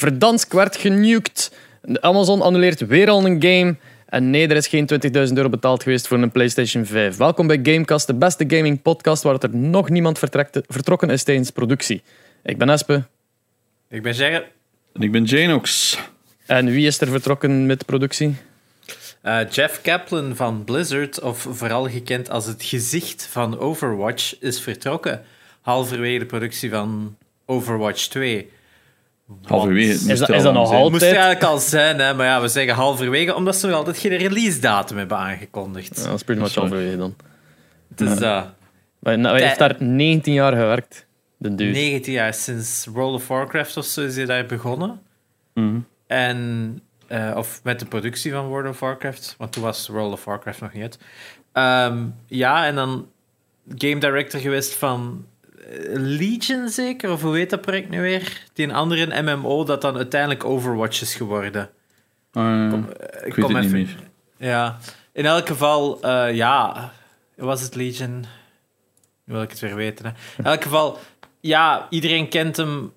Verdansk werd genuked. Amazon annuleert weer al een game. En nee, er is geen 20.000 euro betaald geweest voor een PlayStation 5. Welkom bij Gamecast, de beste gaming podcast waar er nog niemand vertrekt, vertrokken is tijdens productie. Ik ben Espe. Ik ben Gerrit. En ik ben Janox. En wie is er vertrokken met productie? Uh, Jeff Kaplan van Blizzard, of vooral gekend als het gezicht van Overwatch, is vertrokken. Halverwege de productie van Overwatch 2. Halverwege. Is dat, is dat nog moest eigenlijk al zijn, hè? maar ja, we zeggen halverwege, omdat ze nog altijd geen release datum hebben aangekondigd. Ja, dat is pretty much Sorry. halverwege dan. Dus dat. Maar nou, hij heeft daar 19 jaar gewerkt. De dude. 19 jaar sinds World of Warcraft of zo is hij daar begonnen. Mhm. En, eh, of met de productie van World of Warcraft, want toen was World of Warcraft nog niet uit. Ehm, ja, en dan game director geweest van Legion zeker, of hoe heet dat project nu weer? Die een andere MMO dat dan uiteindelijk Overwatch is geworden. Eh, Eh, ik weet het niet meer. Ja, in elk geval, eh, ja, was het Legion? Nu wil ik het weer weten. Hè. In elk geval, ja, iedereen kent hem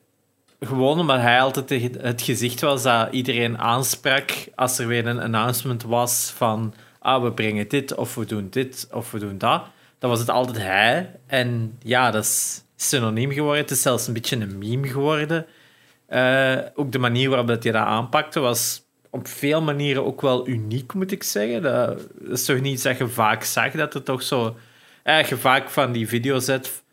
gewoon omdat hij altijd het gezicht was dat iedereen aansprak als er weer een announcement was van ah, we brengen dit, of we doen dit, of we doen dat. Dan was het altijd hij. En ja, dat is synoniem geworden. Het is zelfs een beetje een meme geworden. Eh, ook de manier waarop dat hij dat aanpakte was op veel manieren ook wel uniek, moet ik zeggen. Dat, dat is toch niet iets dat je vaak zag, dat er toch zo... eh, je vaak van die video's zet,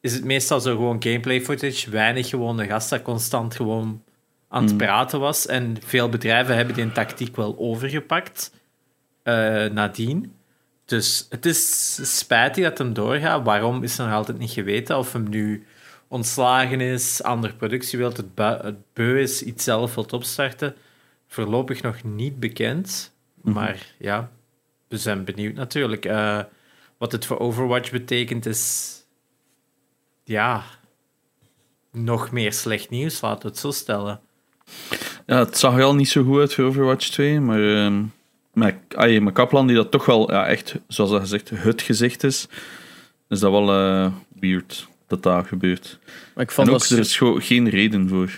is het meestal zo gewoon gameplay footage, weinig gewoon de gast dat constant gewoon aan het praten was. En veel bedrijven hebben die tactiek wel overgepakt eh, nadien. Dus het is spijtig dat hem doorgaat. Waarom is er nog altijd niet geweten? Of hem nu ontslagen is, andere productie wil, het, het beu is, iets zelf wilt opstarten. Voorlopig nog niet bekend. Maar ja, we zijn benieuwd natuurlijk. Eh, wat het voor Overwatch betekent is... Ja... Nog meer slecht nieuws, laten we het zo stellen. Ja, het zag al niet zo goed uit voor Overwatch 2, maar ehm met, ay, met Kaplan, die dat toch wel ja, echt, zoals dat gezegd, het gezicht is, is dat wel eh, weird dat dat gebeurt. Maar ik vond, En ook, dat, er is gewoon geen reden voor.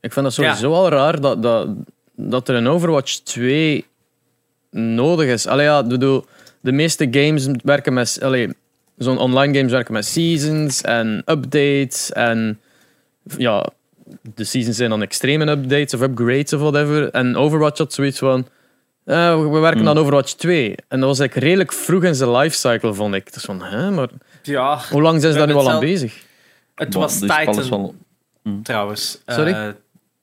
ik vind dat sowieso al raar dat, dat, dat er een Overwatch 2 nodig is. Allee, ja, bedoel, de meeste games werken met... Allee, zo'n online games werken met seasons en updates en... Ja, de seasons zijn dan extreme updates of upgrades of whatever. En Overwatch had zoiets van... eh, we werken Hmm. aan Overwatch 2. En dat was eigenlijk redelijk vroeg in zijn lifecycle, vond ik. Dus van, hè, maar Ja, hoe lang zijn ze daar nu al aan het bezig? het was dus Titan wel- trouwens. Sorry? Eh,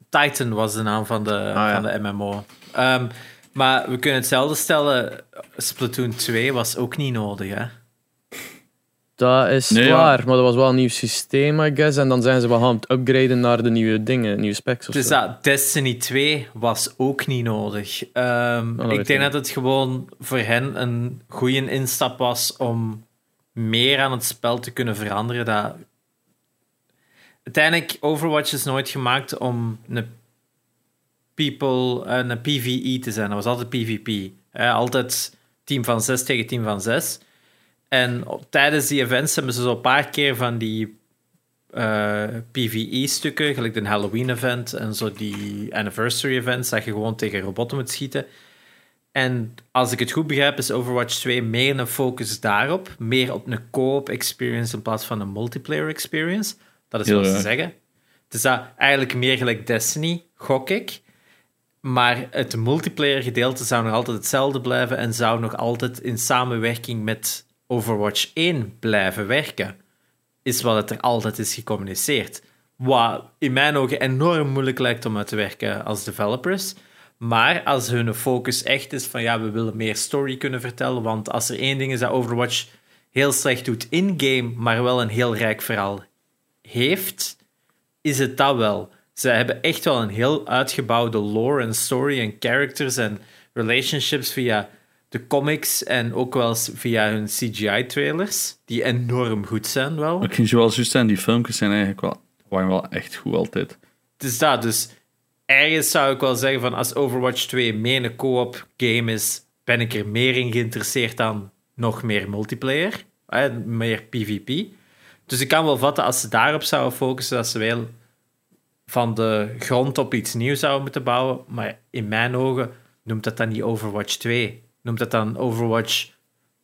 Titan was de naam van de, ja. van de MMO. Ehm, maar we kunnen hetzelfde stellen. Splatoon 2 was ook niet nodig, hè? Dat is Nee, ja. waar, maar dat was wel een nieuw systeem, I guess. En dan zijn ze wel aan het upgraden naar de nieuwe dingen, nieuwe specs of Dus zo. dat Destiny 2 was ook niet nodig. Ehm, Oh, ik denk dat het gewoon voor hen een goede instap was om meer aan het spel te kunnen veranderen. Dat... Uiteindelijk, Overwatch is nooit gemaakt om een people, eh, een PvE te zijn. Dat was altijd PvP. Eh, altijd team van 6 tegen team van 6. En op- tijdens die events hebben ze zo een paar keer van die eh, PvE-stukken, gelijk een Halloween-event en zo die anniversary-events, dat je gewoon tegen robotten moet schieten. En als ik het goed begrijp, is Overwatch 2 meer een focus daarop. Meer op een co-op experience in plaats van een multiplayer experience. Dat is wat ze zeggen. Het is dat eigenlijk meer gelijk Destiny, gok ik. Maar het multiplayer gedeelte zou nog altijd hetzelfde blijven en zou nog altijd in samenwerking met Overwatch 1 blijven werken. Is wat het er altijd is gecommuniceerd. Wat in mijn ogen enorm moeilijk lijkt om uit te werken als developers. Maar als hun focus echt is van ja, we willen meer story kunnen vertellen. Want als er één ding is dat Overwatch heel slecht doet in-game, maar wel een heel rijk verhaal heeft, is het dat wel. Ze hebben echt wel een heel uitgebouwde lore en story en characters en relationships via de comics en ook wel eens via hun CGI-trailers, die enorm goed zijn wel. Ik ging zoals juist zijn, die filmpjes zijn eigenlijk wel, waren wel echt goed altijd. Dus dat, dus ergens zou ik wel zeggen van als Overwatch 2 meer een co-op game is, ben ik er meer in geïnteresseerd dan nog meer multiplayer, meer PvP. Dus ik kan wel vatten als ze daarop zouden focussen, dat ze wel van de grond op iets nieuws zouden moeten bouwen. Maar in mijn ogen noemt dat dan niet Overwatch 2. Noemt dat dan Overwatch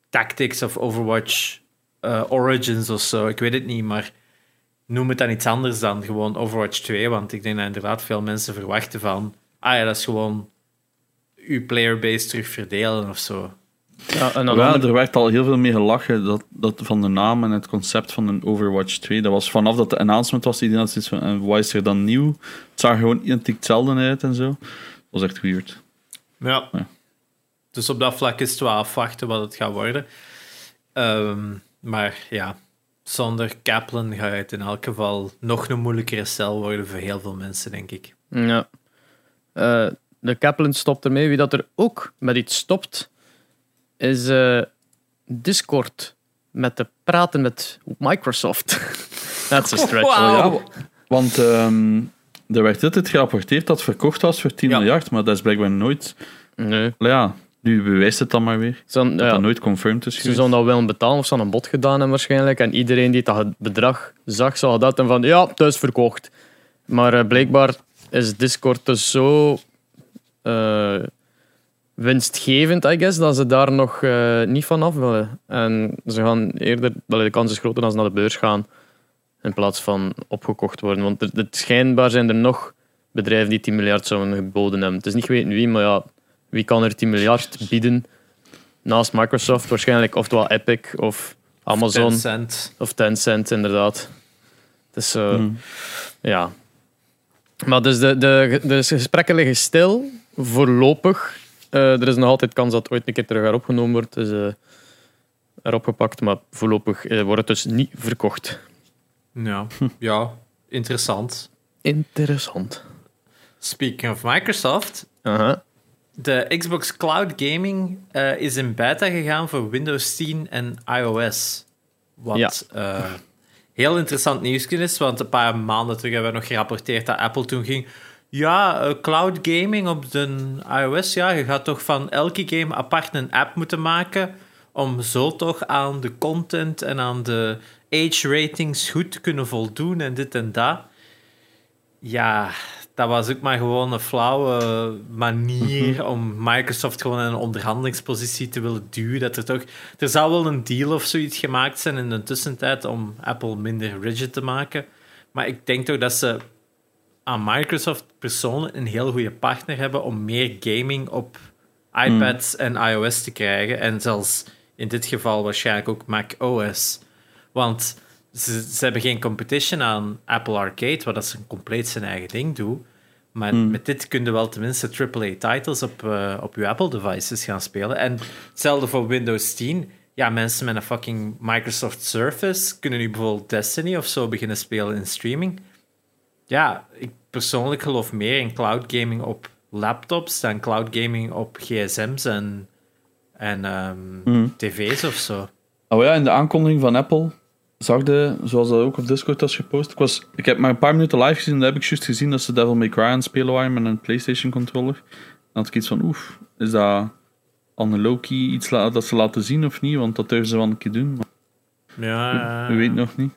Tactics of Overwatch uh, Origins of zo. Ik weet het niet, maar noem het dan iets anders dan gewoon Overwatch 2. Want ik denk dat inderdaad veel mensen verwachten van... Ah ja, dat is gewoon uw playerbase terug verdelen of zo. Ja, en dan ja, er werd al heel veel mee gelachen dat, dat van de naam en het concept van een Overwatch 2. Dat was vanaf dat de announcement was, iedereen had zoiets van, wat is er dan nieuw? Het zag gewoon identiek hetzelfde uit en zo. Dat was echt weird. Ja. ja. Dus op dat vlak is het wel afwachten wat het gaat worden. Ehm, maar ja, zonder Kaplan gaat het in elk geval nog een moeilijkere cel worden voor heel veel mensen, denk ik. Ja. Uh, de Kaplan stopt ermee. Wie dat er ook met iets stopt, is uh, Discord. Met te praten met Microsoft. That's a stretch. Wow. Ja, want um, er werd altijd gerapporteerd dat het verkocht was voor 10 miljard, maar dat is blijkbaar nooit. Nee. Ja, nu bewijst het dan maar weer. dat ja, dat nooit confirmed is. Ze zouden dat wel betalen of ze een bod gedaan hebben waarschijnlijk. En iedereen die dat bedrag zag, zou dat en van ja, het is verkocht. Maar uh, blijkbaar is Discord dus zo uh, winstgevend, I guess, dat ze daar nog uh, niet van af willen. En ze gaan eerder, de kans is groter dat ze naar de beurs gaan in plaats van opgekocht worden. Want het, schijnbaar zijn er nog bedrijven die 10 miljard zouden geboden hebben. Het is niet geweten wie, maar ja, wie kan er 10 miljard bieden naast Microsoft? Waarschijnlijk oftewel Epic of Amazon. Of Tencent. Of Tencent, inderdaad. Dus uh, ja. Maar dus de, de, de gesprekken liggen stil, voorlopig. Uh, er is nog altijd kans dat het ooit een keer terug erop genomen wordt. Dus uh, erop gepakt, maar voorlopig wordt het dus niet verkocht. Ja, ja interessant. Interessant. Speaking of Microsoft, uh -huh. De Xbox Cloud Gaming uh, is in beta gegaan voor Windows 10 en iOS. Wat ja. uh, heel interessant nieuws is, want een paar maanden terug hebben we nog gerapporteerd dat Apple toen ging. Ja, uh, cloud gaming op de iOS, ja, je gaat toch van elke game apart een app moeten maken om zo toch aan de content en aan de age ratings goed te kunnen voldoen en dit en dat. Ja, dat was ook maar gewoon een flauwe manier om Microsoft gewoon in een onderhandelingspositie te willen duwen. Dat er toch... Er zou wel een deal of zoiets gemaakt zijn in de tussentijd om Apple minder rigid te maken. Maar ik denk toch dat ze aan Microsoft persoonlijk een heel goede partner hebben om meer gaming op iPads mhm. en iOS te krijgen. En zelfs in dit geval waarschijnlijk ook Mac OS. Want ze, ze hebben geen competition aan Apple Arcade, waar dat ze compleet zijn eigen ding doen. Maar hmm. met dit kun je wel tenminste AAA-titles op, uh, op je Apple-devices gaan spelen. En hetzelfde voor Windows 10. Ja, mensen met een fucking Microsoft Surface kunnen nu bijvoorbeeld Destiny of zo beginnen spelen in streaming. Ja, ik persoonlijk geloof meer in cloud gaming op laptops dan cloud gaming op gsm's en, en um, hmm. tv's of zo. Oh ja, in de aankondiging van Apple zag de, zoals dat ook op Discord was gepost. Ik, was, ik heb maar een paar minuten live gezien. Daar heb ik juist gezien dat ze Devil May Cry aan het spelen waren met een PlayStation controller. Dan had ik iets van, oef, is dat aan Loki iets dat ze laten zien of niet? Want dat durven ze wel een keer doen. ja, we, weten nog niet.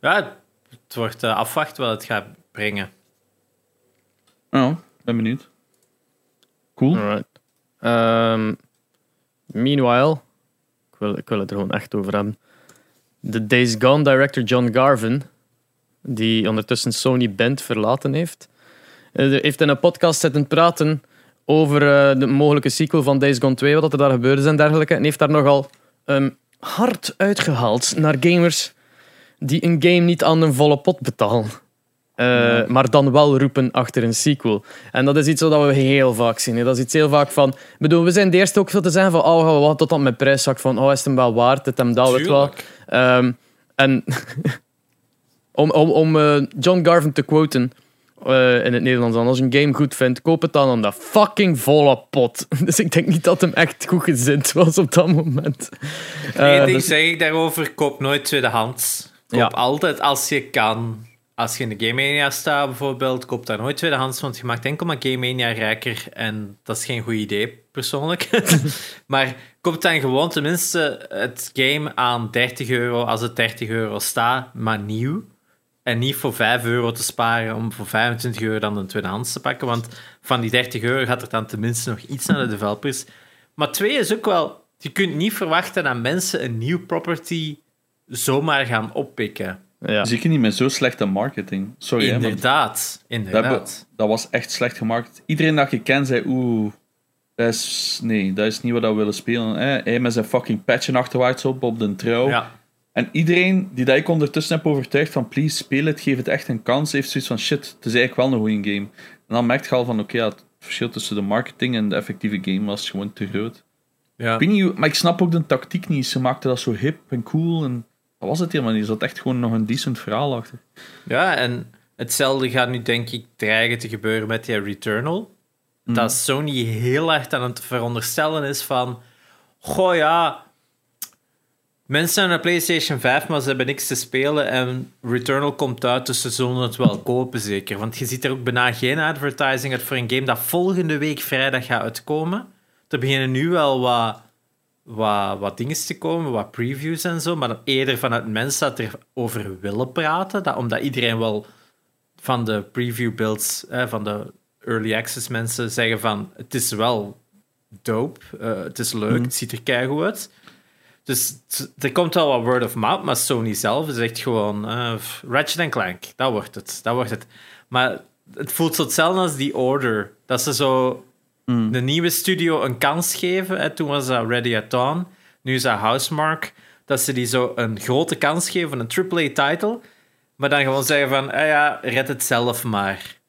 Ja, het wordt uh, afwachten wat het gaat brengen. Ja, ben benieuwd. Cool. Alright. Um, meanwhile, ik wil, ik wil het er gewoon echt over hebben de Days Gone director John Garvin, die ondertussen Sony Band verlaten heeft, uh, heeft in een podcast zitten praten over uh, de mogelijke sequel van Days Gone 2, wat er daar gebeurde is en dergelijke. En heeft daar nogal um, hard uitgehaald naar gamers die een game niet aan een volle pot betalen. Uh, Maar dan wel roepen achter een sequel. En dat is iets wat we heel vaak zien. Hè. Dat is iets heel vaak van. bedoel, we zijn de eerste ook veel te zijn van. Oh, wat tot dan met prijszak van. Oh, is het hem wel waard? Het hem dat wel. Um, en om, om, om uh, John Garvin te quoten. Uh, in het Nederlands dan. Als je een game goed vindt, koop het dan aan de fucking volle pot. Dus ik denk niet dat hem echt goed gezind was op dat moment. Eén ding dus... zeg ik daarover: koop nooit tweedehands. Koop ja. altijd als je kan als je in de Game Mania staat bijvoorbeeld, koop daar nooit tweedehands, want je maakt enkel maar Game Mania rijker en dat is geen goed idee, persoonlijk. maar koop dan gewoon tenminste het game aan 30 euro als het 30 euro staat, maar nieuw. En niet voor 5 euro te sparen om voor 25 euro dan een tweedehands te pakken. Want van die 30 euro gaat er dan tenminste nog iets naar de developers. Maar twee is ook wel... Je kunt niet verwachten dat mensen een nieuw property zomaar gaan oppikken. Ja. Zeker niet met zo slechte marketing. Sorry, hè, Inderdaad. dat, Inderdaad. hebben- dat was echt slecht gemarket. Iedereen dat je kent zei, oeh, dat is, nee, dat is niet wat we willen spelen. Hè. Hij met zijn fucking patchen achterwaarts op, op de trouw. Ja. En iedereen die dat ik ondertussen heb overtuigd van, please, speel het, geef het echt een kans, heeft zoiets van, shit, het is eigenlijk wel een goede game. En dan merk je al van, oké, ja, het verschil tussen de marketing en de effectieve game was gewoon te groot. ja. Ik weet niet, maar ik snap ook de tactiek niet. Ze maakten dat zo hip en cool en dat was het helemaal niet. Er zat echt gewoon nog een decent verhaal achter. Ja, en hetzelfde gaat nu denk ik dreigen te gebeuren met die Returnal. Dat Sony heel erg aan het veronderstellen is van... Goh ja, mensen hebben een PlayStation 5, maar ze hebben niks te spelen. En Returnal komt uit, dus ze zullen het wel kopen zeker. Want je ziet er ook bijna geen advertising uit voor een game dat volgende week vrijdag gaat uitkomen. Er beginnen nu wel wat, wat, wat dingen te komen, wat previews en zo. Maar eerder vanuit mensen dat erover willen praten. Dat, omdat iedereen wel van de preview builds, eh, van de early access mensen zeggen van het is wel dope, eh, het is leuk, het ziet er keigoed uit. Dus er komt wel wat word of mouth, maar Sony zelf zegt gewoon eh, Ratchet Clank, dat wordt het, dat wordt het. Maar het voelt zo hetzelfde als die Order, dat ze zo de nieuwe studio een kans geven. Hè. Toen was dat Ready at Dawn, nu is dat Housemark. Dat ze die zo een grote kans geven, een AAA-title, maar dan gewoon zeggen van, ah ja, red het zelf maar.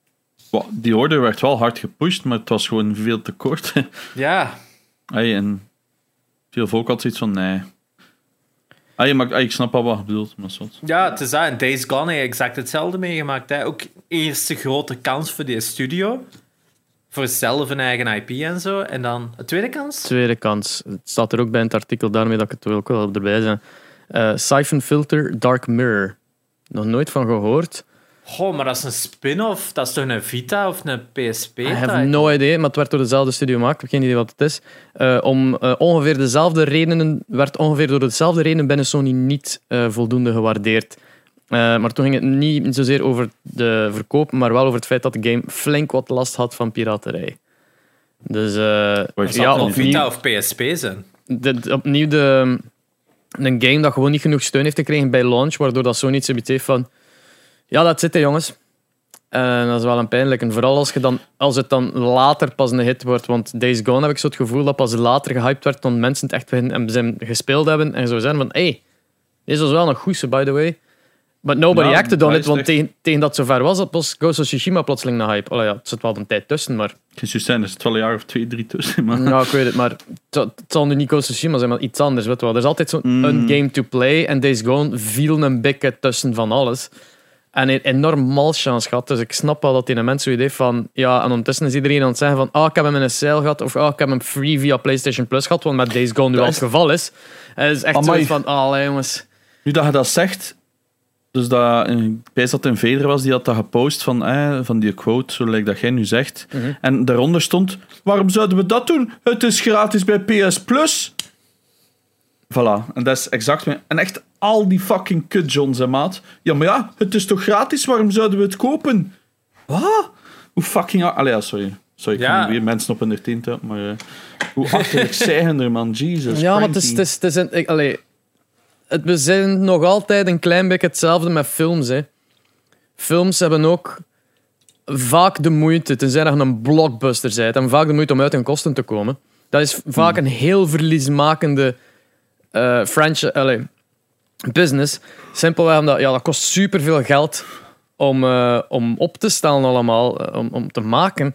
Die order werd wel hard gepusht, maar het was gewoon veel te kort. Ja, Ay, en veel volk had zoiets van, nee. Ay, maar, ay, ik snap wel wat je bedoelt, maar zot. Ja, het is dat. En Days Gone heeft exact hetzelfde meegemaakt. Hè. Ook eerste grote kans voor die studio. Voor zelf een eigen IP en zo. En dan een tweede kans. Tweede kans. Het staat er ook bij in het artikel, daarmee dat ik het ook wel erbij zijn. Eh Siphon Filter Dark Mirror. Nog nooit van gehoord. Goh, maar dat is een spin-off. Dat is toch een Vita of een PSP? I have no idea, maar het werd door dezelfde studio gemaakt. Ik heb geen idee wat het is. Eh, om eh, ongeveer dezelfde redenen, werd ongeveer door dezelfde redenen binnen Sony niet eh, voldoende gewaardeerd. Maar toen ging het niet zozeer over de verkoop, maar wel over het feit dat de game flink wat last had van piraterij. Dus eh, ja, opnieuw, Vita of PSP zijn. opnieuw de, een game dat gewoon niet genoeg steun heeft gekregen bij launch, waardoor dat Sony iets heeft van ja, dat zit er jongens. En dat is wel een pijnlijk. En vooral als, je dan, als het dan later pas een hit wordt. Want Days Gone heb ik zo het gevoel dat pas later gehyped werd toen mensen het echt en zijn gespeeld hebben. En zo zijn van, hey, deze was wel goed, so by the way. But nobody Ja, acted on it, want echt- tegen, tegen dat zover was, dat was Ghost of Tsushima plotseling een hype. Allee, ja, het zit wel een tijd tussen, maar... Is zijn, er zit wel een jaar of twee, drie tussen. Maar... Ja, ik weet het, maar het, zal- het zal nu niet Ghost of Tsushima zijn, maar iets anders. Weet wel. Er is altijd zo'n Mm. een game to play en Days Gone viel een beetje tussen van alles. En een enorm malchance gehad, dus ik snap wel dat die een mens zoiets heeft van... Ja, en ondertussen is iedereen aan het zeggen van ah, ik heb hem in een sale gehad, of ah, ik heb hem free via PlayStation Plus gehad, wat met Days Gone nu al het geval is. Het is echt Amai. zoiets van, ah, jongens... Nu dat je dat zegt, dus dat, ik wijs dat een Veder was, die had dat gepost van, eh, van die quote, zo lijkt dat jij nu zegt. Mhm. En daaronder stond, waarom zouden we dat doen? Het is gratis bij PS Plus. Voilà, en dat is exact... mijn- En echt al die fucking kut Johns, hè, maat. Ja, maar ja, het is toch gratis, waarom zouden we het kopen? Wat? Hoe fucking... Allee, ja, sorry. Sorry, ik Ja. weer mensen op hun teen te maar... eh, hoe achterlijk zijn er, man. Jesus Ja, maar het is, het is, het is een, ik, allee, het, we zijn nog altijd een klein beetje hetzelfde met films. Hè. Films hebben ook vaak de moeite, tenzij dat je een blockbuster bent, hebben vaak de moeite om uit hun kosten te komen. Dat is vaak een heel verliesmakende eh franchise, allee, business. Simpelweg omdat ja, dat kost superveel geld om, eh, om op te stellen allemaal, eh, om, om te maken.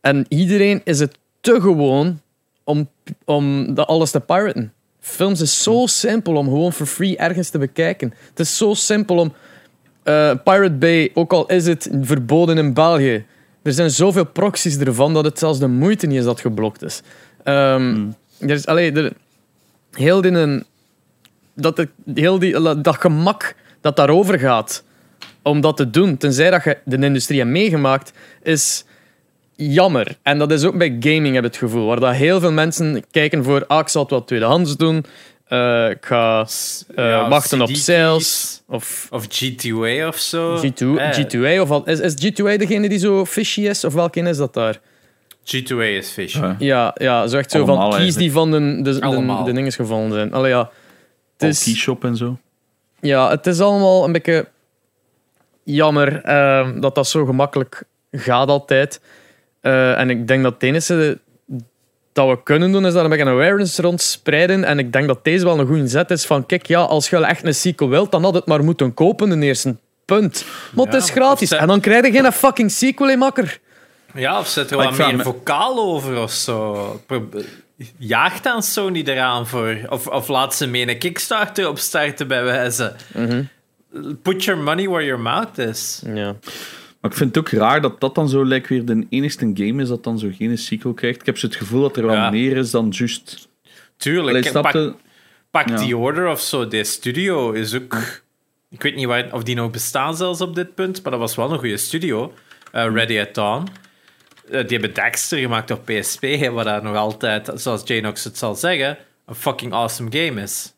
En iedereen is het te gewoon om, om dat alles te piraten. Films is zo simpel om gewoon for free ergens te bekijken. Het is zo simpel om eh, Pirate Bay, ook al is het verboden in België, er zijn zoveel proxies ervan dat het zelfs de moeite niet is dat geblokt is. Ehm, er is allee, er, heel een- dat, het- heel die, dat gemak dat daarover gaat om dat te doen, tenzij dat je de industrie hebt meegemaakt, is jammer. En dat is ook bij gaming, heb ik het gevoel. Waar dat heel veel mensen kijken voor, ah, ik zal het wel tweedehands doen. eh, ik ga eh, Ja, wachten op sales. Of Of G2A of zo. G2, Eh, G2A. Of al, is, is G2A degene die zo fishy is? Of welke is dat daar? G2A is fish. Ja. Ja, ja zo echt zo Allemaal van keys eigenlijk. die van de, de, de dingen gevonden zijn. Allee, ja. Het Al is, keyshop en zo. ja, het is allemaal een beetje jammer ehm, dat dat zo gemakkelijk gaat altijd. Eh, en ik denk dat het enige dat we kunnen doen, is daar een beetje awareness rond spreiden. En ik denk dat deze wel een goede zet is van, kijk, ja, als je echt een sequel wilt, dan had het maar moeten kopen, de eerste punt. Maar het is gratis. En dan krijg je geen fucking sequel, hè, makker. Ja, of zet er wat meer me- vocaal over of zo. Jaagt aan Sony eraan voor. Of, of laat ze mee een Kickstarter opstarten bij wijze. Mhm. Put your money where your mouth is. Ja. Maar ik vind het ook raar dat dat dan zo lijkt weer de enigste game is dat dan zo geen sequel krijgt. Ik heb zo het gevoel dat er wel Ja. meer is dan juist... Tuurlijk. Allee, pak pak Ja. The Order of zo. De studio is ook... Ik weet niet waar, of die nog bestaan zelfs op dit punt, maar dat was wel een goede studio. Eh, Ready at Dawn. Eh, die hebben Dexter gemaakt op PSP, wat daar nog altijd, zoals Janox het zal zeggen, een fucking awesome game is.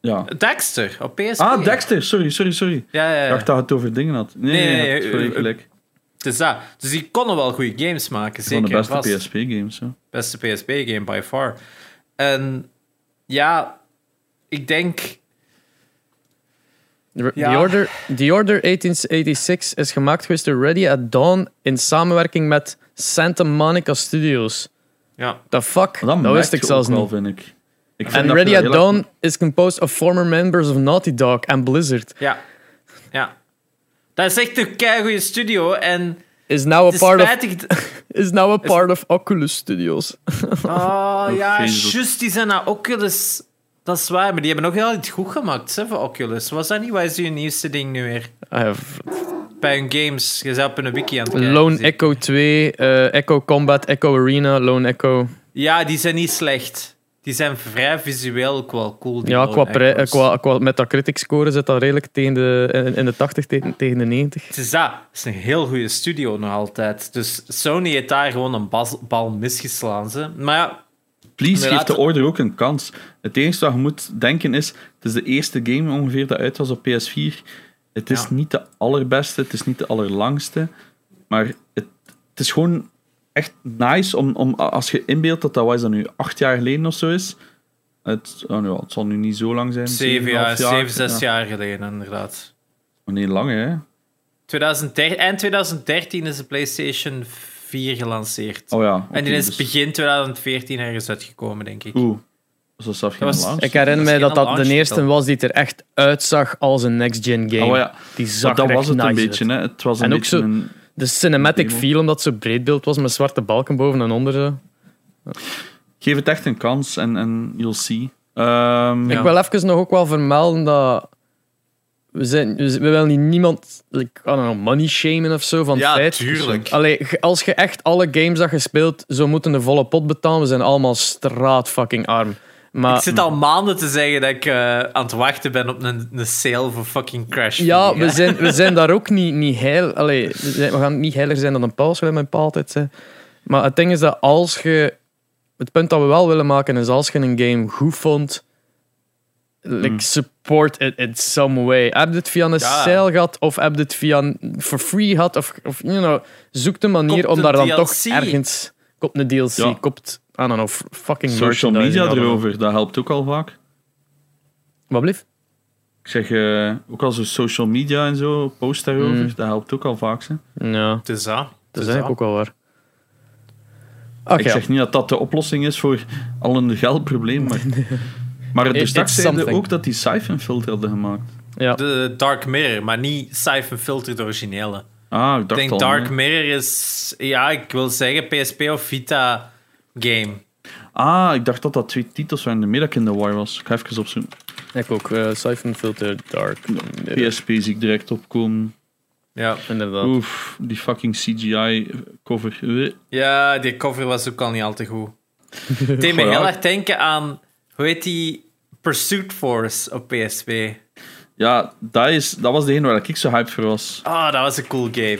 Ja. Dexter, op PSP. Ah, Dexter. Sorry, sorry, sorry. Ja, ja, Ik ja. dacht dat het over dingen had. Nee, nee, Nee, eh, gelijk. Het is dat. Dus die konden wel goede games maken, Van zeker. de beste vast. PSP-games. zo. Beste PSP-game by far. En ja, ik denk... The, Ja. The Order, The Order 1886 is gemaakt geweest door Ready at Dawn in samenwerking met Santa Monica Studios. Ja, The fuck? Dat, wist ik zelfs niet. vind ik. ik vind En Ready at Dawn is composed of former members of Naughty Dog en Blizzard. ja, ja. Dat is echt een keigoede studio en Is now a part of, is now a part of Oculus Studios. Oh ja, juist, die zijn naar Oculus. Dat is waar, maar die hebben nog heel iets goed gemaakt hè, voor Oculus. Was dat niet? Wat is je nieuwste ding nu weer? Have Bij hun games, je zat op een wiki aan het kijken. Lone zie- Echo 2, eh, Echo Combat, Echo Arena, Lone Echo. Ja, die zijn niet slecht. Die zijn vrij visueel ook wel cool. die Ja, qua, pre- eh, qua, qua Metacritic score zit dat redelijk tegen de, in, in de 80 tegen, tegen de 90. Het is dat. Het is een heel goede studio nog altijd. Dus Sony heeft daar gewoon een bas- bal misgeslaan. Ze. Maar ja, Please, geef de Order ook een kans. Het enige wat je moet denken is... Het is de eerste game ongeveer dat uit was op PS4. Het is Ja. niet de allerbeste, het is niet de allerlangste. Maar het, het is gewoon echt nice om, om... Als je inbeeldt dat dat, wat is dat nu, acht jaar geleden of zo is... Het, oh, het zal nu niet zo lang zijn. zeven, jaar, 7,5 zeven, zes ja. jaar geleden inderdaad. Maar nee, lang hè. 2013, eind 2013 is de PlayStation 4 gelanceerd. Oh ja. en die is dus- begin 2014 ergens uitgekomen, denk ik. Oeh. Dat was- launch. Ik herinner is dat dat de eerste titel. was die er echt uitzag als een next-gen game. Oh ja, Die zag maar dat was het een beetje. Hè. Het was een En ook zo- een... De cinematic Demo. feel, omdat het zo breedbeeld was met zwarte balken boven en onder. Zo. Geef het echt een kans en, en you'll see. Ehm, Ja. Ik wil even nog ook wel vermelden dat... We, zijn, we, we willen niet niemand like, know, money shamen of zo van Ja, feit. tuurlijk. Allee, als je echt alle games dat je speelt zou moeten de volle pot betalen, we zijn allemaal straat fucking arm. Maar Ik zit al maanden te zeggen dat ik eh, aan het wachten ben op een, een sale voor fucking Crash. ja, 4, we zijn, we zijn daar ook niet, niet heil. Allee, we, zijn- we gaan niet heiler zijn dan een paal, zoals mijn pa altijd zei. Maar het ding is dat als je... Het punt dat we wel willen maken is als je een game goed vond, like, Mm. support it in some way. Heb je het via een Ja. sale gehad of heb je het via een for free gehad of, of you know, zoek de manier Koopt om daar dan DLC. toch ergens... Koopt een DLC, Ja. koopt... I don't know, fucking Social media erover, dat helpt ook al vaak. Wat blieft? Ik zeg, eh, ook al zo social media en zo, post daarover, Mm. dat helpt ook al vaak. Hè. Ja, Het is dat. Het dat is eigenlijk ook wel waar. Ik ja. zeg niet dat dat de oplossing is voor al een geldprobleem, maar... Maar dus straks zeiden ook dat die Siphon filter hadden gemaakt. ja. De Dark Mirror, maar niet Siphon Filter, de originele. Ah, ik Ik denk al. Dark. Mirror is, ja, ik wil zeggen PSP of Vita game. Ah, ik dacht dat dat twee titels waren. De middag in the War was. Ik ga even opzoeken. Ik ook. eh Siphon Filter Dark. Ja, PSP zie ik direct opkomen. Ja. inderdaad. Oef, die fucking CGI-cover. ja, die cover was ook al niet al te goed. Het deed me heel erg denken aan, hoe heet die, Pursuit Force op PSP. Ja, dat, is, dat was de ene waar ik zo hyped voor was. Ah, dat was een cool game.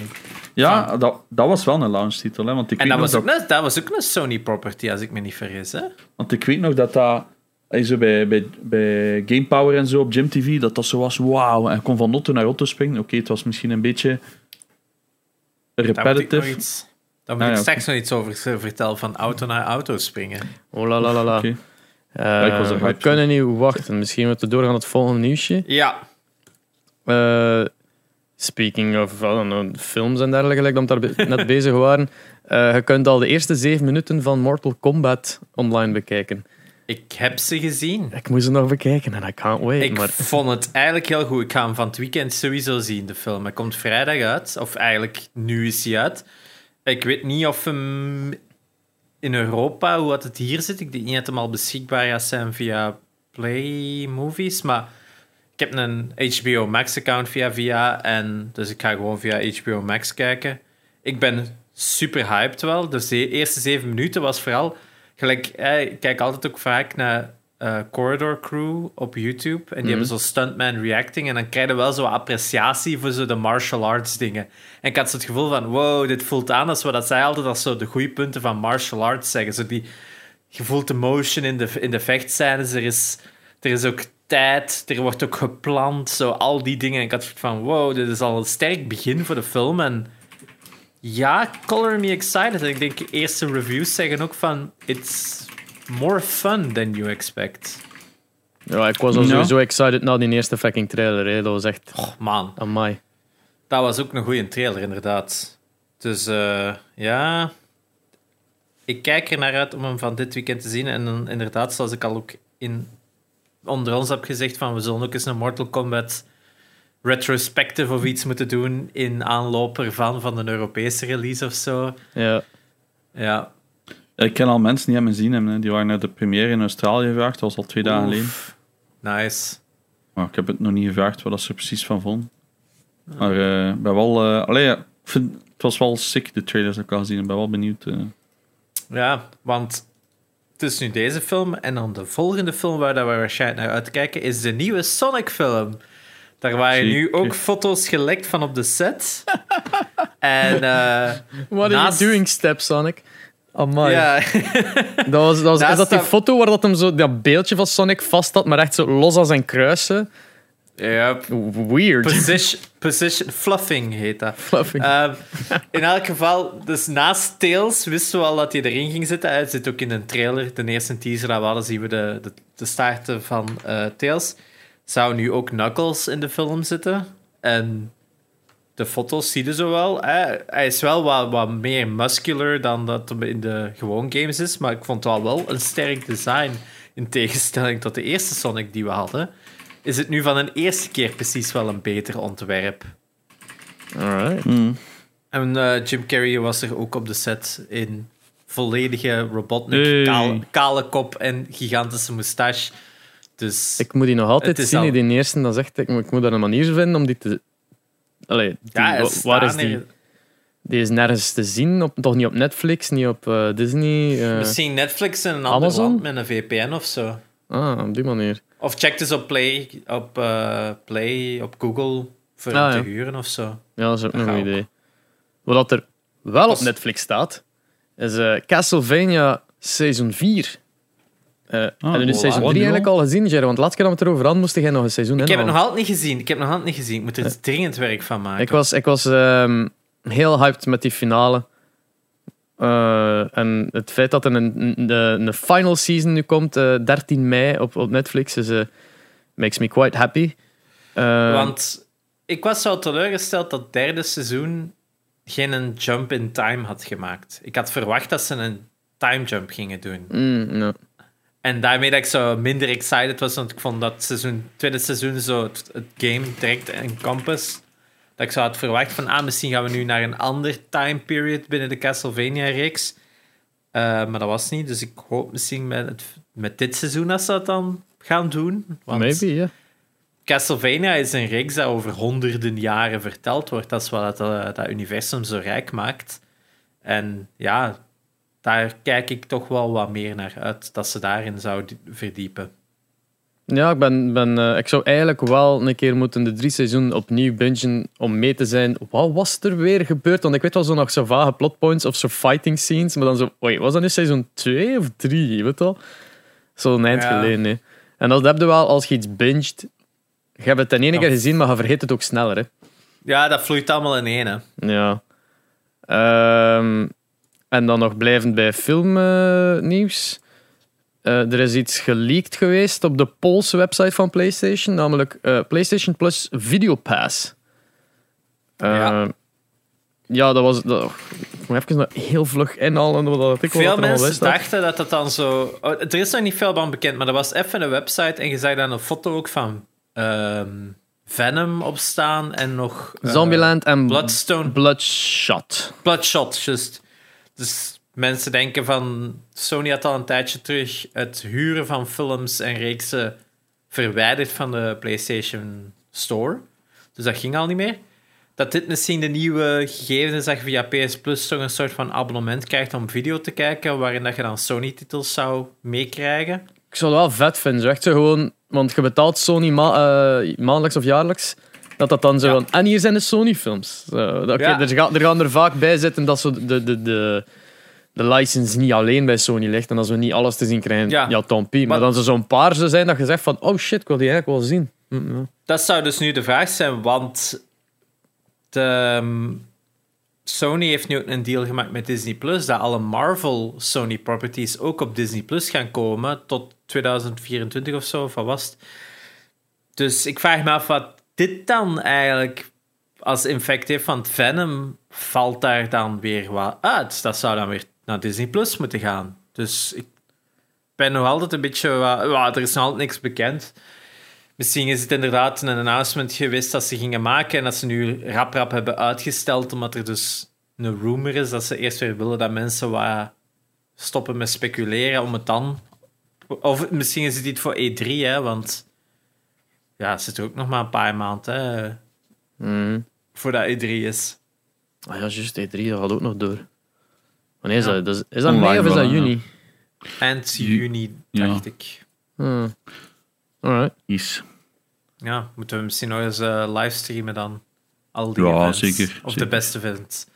Ja, dat, dat was wel een launch-titel. Hè, want ik En dat was, ook, een- dat was ook een Sony property, als ik me niet vergis. Hè? Want ik weet nog dat dat zo bij, bij, bij Game Power en zo op Gym TV, dat dat zo was, wauw, en kon van auto naar auto springen. Oké, het was misschien een beetje Daar moet ik nog repetitive. iets, daar moet Ah, ik ja, straks nog iets over vertellen, van auto naar auto springen. Oh la la la la. Oké. Eh, we kunnen niet wachten. Misschien moeten we doorgaan naar het volgende nieuwsje. Ja, Eh, speaking of I don't know, films en dergelijke, like dat we daar net bezig waren. Eh, je kunt al de eerste zeven minuten van Mortal Kombat online bekijken. ik heb ze gezien. Ik moet ze nog bekijken en I can't wait. Ik maar vond het eigenlijk heel goed. Ik ga hem van het weekend sowieso zien, de film. Hij komt vrijdag uit. Of eigenlijk, nu is hij uit. Ik weet niet of hem in Europa, hoe dat het hier zit. Ik denk niet dat al beschikbaar gaat zijn via Play Movies. Maar ik heb een HBO Max-account via via. En dus ik ga gewoon via HBO Max kijken. Ik ben super hyped wel. Dus de eerste zeven minuten was vooral... Gelijk, eh, ik kijk altijd ook vaak naar eh, Corridor Crew op YouTube. En die hebben zo stuntman reacting. En dan krijg je wel zo appreciatie voor zo de martial arts dingen. En ik had zo het gevoel van, wow, dit voelt aan als wat zij altijd als zo de goede punten van martial arts zeggen. Zo die, je voelt de motion in de, in de vechtscènes. Er is, er is ook tijd. Er wordt ook gepland. Zo al die dingen. En ik had van, wow, dit is al een sterk begin voor de film. En ja, color me excited. En ik denk, eerste reviews zeggen ook van, it's more fun than you expect. ja, ik was al Ja. sowieso excited na die eerste fucking trailer. Hè. Dat was echt Oh, man. amai. Dat was ook een goede trailer, inderdaad. Dus eh, ja, ik kijk er naar uit om hem van dit weekend te zien. En dan, inderdaad, zoals ik al ook in, onder ons heb gezegd, van we zullen ook eens een Mortal Kombat retrospective of iets moeten doen in aanloop ervan, van een Europese release of zo. Ja. Ja, Ik ken al mensen die hem gezien hebben. hè. Die waren naar de première in Australië gevraagd. Dat was al twee dagen geleden. Nice. Maar ik heb het nog niet gevraagd wat ze er precies van vonden. Maar eh, ik ben wel... eh allee, ja, vind, het was wel sick, de trailers dat ik al gezien. Ik ben wel benieuwd. eh. Ja, want het is nu deze film. En dan de volgende film waar dat we waarschijnlijk naar uitkijken is de nieuwe Sonic-film. Daar waren nu ook foto's gelekt van op de set. en eh, What are you doing, Step Sonic? Amai. ja, Dat was, dat was, is dat die foto waar dat hem zo dat beeldje van Sonic vast had, maar echt zo los als zijn kruisen? ja, Weird. position, position fluffing heet dat. Fluffing. Ehm, in elk geval, dus naast Tails wisten we al dat hij erin ging zitten. Hij zit ook in een trailer. De eerste teaser dat we hadden, zien we de, de, de starten van eh, Tails. Zou nu ook Knuckles in de film zitten. En de foto's zie je zo wel. Hè. Hij is wel wat, wat meer muscular dan dat hem in de gewoon games is. Maar ik vond het wel, wel een sterk design. In tegenstelling tot de eerste Sonic die we hadden. Is het nu van een eerste keer precies wel een beter ontwerp. Alright. Mm. En eh, Jim Carrey was er ook op de set in volledige Robotnik, Hey. kale kop en gigantische moustache. Dus Ik moet die nog altijd zien, al- die eerste. Dat is echt, ik, ik moet daar een manier vinden om die te... Allee, die, ja, waar is die? Die is nergens te zien, op, toch niet op Netflix, niet op eh, Disney. eh. Misschien Netflix in een ander Amazon? land met een VPN of zo. Ah, op die manier. Of check eens op Play, op, eh, Play, op Google voor Ah, ja. te huren of zo. Ja, dat is ook nog een idee. Wat er wel op Netflix staat, is Castlevania seizoen 4. Eh je nu voilà. seizoen Wat 3 nu eigenlijk al gezien, Jerry? Want laatst keer dat we het erover hadden, moest jij nog een seizoen Ik heb het nog altijd niet gezien. Ik heb nog altijd niet gezien. Ik moet er dringend werk van maken. Ik was, ik was ehm, heel hyped met die finale. Eh, en het feit dat er een, een, een final season nu komt, eh, 13 mei op, op Netflix, is, eh, makes me quite happy. Eh, Want ik was zo teleurgesteld dat het derde seizoen geen een jump in time had gemaakt. Ik had verwacht dat ze een time jump gingen doen. mm. En daarmee dat ik zo minder excited was, want ik vond dat seizoen, tweede seizoen zo het, het game direct encompass. Dat ik zo had verwacht van, ah, misschien gaan we nu naar een ander time period binnen de Castlevania-reeks. Eh, maar dat was niet, dus ik hoop misschien met, het, met dit seizoen dat ze dat dan gaan doen. Want Maybe, ja. Castlevania is een reeks dat over honderden jaren verteld wordt. Dat is wat dat, eh, dat universum zo rijk maakt. En ja, daar kijk ik toch wel wat meer naar uit, dat ze daarin zou die- verdiepen. Ja, ik, ben, ben, eh, ik zou eigenlijk wel een keer moeten de drie seizoenen opnieuw bingen om mee te zijn. Wat was er weer gebeurd? Want ik weet wel zo nog zo vage plotpoints of zo fighting scenes. Maar dan zo, oei, was dat nu seizoen 2 of 3? Weet je wel? Zo een eind Ja. geleden. Hè. En dat heb je wel als je iets binget. Je hebt het ten ene Ja. keer gezien, maar je vergeet het ook sneller. Hè. Ja, dat vloeit allemaal in één. Hè. Ja. Ehm, en dan nog blijvend bij filmnieuws. Eh, er is iets geleakt geweest op de Poolse website van PlayStation, namelijk eh, PlayStation Plus Video Pass. Eh, Ja. ja, dat was. Dat, ik moet even heel vlug inhalen wat ik Veel mensen dachten dat dat dan zo... Oh, er is nog niet veel van bekend, maar er was even een website en je zag dan een foto ook van ehm, Venom op staan en nog... Zombieland en Bloodstone. Bloodshot. Bloodshot, just. Dus mensen denken van... Sony had al een tijdje terug het huren van films en reeksen verwijderd van de PlayStation Store. Dus dat ging al niet meer. Dat dit misschien de nieuwe gegeven is dat je via PS Plus toch een soort van abonnement krijgt om video te kijken, waarin dat je dan Sony-titels zou meekrijgen. Ik zou het wel vet vinden. Zo echt gewoon, want je betaalt Sony eh, maandelijks of jaarlijks. Dat dat dan zo van. En hier zijn de Sony-films. Ja. er, gaan, er gaan er vaak bij zitten dat zo de, de, de, de license niet alleen bij Sony ligt. En dat we niet alles te zien krijgen. Ja, Ja. Tompi. Maar, Maar- dan zo zo'n paar zo zijn dat je zegt van. Oh shit, ik wil die eigenlijk wel zien. Dat zou dus nu de vraag zijn, want de, ehm, Sony heeft nu ook een deal gemaakt met Disney Plus dat alle Marvel Sony properties ook op Disney Plus gaan komen tot 2024 of zo, of wat was het? Dus ik vraag me af wat dit dan eigenlijk als heeft, want Venom valt daar dan weer wat uit. Dat zou dan weer naar Disney Plus moeten gaan. Dus ik ben nog altijd een beetje... wat- er is nog altijd niks bekend. Misschien is het inderdaad een announcement geweest dat ze gingen maken en dat ze nu rap rap hebben uitgesteld, omdat er dus een rumor is dat ze eerst weer willen dat mensen wat stoppen met speculeren om het dan... Of misschien is het iets voor E3, hè, want ja, het zit er ook nog maar een paar maanden Hm. voordat E3 is. Ah ja, juist, E3, dat gaat ook nog door. Wanneer is Ja. dat? Dat Is, is dat mei of is dat ja. juni? Eind Ju- juni, ja. dacht ik. Hm. Alright. Is. Ja, moeten we misschien nog eens eh, livestreamen dan. Al die Ja, events. zeker, Of zeker. De beste events.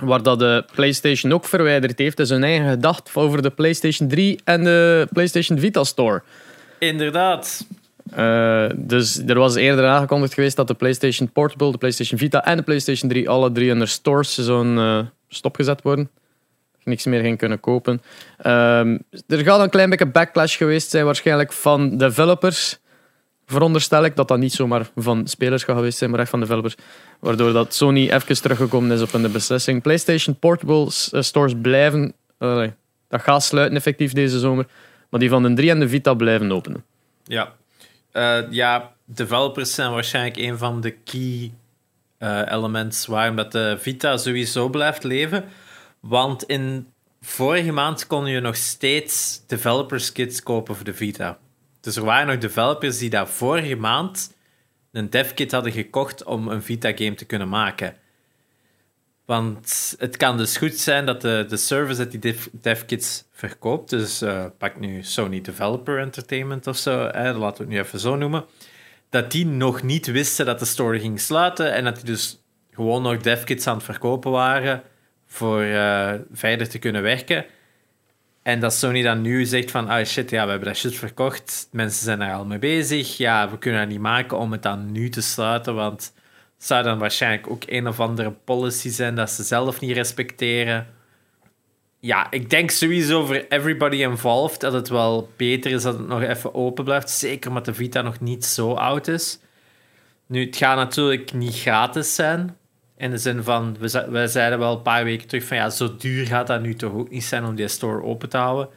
Waar dat de PlayStation ook verwijderd heeft, is hun eigen gedacht over de PlayStation 3 en de PlayStation Vita Store. Inderdaad. Eh, dus er was eerder aangekondigd geweest dat de PlayStation Portable, de PlayStation Vita en de PlayStation 3 alle drie in de stores zo'n stopgezet worden. Niks meer ging kunnen kopen. Ehm, er gaat een klein beetje backlash geweest zijn waarschijnlijk van developers. Veronderstel ik dat dat niet zomaar van spelers gaat geweest zijn, maar echt van developers. Waardoor dat Sony even teruggekomen is op een beslissing. PlayStation Portable eh, stores blijven... dat gaat sluiten effectief deze zomer. Maar die van de 3 en de Vita blijven openen. Ja. Eh, ja, developers zijn waarschijnlijk een van de key eh, elements waarom dat de Vita sowieso blijft leven. Want in vorige maand kon je nog steeds developers kits kopen voor de Vita. Dus er waren nog developers die daar vorige maand een devkit hadden gekocht om een Vita-game te kunnen maken. Want het kan dus goed zijn dat de, de service dat die dev, devkits verkoopt, dus eh, pak nu Sony Developer Entertainment of zo, laten we het nu even zo noemen, dat die nog niet wisten dat de store ging sluiten en dat die dus gewoon nog devkits aan het verkopen waren voor eh, verder te kunnen werken. En dat Sony dan nu zegt van, ah shit, ja, we hebben dat shit verkocht, mensen zijn er al mee bezig, ja, we kunnen dat niet maken om het dan nu te sluiten, want zou dan waarschijnlijk ook een of andere policy zijn dat ze zelf niet respecteren. Ja, ik denk sowieso voor everybody involved dat het wel beter is dat het nog even open blijft. Zeker omdat de Vita nog niet zo oud is. Nu, het gaat natuurlijk niet gratis zijn. In de zin van, we, zeiden wel een paar weken terug van ja, zo duur gaat dat nu toch ook niet zijn om die store open te houden.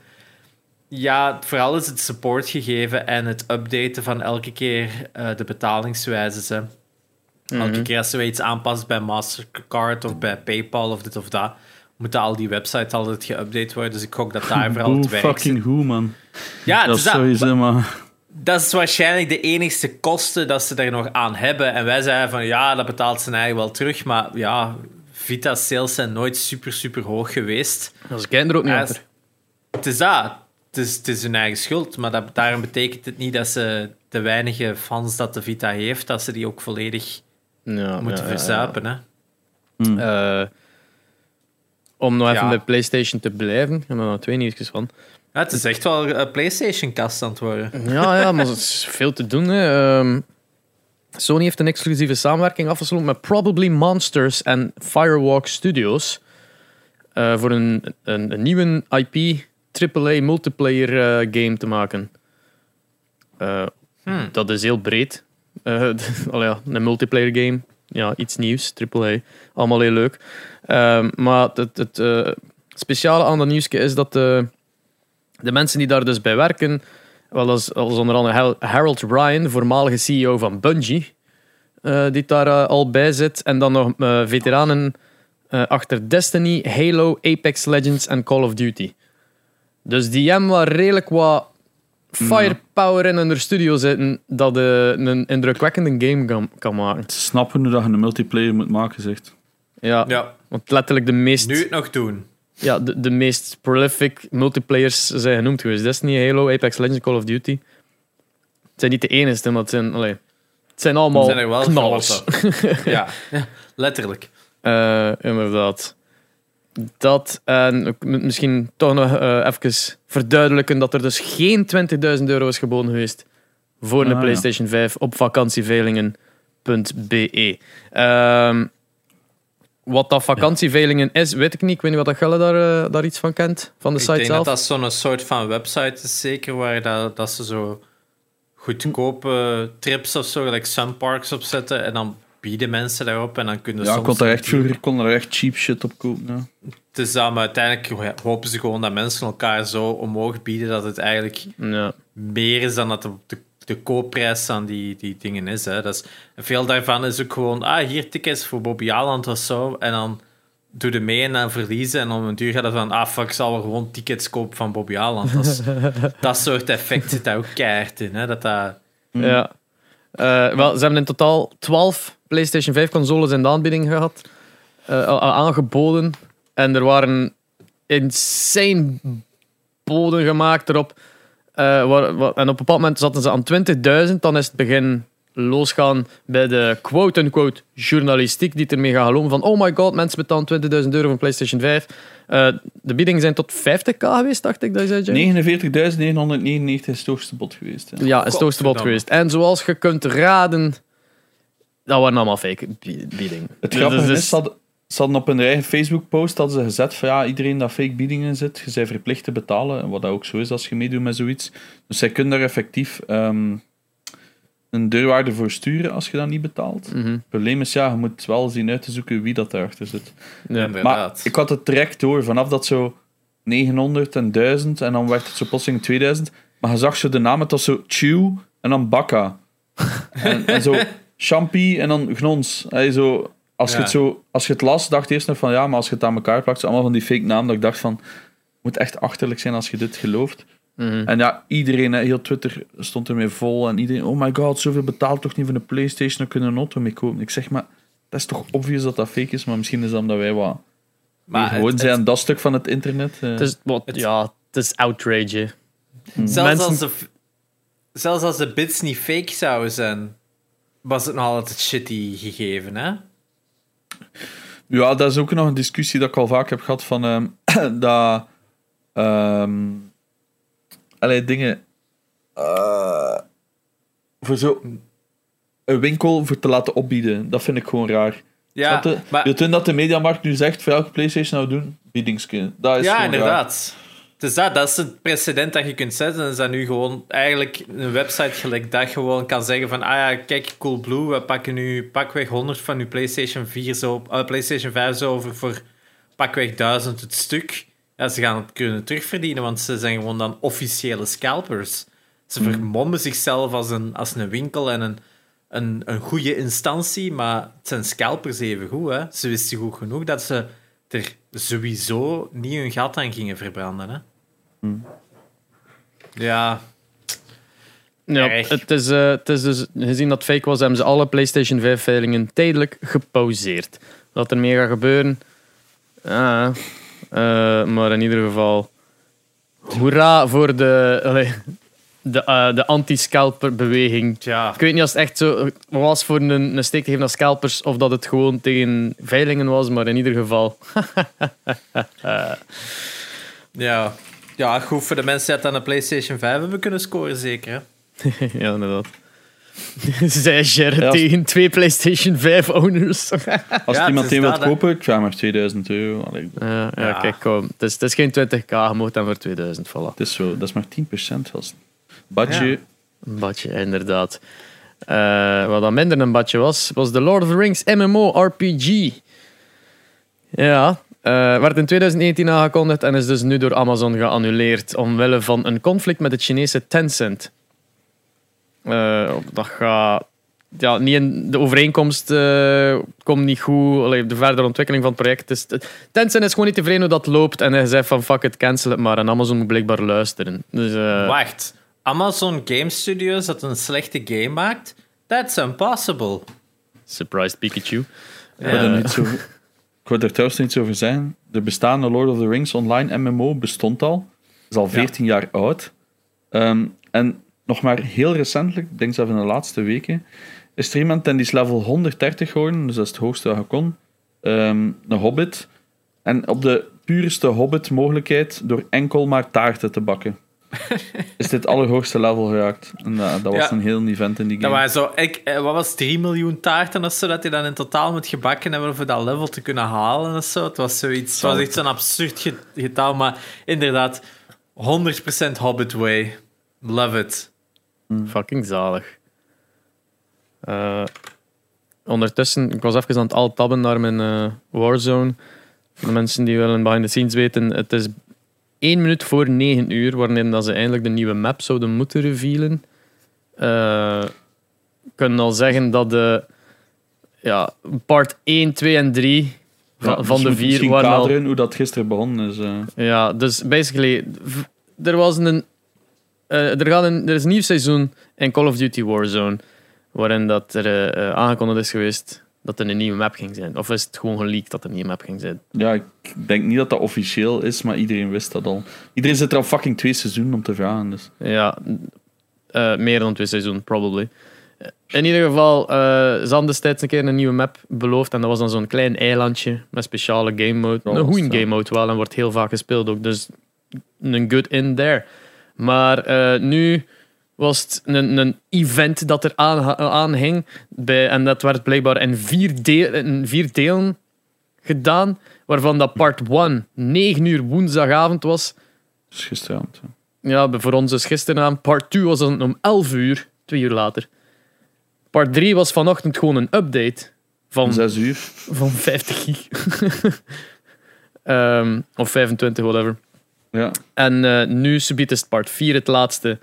Ja, vooral is het support gegeven en het updaten van elke keer eh, de betalingswijzes. Elke keer als je iets aanpast bij Mastercard of bij PayPal of dit of dat, moeten al die websites altijd geüpdate worden. Dus ik gok dat daar vooral het werk fucking hoe, man. Ja, dat dus is dat, sowieso, maar... dat is waarschijnlijk de enigste kosten dat ze er nog aan hebben. En wij zeiden van ja, dat betaalt zijn eigen wel terug. Maar ja, Vita sales zijn nooit super, super hoog geweest. Dat is er ook niet Ja. Het is dat. het is, het is hun eigen schuld. Maar dat, daarom betekent het niet dat ze de weinige fans dat de Vita heeft, dat ze die ook volledig Ja, moeten ja, ja, ja. verzuipen. Hè? Eh, om nog even bij PlayStation te blijven, ik heb er nog twee nieuwtjes van. Ja, het is echt wel een PlayStation-kast aan het worden. Ja, ja, maar er is veel te doen. Hè. Ehm, Sony heeft een exclusieve samenwerking afgesloten met Probably Monsters en Firewalk Studios eh, voor een, een, een nieuwe IP AAA multiplayer eh, game te maken. Eh, Hmm. Dat is heel breed. Eh, allee, ja, een multiplayer game. Ja, iets nieuws, AAA. Allemaal heel leuk. Ehm, maar het, het eh, speciale aan dat nieuwsje is dat de, de mensen die daar dus bij werken, wel als, onder andere Harold Ryan, voormalige CEO van Bungie, eh, die daar eh, al bij zit. En dan nog eh, veteranen eh, achter Destiny, Halo, Apex Legends en Call of Duty. Dus die hebben wel redelijk wat firepower in hun studio zitten dat eh, een indrukwekkende game kan, kan maken. Ze snappen hoe dat je een multiplayer moet maken, zegt. Ja, Ja, want letterlijk de meest, nu het nog doen. ja, de, de meest prolific multiplayers zijn genoemd geweest. Destiny, Halo, Apex Legends, Call of Duty. Het zijn niet de enige, maar het zijn, allee, het zijn allemaal zijn er wel knallers. ja. ja, letterlijk. Eh, inderdaad. Dat en ik moet misschien toch nog eh, even verduidelijken dat er dus geen 20.000 euro is geboden geweest voor een Ah. PlayStation 5 op vakantieveilingen.be. Ehm, wat dat vakantieveilingen is, weet ik niet. Ik weet niet wat dat Gelle daar, eh, daar iets van kent, van de Ik site denk zelf. dat dat zo'n soort van website is, zeker, waar dat, dat ze zo goedkope trips of zo, gelijk Sunparks opzetten en dan bieden mensen daarop en dan kunnen Ja, soms... kon daar echt vroeger kon daar echt cheap shit op kopen. Ja. Het is maar uiteindelijk hopen ze gewoon dat mensen elkaar zo omhoog bieden dat het eigenlijk Ja. meer is dan dat de, de, de koopprijs aan die, die dingen is. Hè. Dat is. Veel daarvan is ook gewoon, ah, hier tickets voor Bobby Aland of zo. En dan doe je mee en dan verliezen. En om een duur gaat het van, ah, fuck, ik zal wel gewoon tickets kopen van Bobby Aland. Dat, is- dat soort effect zit daar ook keihard in. Hè. Dat dat, Ja. Eh, wel, ze hebben in totaal 12 PlayStation 5 consoles in de aanbieding gehad, eh, aangeboden. En er waren insane boden gemaakt erop. Eh, waar, waar- en op een bepaald moment zaten ze aan 20.000. Dan is het begin losgaan bij de quote-unquote journalistiek die ermee gaat geloven van oh my god, mensen betalen 20.000 euro voor een PlayStation 5. Eh, de biedingen zijn tot 50k geweest, dacht ik dat je zei, Jerry? 49.999 is het hoogste bod geweest. Ja. Ja, is het hoogste bod geweest. En zoals je kunt raden, dat waren allemaal fake bi- biedingen. Het Dus grappige dat is, ze hadden, ze hadden op hun eigen Facebook-post hadden ze gezet van ja, iedereen dat fake biedingen zit, je bent verplicht te betalen. En wat dat ook zo is als je meedoet met zoiets. Dus zij kunnen daar effectief ehm, een deurwaarde voor sturen als je dat niet betaalt. Mhm. Het probleem is, ja, je moet wel zien uit te zoeken wie dat daarachter zit. Ja. Maar inderdaad. ik had het direct door, vanaf dat zo 900 en 1000 en dan werd het zo plotseling 2000. Maar je zag zo de naam, het was zo Chew en dan Bakka. en, en zo Champy en dan Gnons. Hey, zo, als, je het zo, als je het las, dacht je eerst nog van ja, maar als je het aan elkaar plakt, allemaal van die fake namen, dat ik dacht van, moet echt achterlijk zijn als je dit gelooft. Mhm. En ja, iedereen, hè, heel Twitter stond ermee vol. En iedereen, oh my god, zoveel betaalt toch niet voor een Playstation, dan kunnen we een auto mee kopen. Ik zeg, maar dat is toch obvious dat dat fake is, maar misschien is dat omdat wij wat Maar gewoon het- zijn aan dat stuk van het internet. eh. Het is, wat, Het- ja, het is outrage. Zelfs, Mensen- als de, zelfs als de bits niet fake zouden zijn, was het nog altijd shitty gegeven, hè? Ja, dat is ook nog een discussie dat ik al vaak heb gehad van ehm, dat ehm allerlei dingen eh, voor zo een winkel voor te laten opbieden, dat vind ik gewoon raar. Ja, maar, dat de mediamarkt nu zegt voor elke PlayStation nou doen, biedingske. Dat is ja raar. Dus dat, dat is het precedent dat je kunt zetten. Is dat nu gewoon eigenlijk een website gelijk dat gewoon kan zeggen van ah ja, kijk, Coolblue, we pakken nu pakweg 100 van uw PlayStation 4 zo, eh, PlayStation 5 zo over voor pakweg 1000 het stuk. Ja, ze gaan het kunnen terugverdienen, want ze zijn gewoon dan officiële scalpers. Ze Hmm. vermommen zichzelf als een, als een winkel en een, een, een goede instantie, maar het zijn scalpers even goed. Hè? Ze wisten goed genoeg dat ze er sowieso niet hun gat aan gingen verbranden. Hè? Ja, Ja, het is, eh, het is dus, gezien dat fake was, hebben ze alle PlayStation 5-veilingen tijdelijk gepauzeerd. Wat er mee gaat gebeuren, eh, maar in ieder geval, Hoera voor de, de, eh, de anti-scalper-beweging. Ja. Ik weet niet als het echt zo was voor een, een steek te geven aan scalpers of dat het gewoon tegen veilingen was, maar in ieder geval. Ja. Ja, goed voor de mensen die aan de PlayStation 5 hebben kunnen scoren, zeker. Hè? ja, inderdaad. Zij Gerrit Ja, als- tegen twee PlayStation 5 owners. Als Ja, iemand het een is wil dat, hè. kopen, ik vraag maar 2000 euro. Allee, ja, ja, Ja. kijk, kom. Het is, het is geen 20k, je moet dan voor 2000, voilà. het is zo, dat is maar 10% vast. Budget, Ja. Een badje, inderdaad. Eh, wat dan minder een badje was, was de Lord of the Rings MMO-RPG. Ja, eh, werd in 2019 aangekondigd en is dus nu door Amazon geannuleerd omwille van een conflict met het Chinese Tencent. Eh, dat gaat... Ja, niet in, de overeenkomst eh, komt niet goed. Allee, de verdere ontwikkeling van het project is... Tencent is gewoon niet tevreden hoe dat loopt en hij zei van fuck it, cancel het maar. En Amazon moet blijkbaar luisteren. Dus, eh, Wacht. Amazon Game Studios dat een slechte game maakt? That's impossible. surprised Pikachu. Ja. er niet zo, ik wou er trouwens niets over zeggen. De bestaande Lord of the Rings online MMO bestond al. is al 14 jaar oud. Ehm, en nog maar heel recentelijk, ik denk zelfs in de laatste weken, is er iemand en die is level 130 geworden, dus dat is het hoogste dat je kon. Ehm, een hobbit. En op de pureste hobbit mogelijkheid door enkel maar taarten te bakken. is dit allerhoogste level geraakt. En dat, dat was Ja. een heel event in die Dat game. waren zo, ik, eh, wat was het, 3 miljoen taarten of zo, dat hij dan in totaal moet gebakken hebben om voor dat level te kunnen halen of zo. Het was zoiets, het was echt zo'n absurd ge- getal, maar inderdaad, 100% Hobbit Way. Love it. Fucking zalig. Eh, ondertussen, ik was even aan het alt tabben naar mijn eh, Warzone. Voor de mensen die wel een behind the scenes weten, het is 1 minuut voor 9 uur, waarin dat ze eindelijk de nieuwe map zouden moeten revealen. Eh, we kunnen al zeggen dat de ja, part 1, 2 en 3 van, Ja, van de vier waren al... hoe dat gisteren begonnen is. eh. Ja, dus basically, er was een. eh, er, gaat een er is een nieuw seizoen in Call of Duty Warzone. Waarin dat er eh, eh, aangekondigd is geweest dat er een nieuwe map ging zijn. Of is het gewoon geleakt dat er een nieuwe map ging zijn? Ja, ik denk niet dat dat officieel is, maar iedereen wist dat al. Iedereen zit er al fucking twee seizoenen om te vragen. Dus. Ja, eh, meer dan twee seizoenen, probably. In ieder geval, eh ze hadden destijds een keer een nieuwe map beloofd. En dat was dan zo'n klein eilandje met speciale game mode. Oh, een goede game mode wel en wordt heel vaak gespeeld ook. Dus een good in there. Maar eh, nu was het een, een event dat er aan, aan hing. Bij, en dat werd blijkbaar in vier, deel, in vier delen gedaan. Waarvan dat part 1 9 uur woensdagavond was. Dus gisteravond. ja. Ja, voor ons is gisteravond. Part 2 was dan om 11 uur, twee uur later. Part 3 was vanochtend gewoon een update van, Om zes uur. van 50 gig. Ehm, of 25, whatever. Ja. En eh, nu subiet is het part 4 het laatste.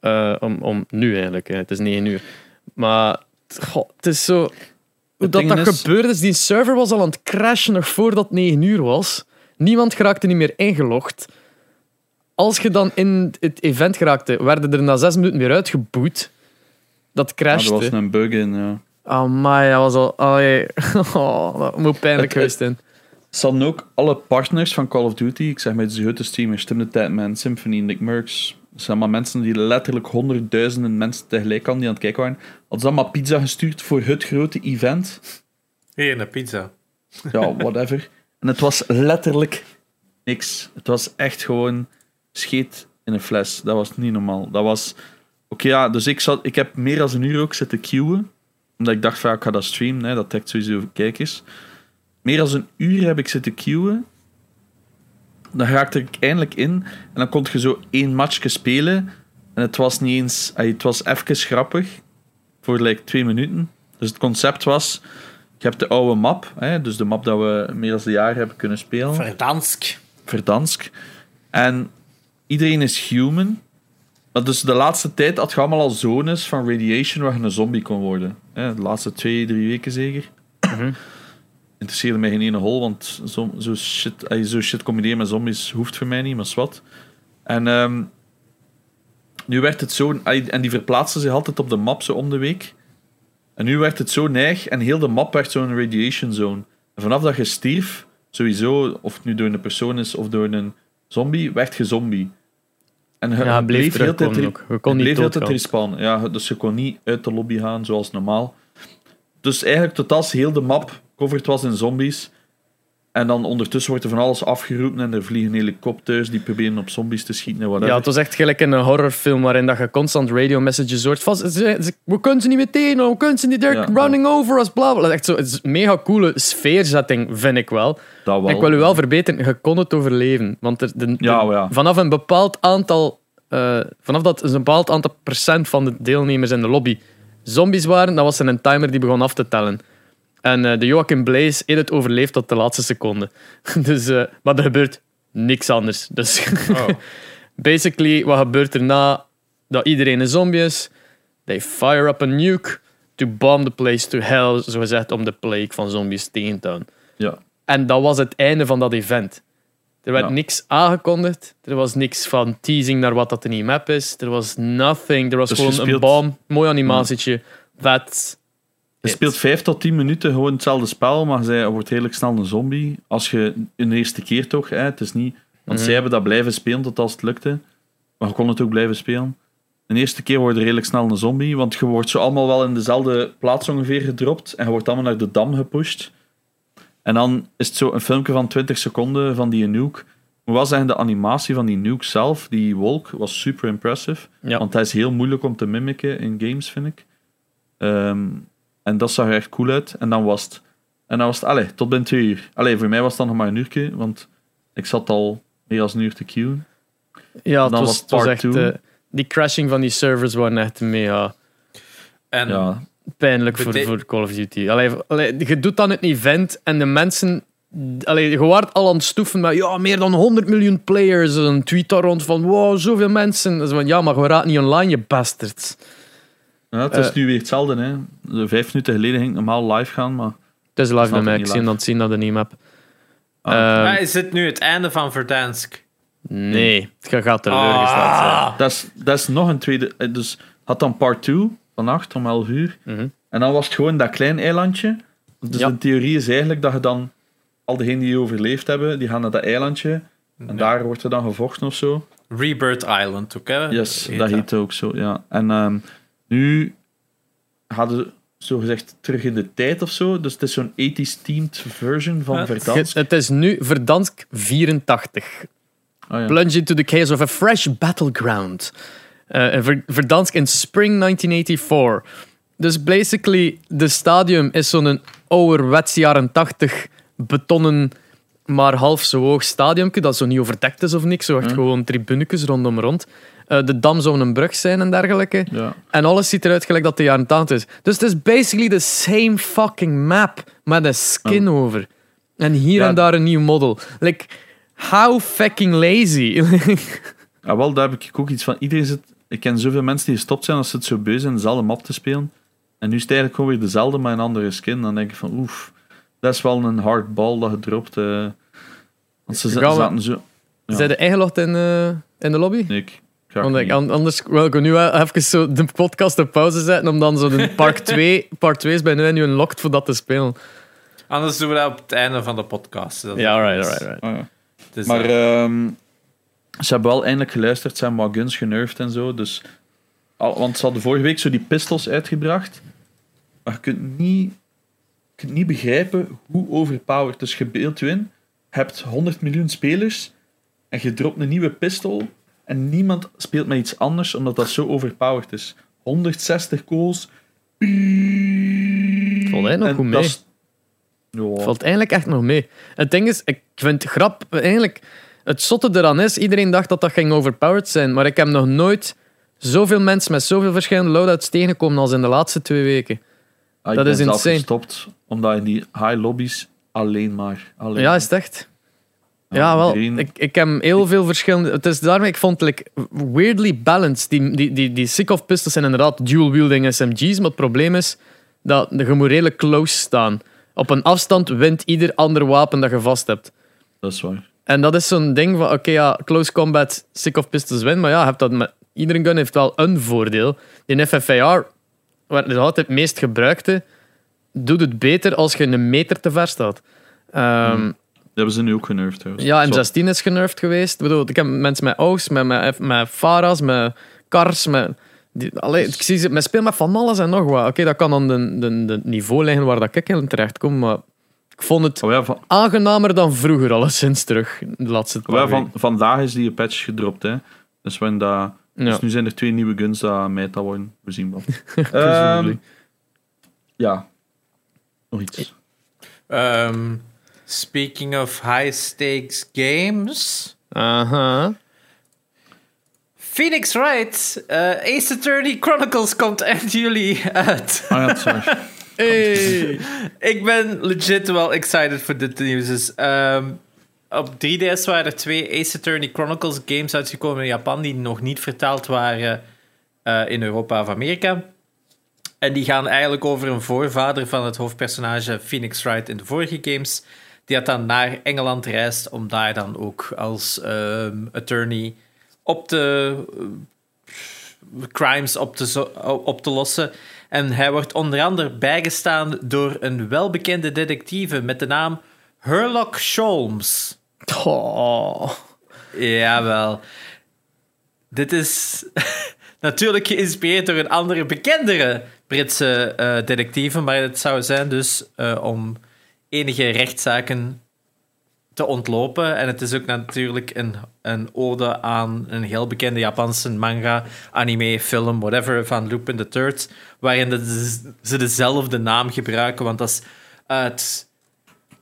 Eh, om, om nu eigenlijk, hè. het is 9 uur. Maar goh, het is zo. Hoe dat, dat is- gebeurde is, die server was al aan het crashen nog voordat het 9 uur was. Niemand geraakte niet meer ingelogd. Als je dan in het event geraakte, werden er na 6 minuten weer uitgeboet. Dat crashte. er was een bug in. Ja. Amai, dat was al... Allee. Oh, dat moet pijnlijk geweest zijn. Ze hadden ook alle partners van Call of Duty. Ik zeg met de grote streamers, Tim de Tijdman, Symphony, Nick Merckx. Zijn allemaal mensen die letterlijk honderdduizenden mensen tegelijk hadden die aan het kijken waren. Hadden ze allemaal pizza gestuurd voor het grote event. Hier, een pizza. Ja, whatever. En het was letterlijk niks. Het was echt gewoon scheet in een fles. Dat was niet normaal. Dat was... Oké, ja, dus ik, zat, ik heb meer dan een uur ook zitten queuen. Omdat ik dacht, van, ik ga dat streamen. Hè, dat trekt sowieso kijkers. Meer dan een uur heb ik zitten queuen. Dan raakte ik eindelijk in. En dan kon je zo één matchje spelen. En het was niet eens... Het was even grappig. Voor like, twee minuten. Dus het concept was... Je hebt de oude map, hè, dus de map dat we meer dan een jaar hebben kunnen spelen. Verdansk. Verdansk. En iedereen is human. Maar dus de laatste tijd had je allemaal al zones van radiation waar je een zombie kon worden. Hè, de laatste twee, drie weken zeker. Interesseerde mij geen ene hol, want zo, zo, shit, zo shit combineren met zombies hoeft voor mij niet, maar wat. En ehm, nu werd het zo... En die verplaatsten zich altijd op de map zo om de week. En nu werd het zo neig en heel de map werd zo'n radiation zone. En vanaf dat je stierf, sowieso, of het nu door een persoon is of door een zombie, werd je zombie. En je, Ja, bleef heel de tijd terugkomen re- ook. Je kon je niet bleef heel tijd respawnen. Ja, dus je kon niet uit de lobby gaan zoals normaal. Dus eigenlijk tot als heel de map covered was in zombies. En dan ondertussen wordt er van alles afgeroepen en er vliegen helikopters die proberen op zombies te schieten en whatever. Ja, het was echt gelijk een horrorfilm waarin dat je constant radio messages hoort. Van, we kunnen ze niet meer tegen, we kunnen ze niet, they're Ja, running over us, bla bla. Echt zo, het is een mega coole sfeerzetting, vind ik wel. dat wel. Ik wil u wel verbeteren, je kon het overleven. Want er, de, de- Ja, ja. vanaf een bepaald aantal, eh, vanaf dat een bepaald aantal procent van de deelnemers in de lobby zombies waren, dan was er een timer die begon af te tellen. En eh, de Joachim Blaze heeft het overleefd tot de laatste seconde. dus, eh, maar er gebeurt niks anders. Dus Oh. basically, wat gebeurt er na dat iedereen een zombie is? They fire up a nuke to bomb the place to hell, zo gezegd, om de plague van zombies tegen te houden. Ja. En dat was het einde van dat event. Er werd Ja. niks aangekondigd. Er was niks van teasing naar wat dat in die map is. Er was nothing. Er was Dus gewoon een bom, mooi animatietje. That's Je speelt 5 tot 10 minuten gewoon hetzelfde spel, maar zij wordt redelijk snel een zombie. Als je een eerste keer toch, hè, het is niet. Want Mhm. zij hebben dat blijven spelen tot als het lukte. Maar je kon het ook blijven spelen. De eerste keer word je redelijk snel een zombie, want je wordt zo allemaal wel in dezelfde plaats ongeveer gedropt en je wordt allemaal naar de dam gepusht. En dan is het zo een filmpje van 20 seconden van die nuke. Moet wel zeggen, de animatie van die nuke zelf, die wolk, was super impressive. Ja. Want hij is heel moeilijk om te mimiken in games, vind ik. Ehm, en dat zag er echt cool uit. En dan was het... En dan was het... Allee, tot binnen twee uur. Allee, voor mij was het dan nog maar een uurtje, want ik zat al meer dan een uur te queuen. Ja, het Dan was, was het was echt... eh, die crashing van die servers waren echt mega En Ja, pijnlijk voor, voor Call of Duty. Allee, allee, je doet dan het event en de mensen... Allee, je wordt al aan het stoeven met ja, meer dan 100 miljoen players. Een tweet daar rond van wow, zoveel mensen. Dat is van, ja, maar je raadt niet online, je bastards. Ja het is Eh. nu weer hetzelfde. Hè. De vijf minuten geleden ging het normaal live gaan, maar... Het is live bij mij. ik Ik zie dat zien dat de niet heb. Ehm, Maar is dit nu het einde van Verdansk? nee, je gaat teleurgesteld zijn. Ah. Dat is, dat is nog een tweede... eh, Dus had dan part 2 vannacht om 11 uur. Mhm. En dan was het gewoon dat klein eilandje. Dus Ja. de theorie is eigenlijk dat je dan... Al diegenen die overleefd hebben, die gaan naar dat eilandje. En daar wordt er dan gevochten of zo. Rebirth Island ook, hè? Yes, Heet dat heet ook zo, ja. En ehm, nu hadden ze zogezegd terug in de tijd of zo. Dus het is zo'n 80s themed version van Ja. Verdansk. Het is nu Verdansk 84. Ah, ja. Plunge into the chaos of a fresh battleground. Eh, Verdansk in spring 1984. Dus basically, de stadium is zo'n ouderwets jaren 80 betonnen, maar half zo hoog stadiumke, dat zo niet overdekt is of niks. Zo echt gewoon tribunekes rondom rond. Eh, de dam zou een brug zijn en dergelijke. Ja. En alles ziet eruit gelijk dat de jaren 80 is. Dus het is basically the same fucking map met een skin over. En hier Ja. en daar een nieuw model. Like, how fucking lazy. Ah, wel, daar heb ik ook iets van. Iedereen zit... Ik ken zoveel mensen die gestopt zijn als ze het zo beu zijn dezelfde map te spelen. En nu is het eigenlijk gewoon weer dezelfde, maar een andere skin. Dan denk ik van, oef, dat is wel een hard ball dat je dropt. eh. want ze zaten zo... Ja. Zijn de ingelogd in, eh, in de lobby? Nee, ik Want ik, anders wil ik nu wel even zo de podcast op pauze zetten om dan zo de Park 2, Part 2 is bij nu en nu unlocked voor dat te spelen. Anders doen we dat op het einde van de podcast. Dat Ja, is- alright, alright, alright. Ja. het is, Maar eh, ehm, ze hebben wel eindelijk geluisterd, ze hebben wat guns genervd en zo. Dus, al, want ze hadden vorige week zo die pistols uitgebracht. Maar je kunt niet, je kunt niet begrijpen hoe overpowered. Dus je beeldt je in, je hebt 100 miljoen spelers en je dropt een nieuwe pistol en niemand speelt met iets anders omdat dat zo overpowered is. 160 calls. Valt eigenlijk nog goed mee. is- Ja. Valt eigenlijk echt nog mee. Het ding is, ik vind het grap, eigenlijk, het zotte eraan is, iedereen dacht dat dat ging overpowered zijn, maar ik heb nog nooit zoveel mensen met zoveel verschillende loadouts tegengekomen als in de laatste twee weken. Ah, ik dat is insane. gestopt omdat in die high lobbies alleen maar. Alleen Ja, is het echt? Ja, Ja, wel. Ik, ik heb heel veel verschillende... Het is daarmee, ik vond het like, weirdly balanced. Die, die, die, die Sikov pistols zijn inderdaad dual-wielding SMG's, maar het probleem is dat je moet redelijk close staan. Op een afstand wint ieder ander wapen dat je vast hebt. Dat is waar. En dat is zo'n ding van, oké, ja, close combat, Sikov pistols win, maar ja, hebt dat met, iedere gun heeft wel een voordeel. In FFAR, waar is altijd het meest gebruikte, doet het beter als je een meter te ver staat. Ehm, Ja, hebben ze nu ook genervd trouwens. Ja, Zo- M16 is genervd geweest. Ik bedoel, ik heb mensen met AUGs, met, met, met Faras, met Cars, met... Die, allee, ik zie ze, men speelt met van alles en nog wat. Oké, dat kan aan de, de, de niveau liggen waar dat ik in terecht kom, maar ik vond het Oh ja, van, aangenamer dan vroeger, alleszins terug, de laatste oh ja, van, vandaag is die patch gedropt. Hè. Dus, when dat, Ja. dus nu zijn er twee nieuwe guns dat meta worden. We zien wel. Ehm, ja. Nog iets. Ehm, speaking of high stakes games. Aha. Phoenix Wright, eh, Ace Attorney Chronicles komt eind juli uit. Ah ja, sorry. Hey. Ik ben legit wel excited voor dit nieuws. Dus, ehm, op 3DS waren er twee Ace Attorney Chronicles games uitgekomen in Japan die nog niet vertaald waren eh, in Europa of Amerika. En die gaan eigenlijk over een voorvader van het hoofdpersonage Phoenix Wright in de vorige games. Die had dan naar Engeland reist om daar dan ook als ehm, attorney op de eh, crimes op te, op te lossen. En hij wordt onder andere bijgestaan door een welbekende detectieve met de naam Herlock Sholmes. Oh. Jawel. Dit is natuurlijk geïnspireerd door een andere bekendere Britse eh detectieve, maar het zou zijn dus eh, om enige rechtszaken te ontlopen. En het is ook natuurlijk een, een ode aan een heel bekende Japanse manga, anime, film, whatever, van Lupin the Third, waarin ze dezelfde naam gebruiken, want dat is uit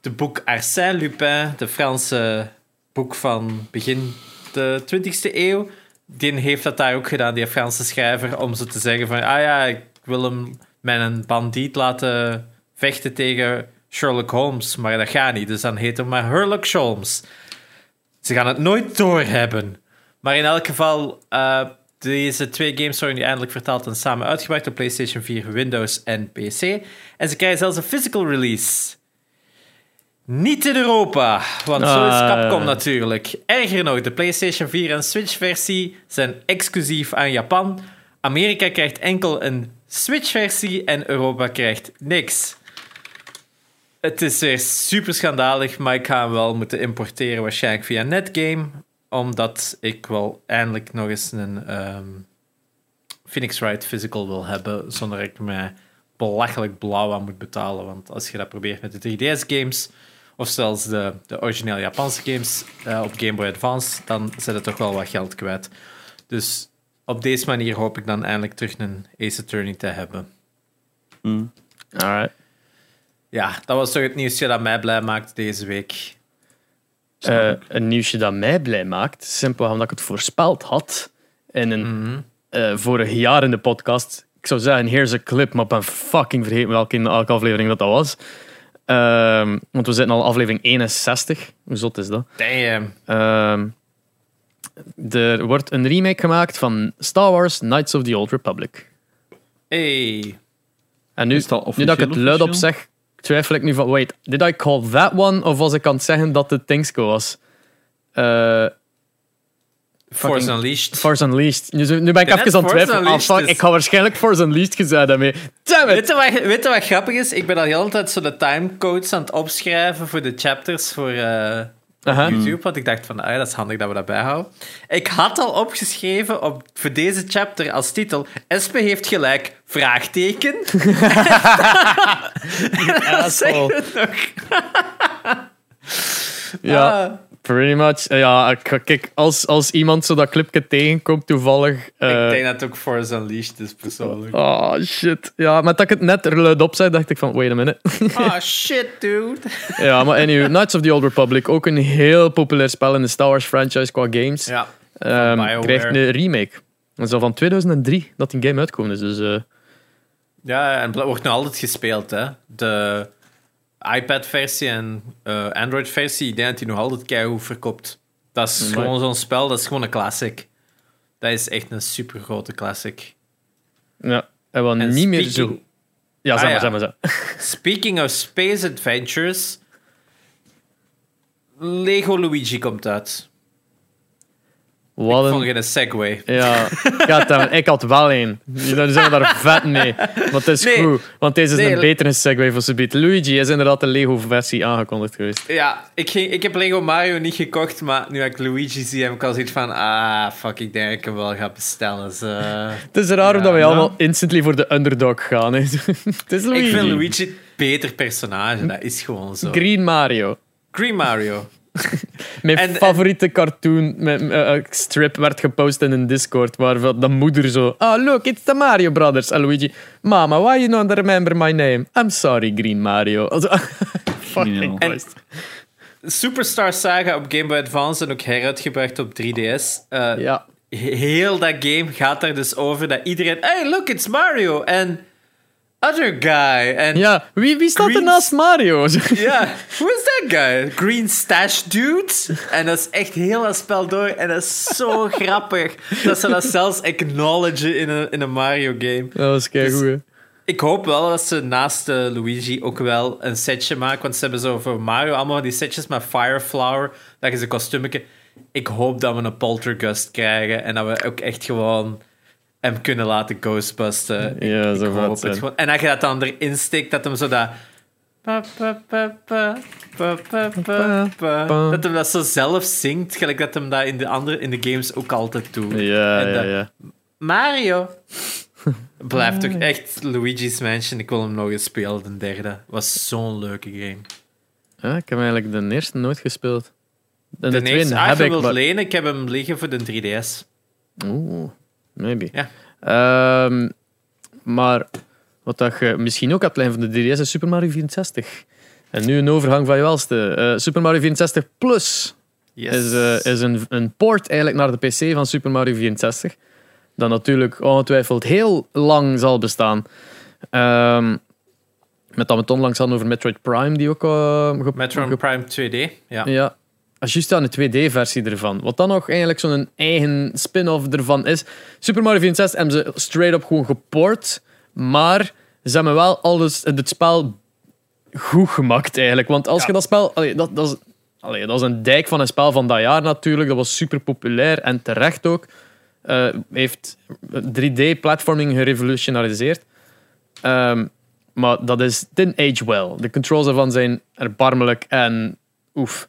de boek Arsène Lupin, de Franse boek van begin de 20e eeuw. Die heeft dat daar ook gedaan, die Franse schrijver, om zo te zeggen van, ah ja, ik wil hem een bandiet laten vechten tegen Sherlock Holmes, maar dat gaat niet. Dus dan heet hem maar Herlock Sholmes. Ze gaan het nooit doorhebben. Maar in elk geval, eh, deze twee games worden nu eindelijk vertaald en samen uitgebracht op PlayStation 4, Windows en PC. En ze krijgen zelfs een physical release. Niet in Europa, want zo is Ah. Capcom natuurlijk. Erger nog, de PlayStation 4 en Switch-versie zijn exclusief aan Japan. Amerika krijgt enkel een Switch-versie en Europa krijgt niks. Het is weer super schandalig, maar ik ga hem wel moeten importeren, waarschijnlijk via Netgame. Omdat ik wel eindelijk nog eens een ehm, Phoenix Wright physical wil hebben, zonder dat ik me belachelijk blauw aan moet betalen. Want als je dat probeert met de 3DS-games, of zelfs de, de originele Japanse games eh, op Game Boy Advance, dan zet het toch wel wat geld kwijt. Dus op deze manier hoop ik dan eindelijk terug een Ace Attorney te hebben. Mm. Alright. Ja, dat was toch het nieuwsje dat mij blij maakt deze week. Eh, een nieuwsje dat mij blij maakt, simpel omdat ik het voorspeld had in een Mhm. eh, vorig jaar in de podcast. Ik zou zeggen, here's a clip, maar ik ben fucking vergeten welke, welke aflevering dat, dat was. Ehm, want we zitten al aflevering 61. Hoe zot is dat? Damn. Ehm, er wordt een remake gemaakt van Star Wars Knights of the Old Republic. Hey. En nu, nu dat ik het luid op zeg, twijfel ik nu van, wait, did I call that one? Of was ik aan het zeggen dat het Tingsco was? Eh Force Unleashed. Force Unleashed. Nu, nu ben ik even aan het twijfelen. Ah, fuck, is- ik ga waarschijnlijk Force Unleashed gezegd hebben. Damn it! Weet je, wat, weet je wat grappig is? Ik ben al de hele tijd zo de timecodes aan het opschrijven voor de chapters voor eh, Aha. YouTube. Want ik dacht van, ah, ja, dat is handig dat we dat bijhouden. Ik had al opgeschreven op, voor deze chapter als titel... Espe heeft gelijk, vraagteken. Asshole. Zeg het nog. Ja, Ah, pretty much. Eh, Ja, ik- kijk, als, als iemand zo dat clipje tegenkomt toevallig... eh, ik denk dat het ook Force Unleashed is, persoonlijk. Oh, shit. Ja, met dat ik het net er luid op zei, dacht ik van, wait a minute. Oh, shit, dude. ja, maar anyway, Knights of the Old Republic, ook een heel populair spel in de Star Wars franchise qua games. Ja. Ehm, BioWare. krijgt een remake. Dat is al van 2003 dat die game uitkomt is. Dus eh, Ja, en wordt nog altijd gespeeld, hè. De iPad-versie en eh, Android-versie, ik denk dat die nog altijd keigoed verkoopt. Dat is gewoon zo'n spel, dat is gewoon een classic. Dat is echt een super grote classic. ja, en wel niet meer zo. Ja, zeg Ah, maar, ja. zeg maar. Zeg. Speaking of Space Adventures, Lego Luigi komt uit. Wat Ik vond een... geen segway. Ja, goddammit, ik had wel één. Jullie zijn daar vet mee. Maar het is Nee. goed, want deze is Nee, een betere segue voor Subiet. Luigi is inderdaad de Lego-versie aangekondigd geweest. Ja, ik, ging, ik heb Lego Mario niet gekocht, maar nu ik Luigi zie, heb ik al zoiets van... Ah, fuck, ik denk dat ik hem wel ga bestellen. Dus. Het is raar Ja, dat wij nou. allemaal instantly voor de underdog gaan. Het is Luigi. Ik vind Luigi een beter personage, dat is gewoon zo. Green Mario. Green Mario. Mijn En- favoriete cartoon eh, eh, strip werd gepost in een Discord waar de moeder zo. Ah, look, it's the Mario Brothers. En Luigi, Mama, why you don't remember my name? I'm sorry, Green Mario. Fucking. Superstar Saga op Game Boy Advance en ook heruitgebracht op 3DS. Eh, Ja. he- Heel dat game gaat er dus over dat iedereen... Hey, look, it's Mario. En... Other guy. En ja, wie, wie staat er naast Mario? Ja, who is that guy? Green Stash Dude? En dat is echt heel dat spel door. En dat is zo grappig. Dat ze dat zelfs acknowledgen in een, in een Mario game. dat was keigoed. hè. Ik hoop wel dat ze naast eh, Luigi ook wel een setje maken. Want ze hebben zo voor Mario allemaal die setjes met Fire Flower. Dat je ze kostuumetje. Ik hoop dat we een poltergust krijgen. En dat we ook echt gewoon hem kunnen laten ghostbusten. Ja, Ik zo hoop het zijn. gewoon. En dat je dat dan erin steekt, dat hem zo dat... Dat hem dat zo zelf zingt, gelijk dat hem dat in de, andere, in de games ook altijd doet. Ja, En ja, dat- ja. Mario. Blijft toch echt Luigi's Mansion. Ik wil hem nog eens spelen, de derde. Was zo'n leuke game. Ja, ik heb eigenlijk de eerste nooit gespeeld. De, De tweede ah, heb ik, wilt maar... lenen, ik heb hem liggen voor de 3DS. Oeh, maybe. Ja. Ehm, maar wat dat je misschien ook hebt liggen van de 3DS is Super Mario 64. En nu een overgang van je welste. Eh, Super Mario 64 Plus Yes. is, eh, is een, een port eigenlijk naar de PC van Super Mario 64. Dat natuurlijk ongetwijfeld heel lang zal bestaan. Ehm, met dat we het onlangs hadden over Metroid Prime, die ook... ge- Metroid Prime 2D. Ja. ja. Als juist aan de 2D-versie ervan. Wat dan nog eigenlijk zo'n eigen spin-off ervan is. Super Mario 64 hebben ze straight up gewoon geport. Maar ze hebben wel alles, het spel goed gemaakt eigenlijk. Want als Ja. je dat spel... Allee, dat, dat, is, allee, dat is een dijk van een spel van dat jaar natuurlijk. Dat was super populair en terecht ook. Eh, heeft 3D-platforming gerevolutionariseerd. Ehm, maar dat is didn't age well. De controls ervan zijn erbarmelijk en oef.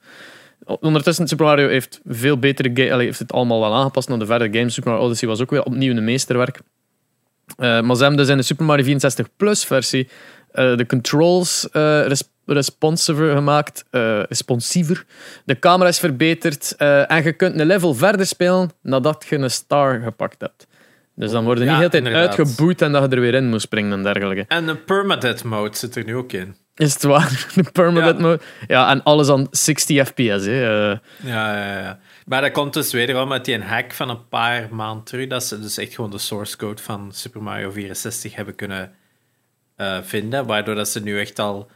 Ondertussen, Super Mario heeft veel betere heeft het allemaal wel aangepast naar de verdere games. Super Mario Odyssey was ook weer opnieuw een meesterwerk. Eh, maar ze hebben dus in de Super Mario 64 Plus versie eh, de controls eh, res- responsiever gemaakt. responsiever. De camera is verbeterd. en je kunt een level verder spelen nadat je een star gepakt hebt. Dus dan worden Ja, niet heel tijd uitgeboet en dat je er weer in moet springen en dergelijke. En de permadeath mode zit er nu ook in. Is het waar? De permanent Ja. mode. Ja, en alles aan 60 fps. Hè. Eh, Ja, ja, ja. Maar dat komt dus wederom uit die een hack van een paar maanden terug. Dat ze dus echt gewoon de source code van Super Mario 64 hebben kunnen eh, vinden. Waardoor dat ze nu echt al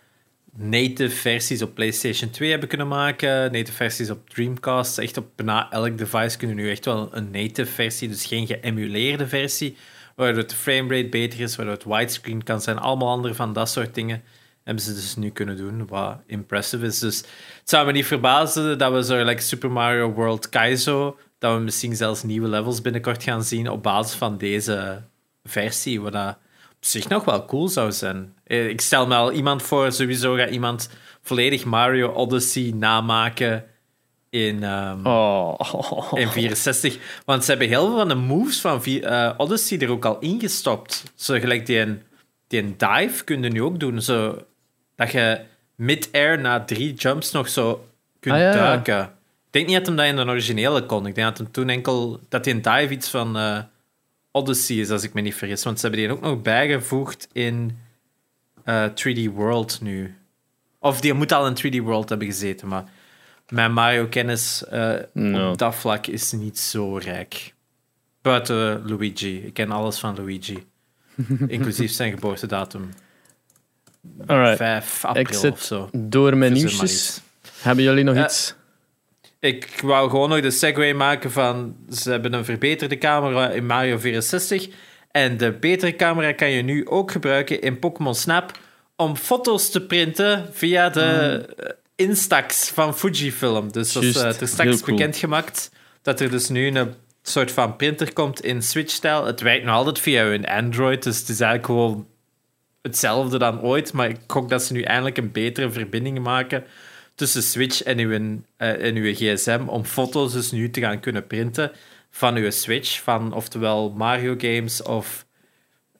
native versies op PlayStation 2 hebben kunnen maken. Native versies op Dreamcast. Echt op bijna elk device kunnen nu echt wel een native versie. Dus geen geëmuleerde versie. Waardoor het framerate beter is. Waardoor het widescreen kan zijn. Allemaal andere van dat soort dingen hebben ze dus nu kunnen doen, wat impressive is. Dus het zou me niet verbazen dat we zo like Super Mario World Kaizo, dat we misschien zelfs nieuwe levels binnenkort gaan zien op basis van deze versie, wat zich nog wel cool zou zijn. Eh, Ik stel me al iemand voor, sowieso gaat iemand volledig Mario Odyssey namaken in... ehm, oh. in 64. Want ze hebben heel veel van de moves van eh, Odyssey er ook al ingestopt. Zo gelijk die, een, die een dive kun je nu ook doen. Zo, dat je mid-air na drie jumps nog zo kunt Ah, ja. duiken. Ik denk niet dat hem dat in de originele kon. Ik denk dat hem toen enkel... Dat die een dive iets van eh, Odyssey is, als ik me niet vergis. Want ze hebben die ook nog bijgevoegd in eh, 3D World nu. Of die moet al in 3D World hebben gezeten, maar... Mijn Mario-kennis eh, No. op dat vlak is niet zo rijk. Buiten Luigi. Ik ken alles van Luigi. Inclusief zijn geboortedatum. Alright. 5 april Ik zit of zo. door mijn nieuwsjes. Hebben jullie nog Ja. iets? Ik wou gewoon nog de segue maken van... Ze hebben een verbeterde camera in Mario 64. En de betere camera kan je nu ook gebruiken in Pokémon Snap... om foto's te printen via de eh, Instax van Fujifilm. Dus dat is eh, er straks cool. bekendgemaakt dat er dus nu een soort van printer komt in Switch-stijl. Het werkt nog altijd via hun Android, dus het is eigenlijk gewoon hetzelfde dan ooit. Maar ik hoop dat ze nu eindelijk een betere verbinding maken tussen Switch en uw, uh, en uw gsm om foto's dus nu te gaan kunnen printen van uw Switch, van oftewel Mario games of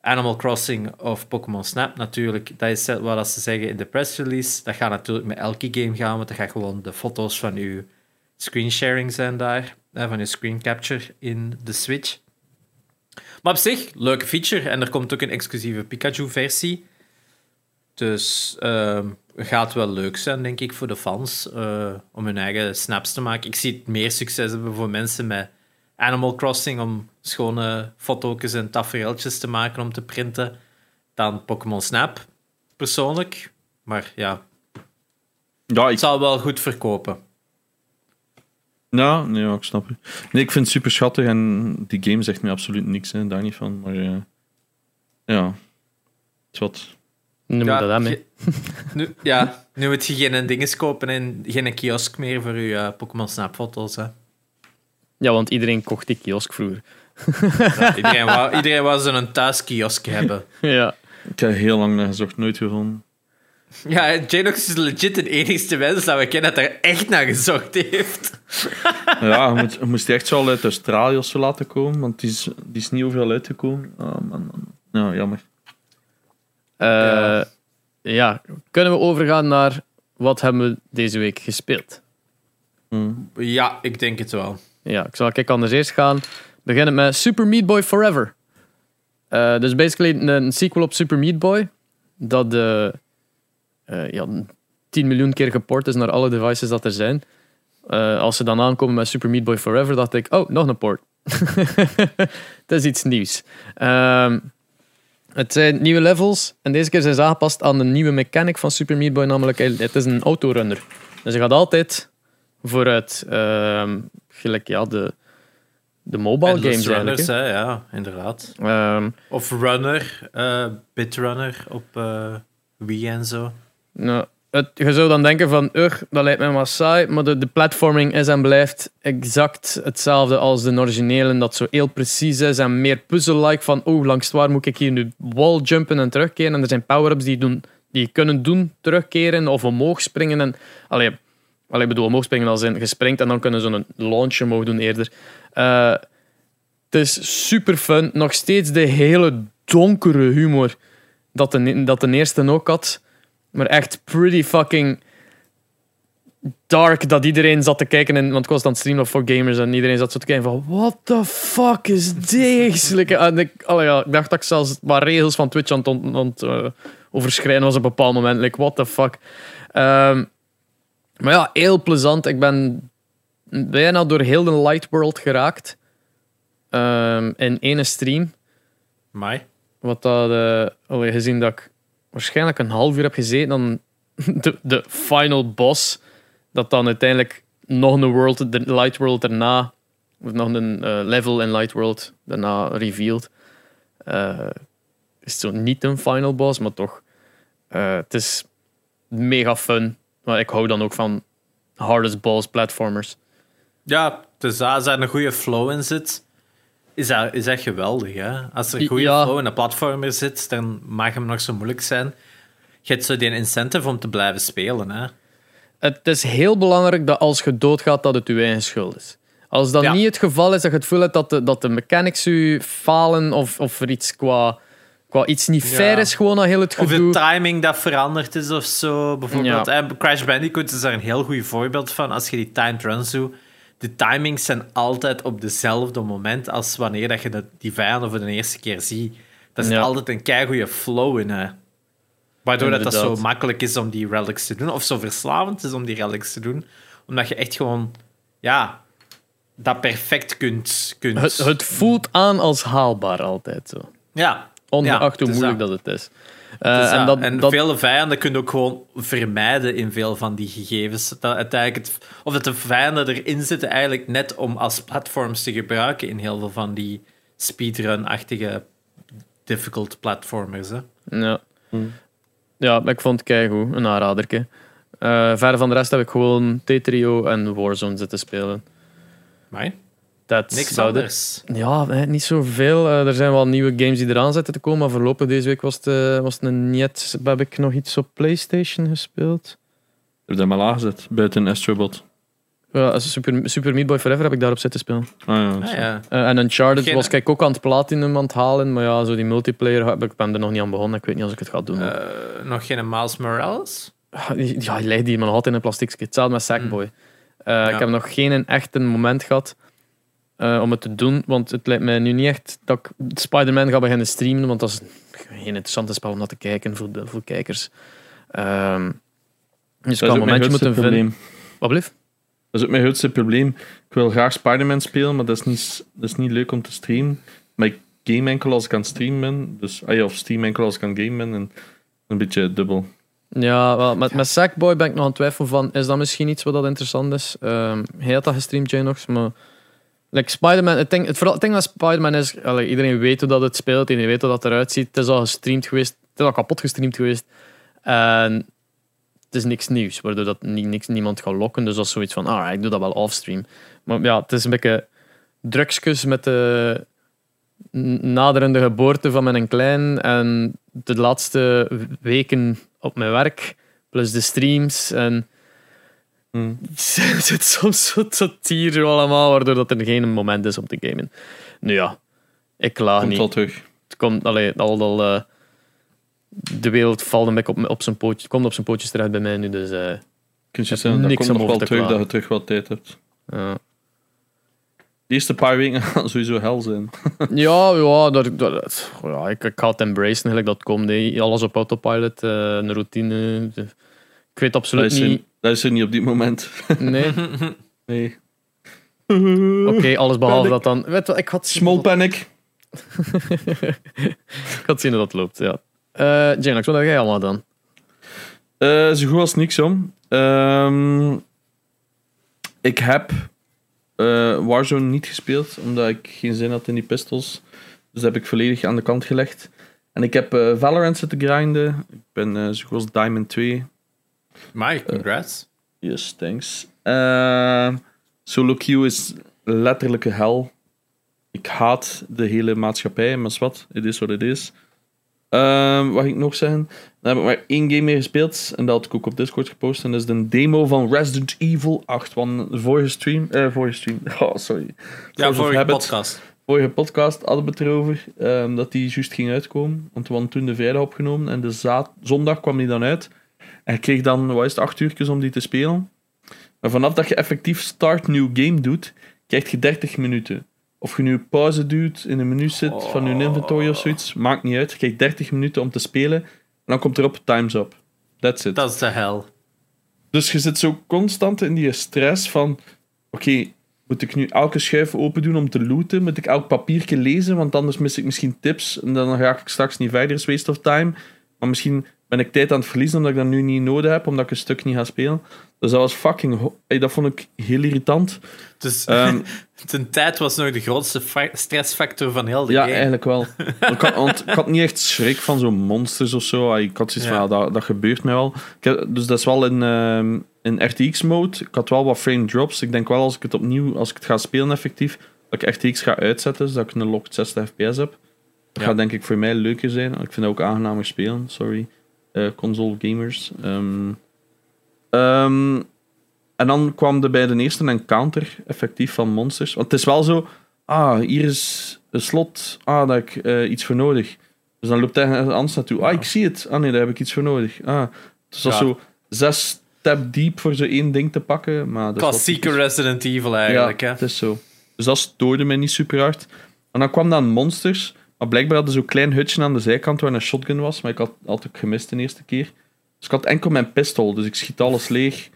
Animal Crossing of Pokémon Snap natuurlijk. Dat is wat ze zeggen in de press release. Dat gaat natuurlijk met elke game gaan, want dat gaat gewoon de foto's van uw screensharing zijn daar, van uw screen capture in de Switch. Maar op zich, leuke feature. En er komt ook een exclusieve Pikachu-versie. Dus uh, gaat wel leuk zijn, denk ik, voor de fans uh, om hun eigen snaps te maken. Ik zie het meer succes hebben voor mensen met Animal Crossing om schone foto's en tafereeltjes te maken om te printen dan Pokémon Snap, persoonlijk. Maar ja, ja ik... het zal wel goed verkopen. Ja, nee, ik snap het. Nee, ik vind het super schattig en die game zegt me absoluut niks, hè, daar niet van. Maar uh, ja, het is wat. Noem ja, dat aan, nu, ja, nu moet je geen dingen kopen en geen kiosk meer voor je uh, Pokémon Snap foto's. Hè. Ja, want iedereen kocht die kiosk vroeger. Ja, iedereen, wou, iedereen wou zo'n thuiskiosk hebben. Ja. Ik heb heel lang naar gezocht, nooit gevonden. Ja, Janox is legit de enigste mens dat we kennen dat er echt naar gezocht heeft. ja, je, moet, je moest echt zo uit Australië of zo laten komen, want die is, die is niet overal uitgekomen. Oh, man, man. Ja, jammer. Ja. ja. kunnen we overgaan naar wat hebben we deze week gespeeld? Hmm. Ja, ik denk het wel. Ja, ik zal kijk anders eerst gaan. Beginnen met Super Meat Boy Forever. Uh, dus basically een sequel op Super Meat Boy. Dat de uh, ja, 10 miljoen keer geport is naar alle devices dat er zijn. Als ze dan aankomen met Super Meat Boy Forever, dacht ik, oh, nog een port. dat is iets nieuws. Uh, het zijn nieuwe levels en deze keer zijn ze aangepast aan de nieuwe mechanic van Super Meat Boy, namelijk het is een autorunner. Dus je gaat altijd vooruit. Uh, gelijk ja, de, de mobile Endless games runners. Hè? Ja, inderdaad. Um, of Runner, uh, Bitrunner op uh, Wii en zo. Nou, je zou dan denken van, dat lijkt me maar saai, maar de, platforming is en blijft exact hetzelfde als de originele, dat zo heel precies is en meer puzzle-like van, oh, langs waar moet ik hier nu wall jumpen en terugkeren en er zijn power-ups die, doen, die je kunnen doen, terugkeren of omhoog springen en, allee, allee, bedoel, omhoog springen als in gespringt en dan kunnen ze een launch omhoog doen eerder. Uh, het is super fun, nog steeds de hele donkere humor dat de, dat de eerste ook had. Maar echt pretty fucking dark dat iedereen zat te kijken. En, want ik was dan streamen voor gamers en iedereen zat zo te kijken van... What the fuck is deze? En ik, ja, ik dacht dat ik zelfs maar regels van Twitch aan het on, uh, overschrijden was op een bepaald moment. Like, what the fuck? Um, maar ja, heel plezant. Ik ben bijna door heel de Light World geraakt. Um, in ene stream. Mai. Wat dat... Uh, gezien dat ik waarschijnlijk een half uur heb gezeten, dan de, de final boss, dat dan uiteindelijk nog een world, de Light World daarna, of nog een uh, level in Light World daarna revealed. Uh, is zo niet een final boss, maar toch. Uh, het is mega fun. Maar ik hou dan ook van hardest balls platformers. Ja, dus als er een goede flow in zit, is dat, is dat geweldig. Hè? Als er een goede Ja. flow in een platformer zit, dan mag hem nog zo moeilijk zijn. Je hebt zo die incentive om te blijven spelen. Hè? Het is heel belangrijk dat als je doodgaat, dat het je eigen schuld is. Als dat Ja. niet het geval is, dat je het gevoel hebt dat de, dat de mechanics u falen of, of er iets qua, qua iets niet fair is, gewoon al heel het Of de gedoe. timing dat veranderd is of zo. Bijvoorbeeld, Ja. Crash Bandicoot is daar een heel goed voorbeeld van. Als je die timed runs doet, de timings zijn altijd op dezelfde moment als wanneer dat je de, die vijanden voor de eerste keer ziet. Dat is Ja. altijd een keigoede flow in. Hè. Waardoor dat, dat zo makkelijk is om die relics te doen. Of zo verslavend is om die relics te doen. Omdat je echt gewoon... Ja, dat perfect kunt... kunt Het, het voelt aan als haalbaar altijd zo. ja. Ongeacht Ja, hoe moeilijk dat. dat het is. Eh, Dus ja, en dat, en dat, vele vijanden kun je ook gewoon vermijden in veel van die gegevens. Dat uiteindelijk het, of dat de vijanden erin zitten eigenlijk net om als platforms te gebruiken in heel veel van die speedrun-achtige difficult platformers. Hè. ja. ja, maar ik vond het keigoed. Een aanraderke. Eh verder van de rest heb ik gewoon Tetrio en Warzone zitten spelen. Maar That's Niks it. Ja, niet zoveel. Eh, er zijn wel nieuwe games die eraan zitten te komen, maar voorlopig deze week was het, eh, was het een niet. Heb ik nog iets op PlayStation gespeeld? Ik heb dat maar aangezet, buiten Astrobot. Ja, als Super, Super Meat Boy Forever heb ik daarop zitten spelen. Ah ja, Ah, ja. Eh, en Uncharted Geen- was ik ook aan het platinum aan het halen, maar ja, zo die multiplayer heb ik ben er nog niet aan begonnen. Ik weet niet als ik het ga doen. Eh, nog geen Miles Morales? Ja, je legt die maar nog altijd in een plastic skit. Hetzelfde met Sackboy. Eh, Ik heb nog geen echt een moment gehad eh, om het te doen, want het lijkt mij nu niet echt dat ik Spider-Man ga beginnen streamen, want dat is geen interessante spel om naar te kijken voor, de, voor kijkers. Ehm, dus ik Dat ga is een momentje moeten vinden. probleem. Wat blieft? Dat is ook mijn grootste probleem. Ik wil graag Spider-Man spelen, maar dat is, niet, dat is niet leuk om te streamen. Maar ik game enkel als ik aan het streamen ben. Dus, ah ja, of stream enkel als ik aan het gamen ben. En een beetje dubbel. Ja, wel, met, met Sackboy ben ik nog aan het twijfelen van, is dat misschien iets wat dat interessant is? Ehm hij had dat gestreamd, Janox, maar... Like Spider-Man, het ding, het, vooral, het ding Spider-Man is, iedereen weet hoe dat het speelt, iedereen weet hoe dat eruit ziet. Het is al gestreamd geweest, het is al kapot gestreamd geweest. En het is niks nieuws, waardoor dat niks, niemand gaat lokken. Dus dat is zoiets van, ah, ik doe dat wel offstream. Maar ja, het is een beetje drugskus met de naderende geboorte van mijn klein en de laatste weken op mijn werk, plus de streams en Hm. het zit soms zo tot hier allemaal, waardoor dat er geen moment is om te gamen. Nu ja, ik klaag Komt niet. wel terug. Het komt, allee, al, al, eh, de wereld valt een beetje op, op zijn pootjes, komt op zijn pootjes terecht bij mij nu, dus eh, Kun je zeggen, dat komt om nog wel te terug, dat je terug wat tijd hebt. ja. De eerste paar weken gaan sowieso hel zijn. Ja, ja, dat, dat, ja ik, ik ga het embracen, gelijk dat komt. hè. Alles op autopilot, eh, een routine. Ik weet absoluut niet. dat is er niet op dit moment. Nee, Nee. oké, alles behalve Panic. dat dan. Weet je, wat, ik had Small panic. Ik had zien hoe dat loopt, ja. Janox, wat heb jij allemaal dan? Eh, zo goed als niks om. Ehm, ik heb eh, Warzone niet gespeeld, omdat ik geen zin had in die pistols. Dus dat heb ik volledig aan de kant gelegd. En ik heb eh, Valorant zitten grinden. Ik ben zo goed als Diamond 2. Mike, congrats. Yes, thanks. Ehm, solo queue is letterlijke hel. Ik haat de hele maatschappij, maar wat, het is wat het is. Ehm, wat ging ik nog zeggen? Dan heb ik maar één game meer gespeeld en dat had ik ook op Discord gepost. En dat is de demo van Resident Evil 8. Want de vorige stream, eh, vorige stream, oh sorry. ja, Force vorige podcast. Vorige podcast hadden we het erover ehm, dat die juist ging uitkomen. Want we hadden toen de vrijdag opgenomen en de zaad- zondag kwam die dan uit. En ik kreeg dan, wat is het, acht uurtjes om die te spelen. Maar vanaf dat je effectief start new game doet, krijg je 30 minuten. Of je nu pauze doet, in een menu zit van je inventory of zoiets, maakt niet uit. Je krijgt 30 minuten om te spelen en dan komt erop time's up. That's it. Dat is de hel. Dus je zit zo constant in die stress van... Oké, moet ik nu elke schuif open doen om te looten? Moet ik elk papiertje lezen? Want anders mis ik misschien tips. En dan ga ik straks niet verder. is waste of time. Maar misschien ben ik tijd aan het verliezen omdat ik dat nu niet nodig heb. Omdat ik een stuk niet ga spelen. Dus dat was fucking... ho- Ey, dat vond ik heel irritant. Dus Ehm, ten tijd was nog de grootste fa- stressfactor van heel de ja, game. eigenlijk wel. Ik, had, want ik had niet echt schrik van zo'n monsters of zo. Ik had zoiets Ja. van, ja, dat, dat gebeurt mij wel. Ik heb- dus dat is wel in, ehm, in RTX-mode. Ik had wel wat frame drops. Ik denk wel als ik het opnieuw, als ik het ga spelen effectief, dat ik RTX ga uitzetten, zodat ik een locked 60 fps heb. Dat Ja. gaat denk ik voor mij leuker zijn. Ik vind dat ook aangenamer spelen, sorry. Eh, console gamers. Ehm, ehm, en dan kwam er bij de eerste encounter effectief van monsters. Want het is wel zo, ah, hier is een slot. Ah, daar heb ik eh, iets voor nodig. Dus dan loopt hij anders naartoe. Ah, ik zie het. Ah nee, daar heb ik iets voor nodig. Ah, dus dat Ja. zo zes step diep voor zo één ding te pakken. Maar Klassieke. Resident Evil eigenlijk. ja, hè. het is zo. Dus dat stoorde mij niet super hard. En dan kwam dan monsters. Maar blijkbaar hadden ze zo'n klein hutje aan de zijkant waar een shotgun was. Maar ik had altijd gemist de eerste keer. Dus ik had enkel mijn pistool. Dus ik schiet alles leeg.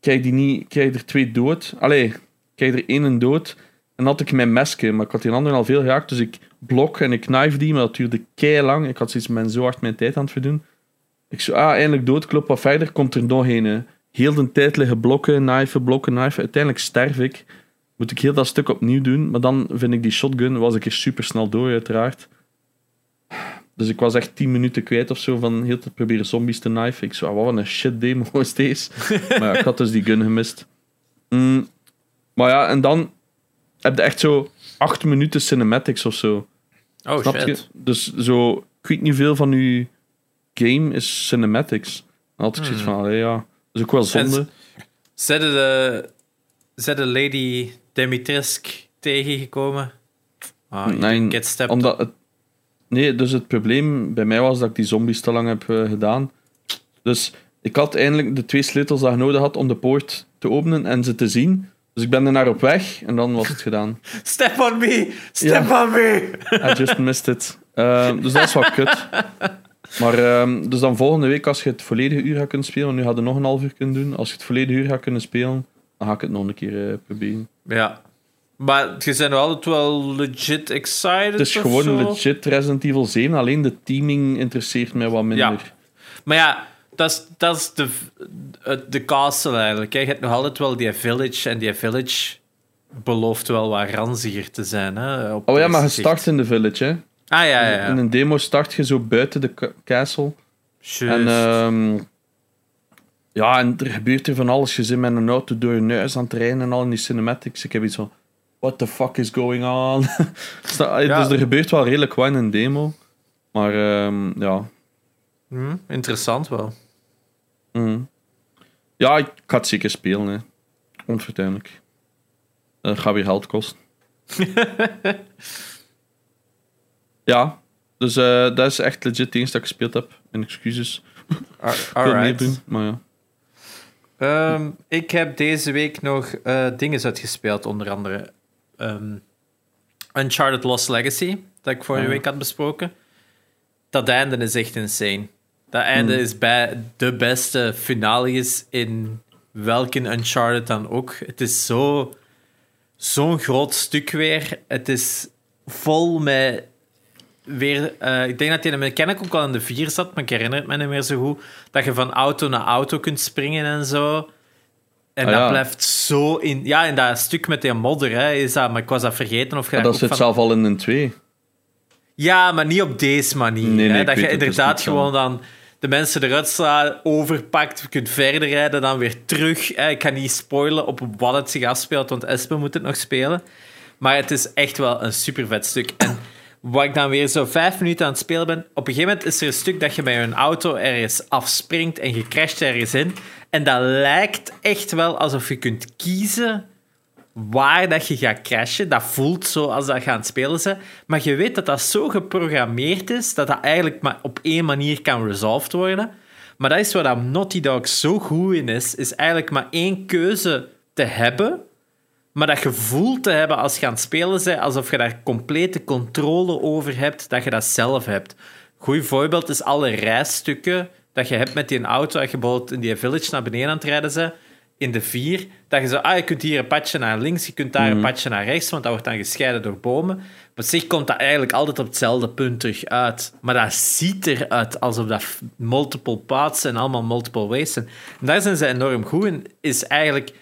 Krijg, die niet, krijg er twee dood. Allee, krijg er één dood. En dan had ik mijn mesje. Maar ik had die andere al veel geraakt. Dus ik blok en ik knife die. Maar dat duurde kei lang. Ik had zoiets met zo hard mijn tijd aan het verdoen. Ik zo, ah, eindelijk dood. Ik loop wat verder. Komt er nog een. Heel de tijd liggen blokken, knifen, blokken, knifen. Uiteindelijk sterf ik. Moet ik heel dat stuk opnieuw doen. Maar dan vind ik die shotgun, was ik er super snel door, uiteraard. Dus ik was echt 10 minuten kwijt of zo van heel te proberen zombies te knifen. Ik zo, wat een shit demo is deze. maar ja, ik had dus die gun gemist. Mm, maar ja, en dan heb je echt zo acht minuten cinematics of zo. Oh Snap shit. je? Dus zo, ik weet niet veel van uw game is cinematics. Dan had ik zoiets Hmm. van, allee, ja, dat is ook wel zonde. Zetten de, de Lady Dimitrescu tegengekomen? Ah, Nee, get stepped Omdat het, nee, dus het probleem bij mij was dat ik die zombies te lang heb eh, gedaan. Dus ik had eindelijk de twee sleutels dat ik nodig had om de poort te openen en ze te zien. Dus ik ben er naar op weg en dan was het gedaan. Step on me! Step on me! I just missed it. Eh, dus dat is wat kut. Maar ehm, dus dan volgende week, als je het volledige uur gaat kunnen spelen, want nu hadden we nog een half uur kunnen doen. Als je het volledige uur gaat kunnen spelen, ga ik het nog een keer eh, proberen. Ja. Maar je bent wel altijd wel legit excited Het is gewoon zo? legit Resident Evil 7, alleen de teaming interesseert mij wat minder. Ja. Maar ja, dat is, dat is de, de castle eigenlijk. hè. Je hebt nog altijd wel die village. En die village belooft wel wat ranziger te zijn. Hè, op Oh ja, maar je start in de village, hè. Ah, ja, ja. ja. In een demo start je zo buiten de ca- castle. Juist. En ehm, ja, en er gebeurt er van alles. Je zit met een auto door je huis aan het rijden en al in die cinematics. Ik heb iets van, what the fuck is going on? Ja. Dus er gebeurt wel redelijk wat in een demo. Maar ehm, ja. Hm, interessant wel. Mhm. Ja, ik ga het zeker spelen, hè. Onvertuinlijk. Dat gaat weer geld kosten. ja, dus eh, dat is echt legit het dat ik gespeeld heb. En excuses. Al- Ik wil Alright. meedoen, maar ja. Ehm, ik heb deze week nog eh dingen uitgespeeld, onder andere ehm, Uncharted Lost Legacy, dat ik vorige week had besproken. Dat einde is echt insane. Dat einde Hmm. is bij de beste finales in welke Uncharted dan ook. Het is zo, zo'n groot stuk weer. Het is vol met weer, eh, ik denk dat hij in de mechanic ook al in de 4 zat, maar ik herinner het me niet meer zo goed. Dat je van auto naar auto kunt springen en zo. En Ah, dat ja. blijft zo in. Ja, in dat stuk met die modder, hè, is dat, maar ik was dat vergeten. Of Maar dat zit van- zelf al in een 2. Ja, maar niet op deze manier. Nee, nee, hè. Dat je inderdaad gewoon dan de mensen eruit slaan, overpakt, je kunt verder rijden, dan weer terug. Hè. Ik kan niet spoilen op wat het zich afspeelt, want Espen moet het nog spelen. Maar het is echt wel een super vet stuk. En wat ik dan weer zo vijf minuten aan het spelen ben, op een gegeven moment is er een stuk dat je bij een auto ergens afspringt en je crasht ergens in. En dat lijkt echt wel alsof je kunt kiezen waar dat je gaat crashen. Dat voelt zo als dat gaan spelen ze. Maar je weet dat dat zo geprogrammeerd is dat dat eigenlijk maar op één manier kan resolved worden. Maar dat is waar dat Naughty Dog zo goed in is, is eigenlijk maar één keuze te hebben, maar dat gevoel te hebben als je aan het spelen bent, alsof je daar complete controle over hebt, dat je dat zelf hebt. Goed voorbeeld is alle rijstukken dat je hebt met die auto, als je bijvoorbeeld in die village naar beneden aan het rijden bent, in de vier, dat je zo, ah, je kunt hier een padje naar links, je kunt daar een padje naar rechts, want dat wordt dan gescheiden door bomen. Maar op zich komt dat eigenlijk altijd op hetzelfde punt terug uit. Maar dat ziet eruit alsof dat multiple paths en allemaal multiple ways zijn. En daar zijn ze enorm goed in, is eigenlijk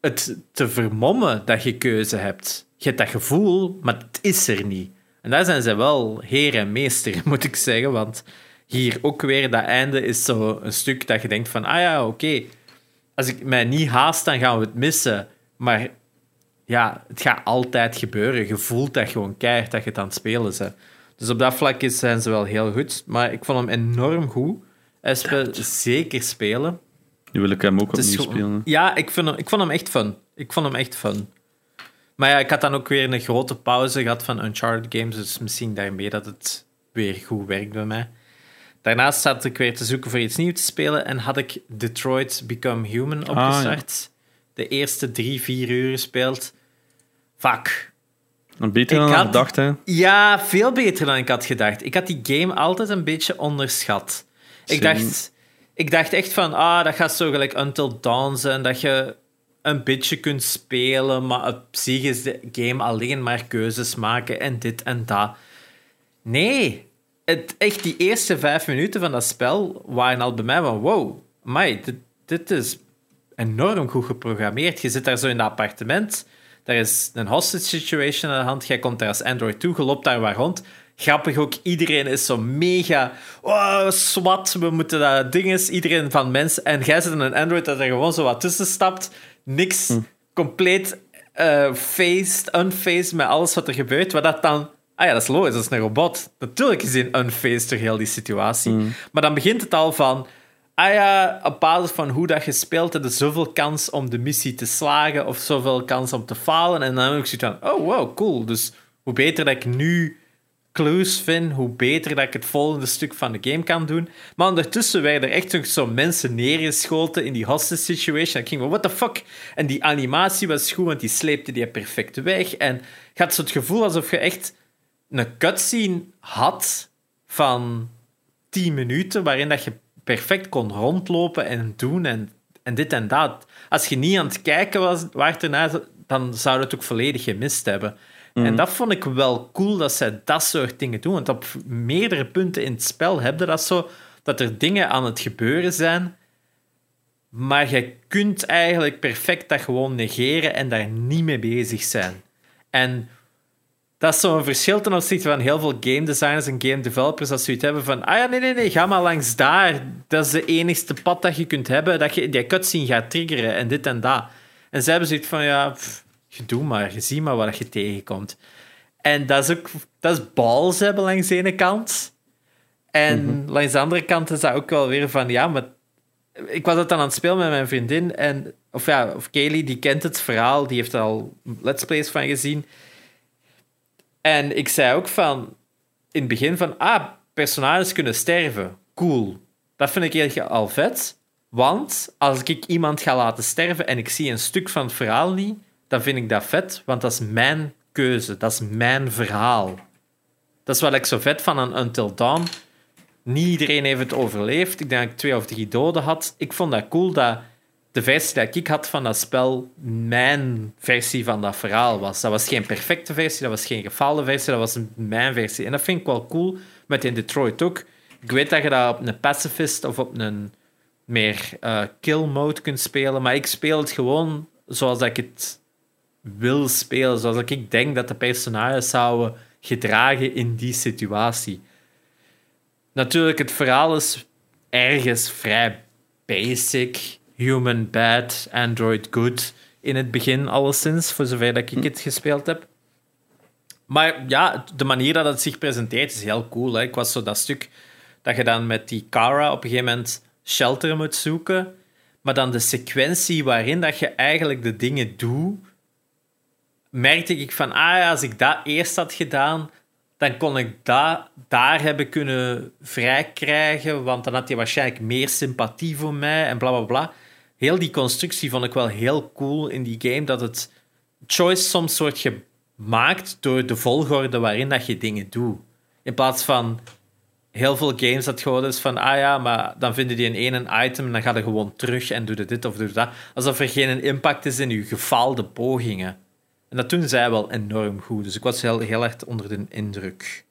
het te vermommen dat je keuze hebt. Je hebt dat gevoel, maar het is er niet. En daar zijn ze wel heer en meester, moet ik zeggen. Want hier ook weer, dat einde is zo een stuk dat je denkt van... Ah ja, oké. Als ik mij niet haast, dan gaan we het missen. Maar ja, het gaat altijd gebeuren. Je voelt dat gewoon keihard dat je het aan het spelen bent. Dus op dat vlak is- zijn ze wel heel goed. Maar ik vond hem enorm goed. Espe, zeker spelen. Nu wil ik hem ook opnieuw gewoon- spelen. Ja, ik, vind hem, ik vond hem echt fun. Ik vond hem echt fun. Maar ja, ik had dan ook weer een grote pauze gehad van Uncharted games, dus misschien daarmee dat het weer goed werkt bij mij. Daarnaast zat ik weer te zoeken voor iets nieuws te spelen en had ik Detroit Become Human Ah, opgestart. De eerste drie, vier uur gespeeld. Fuck. Beter Ik dan had- gedacht, hè. Ja, veel beter dan ik had gedacht. Ik had die game altijd een beetje onderschat. Ik dacht, ik dacht echt van, ah, dat gaat zo gelijk Until Dawn zijn, dat je een beetje kunt spelen, maar op zich is de game alleen maar keuzes maken en dit en dat. Nee, het, echt die eerste vijf minuten van dat spel waren al bij mij van, wow, amai, dit, dit is enorm goed geprogrammeerd. Je zit daar zo in dat appartement. Daar is een hostage situation aan de hand. Jij komt daar als Android toe, je loopt daar waar rond. Grappig ook, iedereen is zo mega... Oh, swat, we moeten dat ding is. Iedereen van mensen... En jij zit in een Android dat er gewoon zo wat tussen stapt. Niks. Compleet uh, faced, unfaced met alles wat er gebeurt. Wat dat dan... Ah ja, dat is logisch, dat is een robot. Natuurlijk is hij unfaced door heel die situatie. Mm. Maar dan begint het al van... Ah ja, op basis van hoe dat je speelt, heb je zoveel kans om de missie te slagen of zoveel kans om te falen. En dan heb ik zoiets van, oh wow, cool. Dus hoe beter dat ik nu clues vind, hoe beter dat ik het volgende stuk van de game kan doen. Maar ondertussen werden er echt zo mensen neergeschoten in die hostage situation. Ik ging van, what the fuck? En die animatie was goed, want die sleepte die perfect weg. En je had zo het gevoel alsof je echt een cutscene had van 10 minuten, waarin dat je perfect kon rondlopen en doen en, en dit en dat. Als je niet aan het kijken was dan zou het ook volledig gemist hebben. En Mhm. dat vond ik wel cool dat zij dat soort dingen doen. Want op meerdere punten in het spel heb je dat zo, dat er dingen aan het gebeuren zijn, maar je kunt eigenlijk perfect dat gewoon negeren en daar niet mee bezig zijn. En dat is zo'n verschil ten opzichte van heel veel game designers en game developers dat zoiets hebben van ah ja, nee, nee, nee, ga maar langs daar. Dat is de enigste pad dat je kunt hebben, dat je die cutscene gaat triggeren en dit en dat. En zij hebben zoiets van, ja, pff, je doet maar, je ziet maar wat je tegenkomt. En dat is ook, dat is balls hebben langs de ene kant. En langs de andere kant is dat ook wel weer van, ja, maar ik was het dan aan het spelen met mijn vriendin en, of ja, of Kaylee, die kent het verhaal, die heeft er al let's plays van gezien. En ik zei ook van, in het begin van, ah, personages kunnen sterven. Cool. Dat vind ik al vet. Want als ik iemand ga laten sterven en ik zie een stuk van het verhaal niet, dan vind ik dat vet, want dat is mijn keuze. Dat is mijn verhaal. Dat is wat ik zo vet van aan Until Dawn. Niet iedereen heeft het overleefd. Ik denk dat ik twee of drie doden had. Ik vond dat cool dat de versie dat ik had van dat spel mijn versie van dat verhaal was. Dat was geen perfecte versie, dat was geen gefaalde versie, dat was mijn versie. En dat vind ik wel cool, met in Detroit ook. Ik weet dat je dat op een pacifist of op een meer eh, kill mode kunt spelen, maar ik speel het gewoon zoals ik het wil spelen, zoals ik denk dat de personages zouden gedragen in die situatie. Natuurlijk, het verhaal is ergens vrij basic. Human bad, Android good. In het begin alleszins, voor zover dat ik het gespeeld heb. Maar ja, de manier dat het zich presenteert is heel cool. Hè? Ik was zo dat stuk dat je dan met die Kara op een gegeven moment shelter moet zoeken. Maar dan de sequentie waarin dat je eigenlijk de dingen doet, merkte ik van, ah ja, als ik dat eerst had gedaan, dan kon ik dat daar hebben kunnen vrijkrijgen, want dan had hij waarschijnlijk meer sympathie voor mij en bla bla bla. Heel die constructie vond ik wel heel cool in die game, dat het choice soms wordt gemaakt door de volgorde waarin dat je dingen doet. In plaats van heel veel games dat gewoon is van, ah ja, maar dan vinden die in één item en dan ga je gewoon terug en doe je dit of doe dat. Alsof er geen impact is in je gefaalde pogingen. En dat doen zij wel enorm goed. Dus ik was heel, heel erg onder de indruk.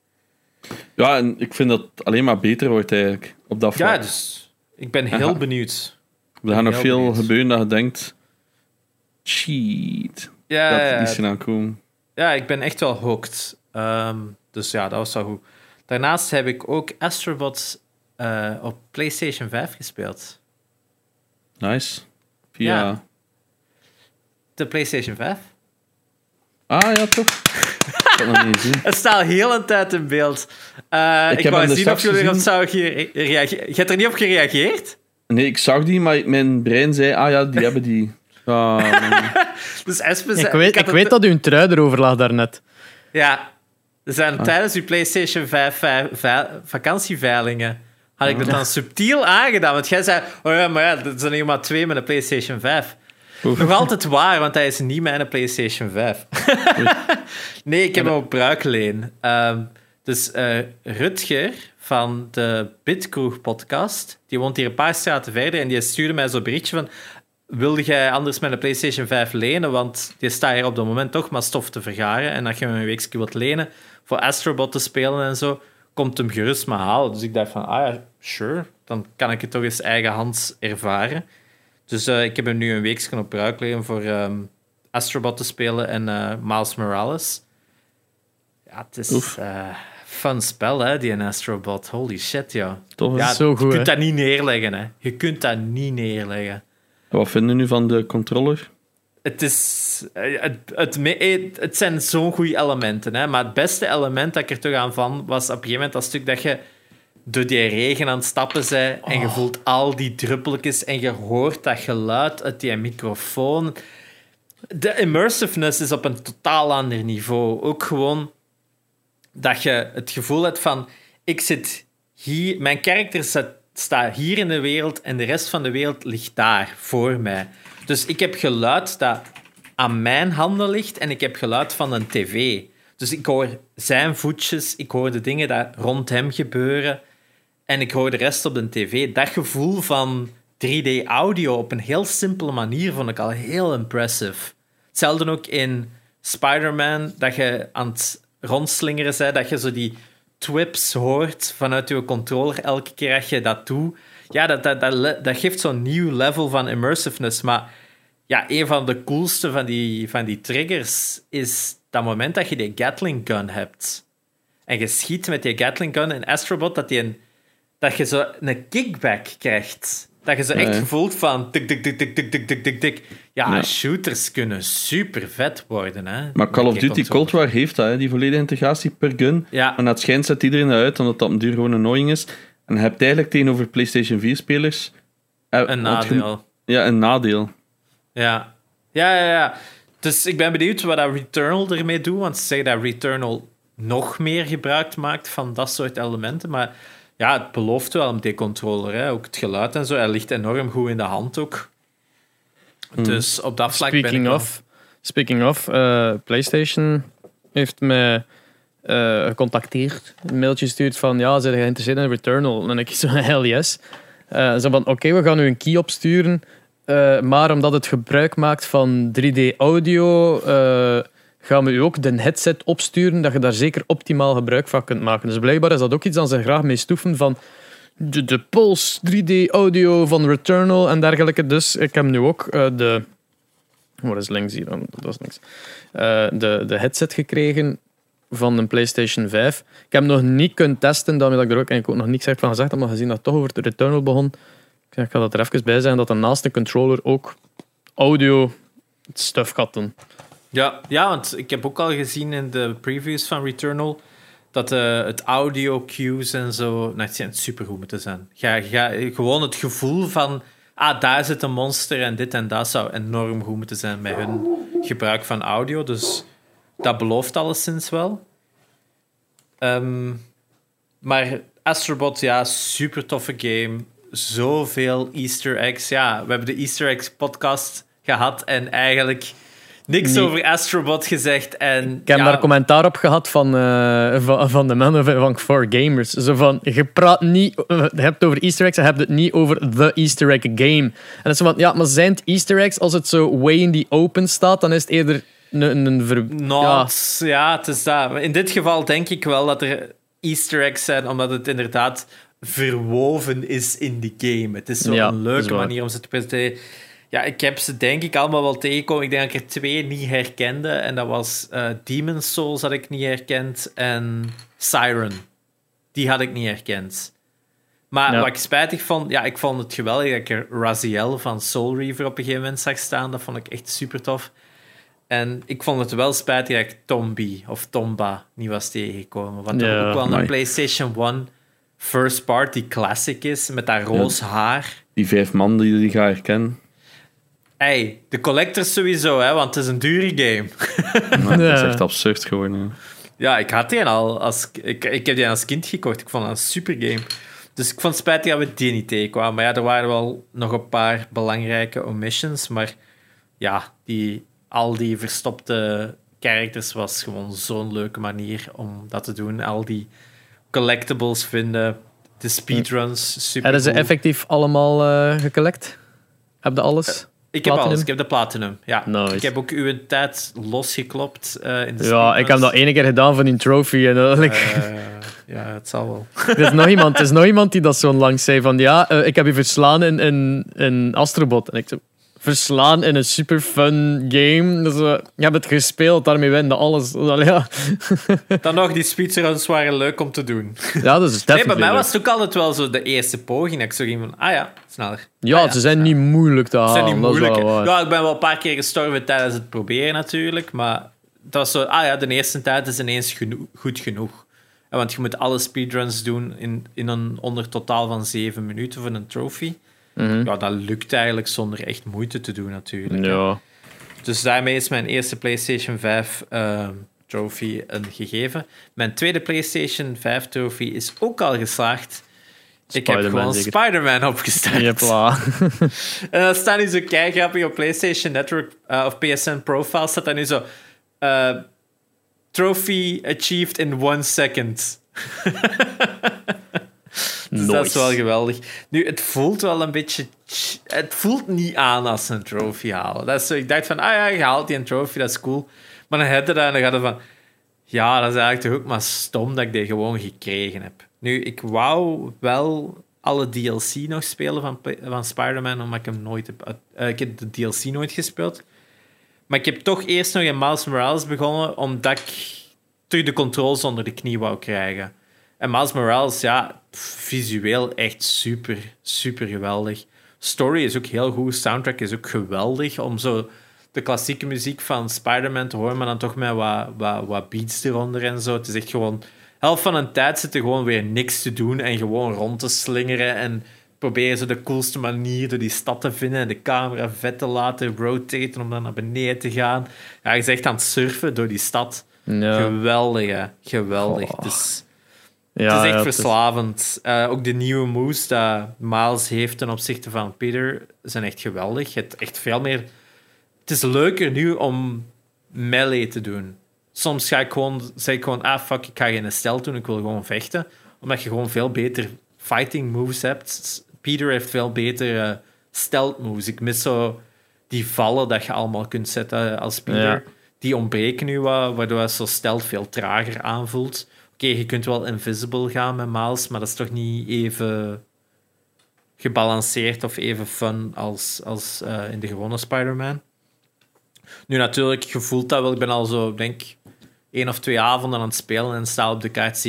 Ja, en ik vind dat het alleen maar beter wordt eigenlijk op dat vlak. Ja, dus ik ben heel Aha. benieuwd. er gaat nog veel benieuwd. gebeuren dat je denkt... Cheat. Ja, dat ja, ja. ik ben echt wel hooked. Ehm, dus ja, dat was wel goed. Daarnaast heb ik ook Astrobot eh, op PlayStation 5 gespeeld. Nice. Via... Ja. De PlayStation 5. Ah, ja, toch? ik had nog niet gezien. Het staat heel een tijd in beeld. Eh, Ik ik heb wou er zien of jullie erop zouden ge- reageren. Je hebt er niet op gereageerd? Nee, ik zag die, maar mijn brein zei... Ah ja, die hebben die. Ah, Dus Espen Ik zei- weet, had ik het- weet dat u een trui erover lag daarnet. Ja, er zijn Ah. tijdens uw PlayStation 5, vij- vij- vakantieveilingen had ik dat dan subtiel aangedaan. Want jij zei, oh ja, maar ja, er zijn hier maar twee met een PlayStation 5. Oef. Nog altijd waar, want hij is niet mijn PlayStation 5. nee, ik heb hem op bruikleen. Ehm, dus eh, Rutger van de Bitkroeg podcast, die woont hier een paar straten verder en die stuurde mij zo'n berichtje van wilde jij anders een PlayStation 5 lenen? Want die staat hier op het moment toch maar stof te vergaren. En als je hem een weekje wilt lenen voor Astrobot te spelen en zo, komt hem gerust maar halen. Dus ik dacht van, ah ja, sure. Dan kan ik het toch eens eigenhands ervaren. Dus eh, ik heb hem nu een weekje op bruikleen voor ehm, Astrobot te spelen en eh, Miles Morales. Ja, het is eh fun spel, hè, die Astrobot. Holy shit, ja. Tof, hè? ja Zo je goed, kunt hè? dat niet neerleggen, hè. Je kunt dat niet neerleggen. Wat vinden nu van de controller? het, is, het, het, het, het zijn zo'n goede elementen. Hè? Maar het beste element dat ik er toch aan van was op een gegeven moment dat stuk dat je door die regen aan het stappen bent en je oh. voelt al die druppeltjes en je hoort dat geluid uit die microfoon. De immersiveness is op een totaal ander niveau. Ook gewoon dat je het gevoel hebt van ik zit hier, mijn karakter staat hier in de wereld en de rest van de wereld ligt daar voor mij. Dus ik heb geluid dat aan mijn handen ligt en ik heb geluid van een tv. Dus ik hoor zijn voetjes, ik hoor de dingen die rond hem gebeuren en ik hoor de rest op de tv. Dat gevoel van 3D-audio op een heel simpele manier vond ik al heel impressive. Hetzelfde ook in Spider-Man, dat je aan het rondslingeren bent, dat je zo die twips hoort vanuit je controller elke keer als je dat doet. Ja, dat, dat, dat, dat geeft zo'n nieuw level van immersiveness. Maar ja, een van de coolste van die, van die triggers is dat moment dat je die Gatling gun hebt. En je schiet met die Gatling gun in Astrobot, dat, die een, dat je zo een kickback krijgt. Dat je zo echt voelt van tik, tik, tik, tik, tik, tik, tik, tik. Ja, shooters kunnen super vet worden. Hè, maar Call of Duty Cold War heeft dat, hè, die volledige integratie per gun. Ja. En dat schijnt zet iedereen uit, omdat dat een duur gewoon annoying is. En je hebt eigenlijk tegenover PlayStation 4-spelers... Eh, een nadeel. Ja, een nadeel. Ja. Ja, ja, ja. Dus ik ben benieuwd wat dat Returnal ermee doet, want ze zeggen dat Returnal nog meer gebruik maakt van dat soort elementen, maar ja, het belooft wel een D-controller. Hè. Ook het geluid en zo. Hij ligt enorm goed in de hand ook. Hmm. Dus op dat vlak speaking ben ik of, Speaking of, uh, PlayStation heeft me uh, gecontacteerd. Een mailtje gestuurd van, ja, zijn geïnteresseerd in Returnal? En ik zo, hell yes. Uh, zo van, oké, we gaan nu een key opsturen. maar omdat het gebruik maakt van 3D-audio gaan we u ook de headset opsturen, dat je daar zeker optimaal gebruik van kunt maken. Dus blijkbaar is dat ook iets dat ze graag mee stoeven van de, de Pulse 3D audio van Returnal en dergelijke. Dus ik heb nu ook uh, de... Wat is links hier dan? Dat is niks. Uh, de, de headset gekregen van een PlayStation 5. Ik heb nog niet kunnen testen, daarmee dat ik er ook, ook nog niks van gezegd heb, maar gezien dat toch over de Returnal begon, ik ga dat er even bij zijn, dat er naast de controller ook audio stuff gaat doen. Ja, ja, want ik heb ook al gezien in de previews van Returnal dat uh, het audio cues en zo, nou, het zijn supergoed moeten zijn. Ga, ga, gewoon het gevoel van, ah, daar zit een monster en dit en dat zou enorm goed moeten zijn bij hun gebruik van audio. Dus dat belooft alleszins wel. Um, maar Astrobot, ja, super toffe game. Zoveel Easter eggs. Ja, we hebben de Easter eggs podcast gehad en eigenlijk niks over Astrobot gezegd. En, ik heb daar commentaar op gehad van, uh, van, van, de mannen van For Gamers. Zo van, je praat niet, je hebt het over Easter eggs, je hebt het niet over the Easter egg game. En dat is van, ja, maar zijn het Easter eggs als het zo way in the open staat, dan is het eerder een... ver... ja. ja, het is dat. In dit geval denk ik wel dat er Easter eggs zijn, omdat het inderdaad verwoven is in die game. Het is zo'n ja, leuke manier om ze te presenteren. Ja, ik heb ze denk ik allemaal wel tegengekomen. Ik denk dat ik er twee niet herkende. En dat was uh, Demon's Souls had ik niet herkend. En Siren. Die had ik niet herkend. Maar wat ik spijtig vond... Ja, ik vond het geweldig dat ik er Raziel van Soul Reaver op een gegeven moment zag staan. Dat vond ik echt super tof. En ik vond het wel spijtig dat ik Tombi of Tomba niet was tegengekomen. Want dat ook wel een PlayStation 1 first party classic is. Met dat roze haar. Die vijf man die je gaat herkennen. Hey, de collectors sowieso, hè, want het is een dure game. dat is echt absurd geworden. Ja, ik had die al als... Ik, ik heb die als kind gekocht. Ik vond het een super game. Dus ik vond het spijtig dat we die niet tegenkwamen. Maar ja, er waren wel nog een paar belangrijke omissions. Maar ja, die, al die verstopte characters was gewoon zo'n leuke manier om dat te doen. Al die collectibles vinden, de speedruns, super Hebben ze effectief allemaal uh, gecollect? Heb je alles? Ik heb alles. Ik heb de platinum. Ja. Ik heb ook uw tijd losgeklopt uh, in de Ja, ik heb dat ene keer gedaan van die trophy. En dat, uh, ja, het zal wel. er, is nog iemand, er is nog iemand die dat zo lang zei van ja, uh, ik heb je verslaan in, in, in Astrobot. En ik zo, verslaan in een super fun game. Dus, uh, je hebt het gespeeld, daarmee winde alles. Ja. Dan nog, die speedruns waren leuk om te doen. Ja, dat is Nee, bij mij was het ook altijd wel zo de eerste poging. Dat ik zo ging van, ah ja, sneller. Ja, ah, ze zijn niet moeilijk te halen. Ze zijn niet moeilijk. Ja, ik ben wel een paar keer gestorven tijdens het proberen natuurlijk. Maar het was zo, ah ja, de eerste tijd is ineens geno goed genoeg. Want je moet alle speedruns doen in, in een onder totaal van zeven minuten voor een trophy. Mhm. Ja, dat lukt eigenlijk zonder echt moeite te doen natuurlijk. Ja. Dus daarmee is mijn eerste PlayStation 5 uh, trophy een gegeven. Mijn tweede PlayStation 5 trophy is ook al geslaagd. Ik heb gewoon Spider-Man opgestart. Jepla. en dan staat nu zo grappig op PlayStation Network uh, of PSN Profile staat dan nu zo uh, trophy achieved in one second. dus dat is wel geweldig. Nu, het voelt wel een beetje... Het voelt niet aan als een trophy halen. Dat is zo, ik dacht van, ah ja, je haalt die een trophy, dat is cool. Maar dan heb je dat en dan gaat het van... Ja, dat is eigenlijk toch ook maar stom dat ik die gewoon gekregen heb. Nu, ik wou wel alle DLC nog spelen van, van Spider-Man, omdat ik hem nooit heb... Uh, ik heb de DLC nooit gespeeld. Maar ik heb toch eerst nog in Miles Morales begonnen, omdat ik terug de controles onder de knie wou krijgen. En Miles Morales, ja, visueel echt super, super geweldig. Story is ook heel goed, soundtrack is ook geweldig om zo de klassieke muziek van Spider-Man te horen, maar dan toch met wat, wat, wat beats eronder en zo. Het is echt gewoon... Helft van een tijd zitten gewoon weer niks te doen en gewoon rond te slingeren en proberen ze de coolste manier door die stad te vinden en de camera vet te laten rotaten om dan naar beneden te gaan. Ja, je zegt aan het surfen door die stad. Geweldig, hè. Geweldig. Oh. Is, Ja, het is echt ja, verslavend. Eh, ook de nieuwe moves dat Miles heeft ten opzichte van Peter zijn echt geweldig. Het, echt veel meer... het is leuker nu om melee te doen. Soms ga ik gewoon, zeg ik gewoon, ah fuck, ik ga geen stel doen, ik wil gewoon vechten. Omdat je gewoon veel beter fighting moves hebt. Peter heeft veel betere stealth moves. Ik mis zo die vallen dat je allemaal kunt zetten als Peter. Ja. Die ontbreken nu wat, waardoor het zo stealth veel trager aanvoelt. Oké, je kunt wel invisible gaan met Miles, maar dat is toch niet even gebalanceerd of even fun als, als eh, in de gewone Spider-Man. Nu natuurlijk, je voelt dat wel. Ik ben al zo, denk één of twee avonden aan het spelen en sta op de kaart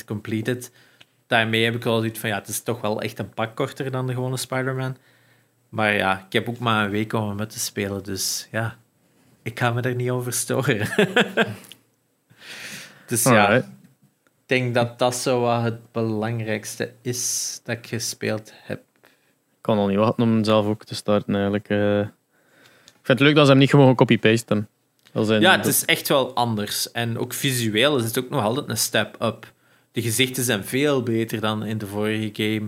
47% completed. Daarmee heb ik wel zoiets van, ja, het is toch wel echt een pak korter dan de gewone Spider-Man. Maar ja, ik heb ook maar een week om hem met te spelen, dus ja, ik ga me er niet over storen. dus ja, ik denk dat dat zo wat het belangrijkste is dat ik gespeeld heb. Ik kan al niet wachten om zelf ook te starten eigenlijk. eh. Ik vind het leuk dat ze hem niet gewoon copy-pasten. Ja, het is echt wel anders. En ook visueel is het ook nog altijd een step up. De gezichten zijn veel beter dan in de vorige game.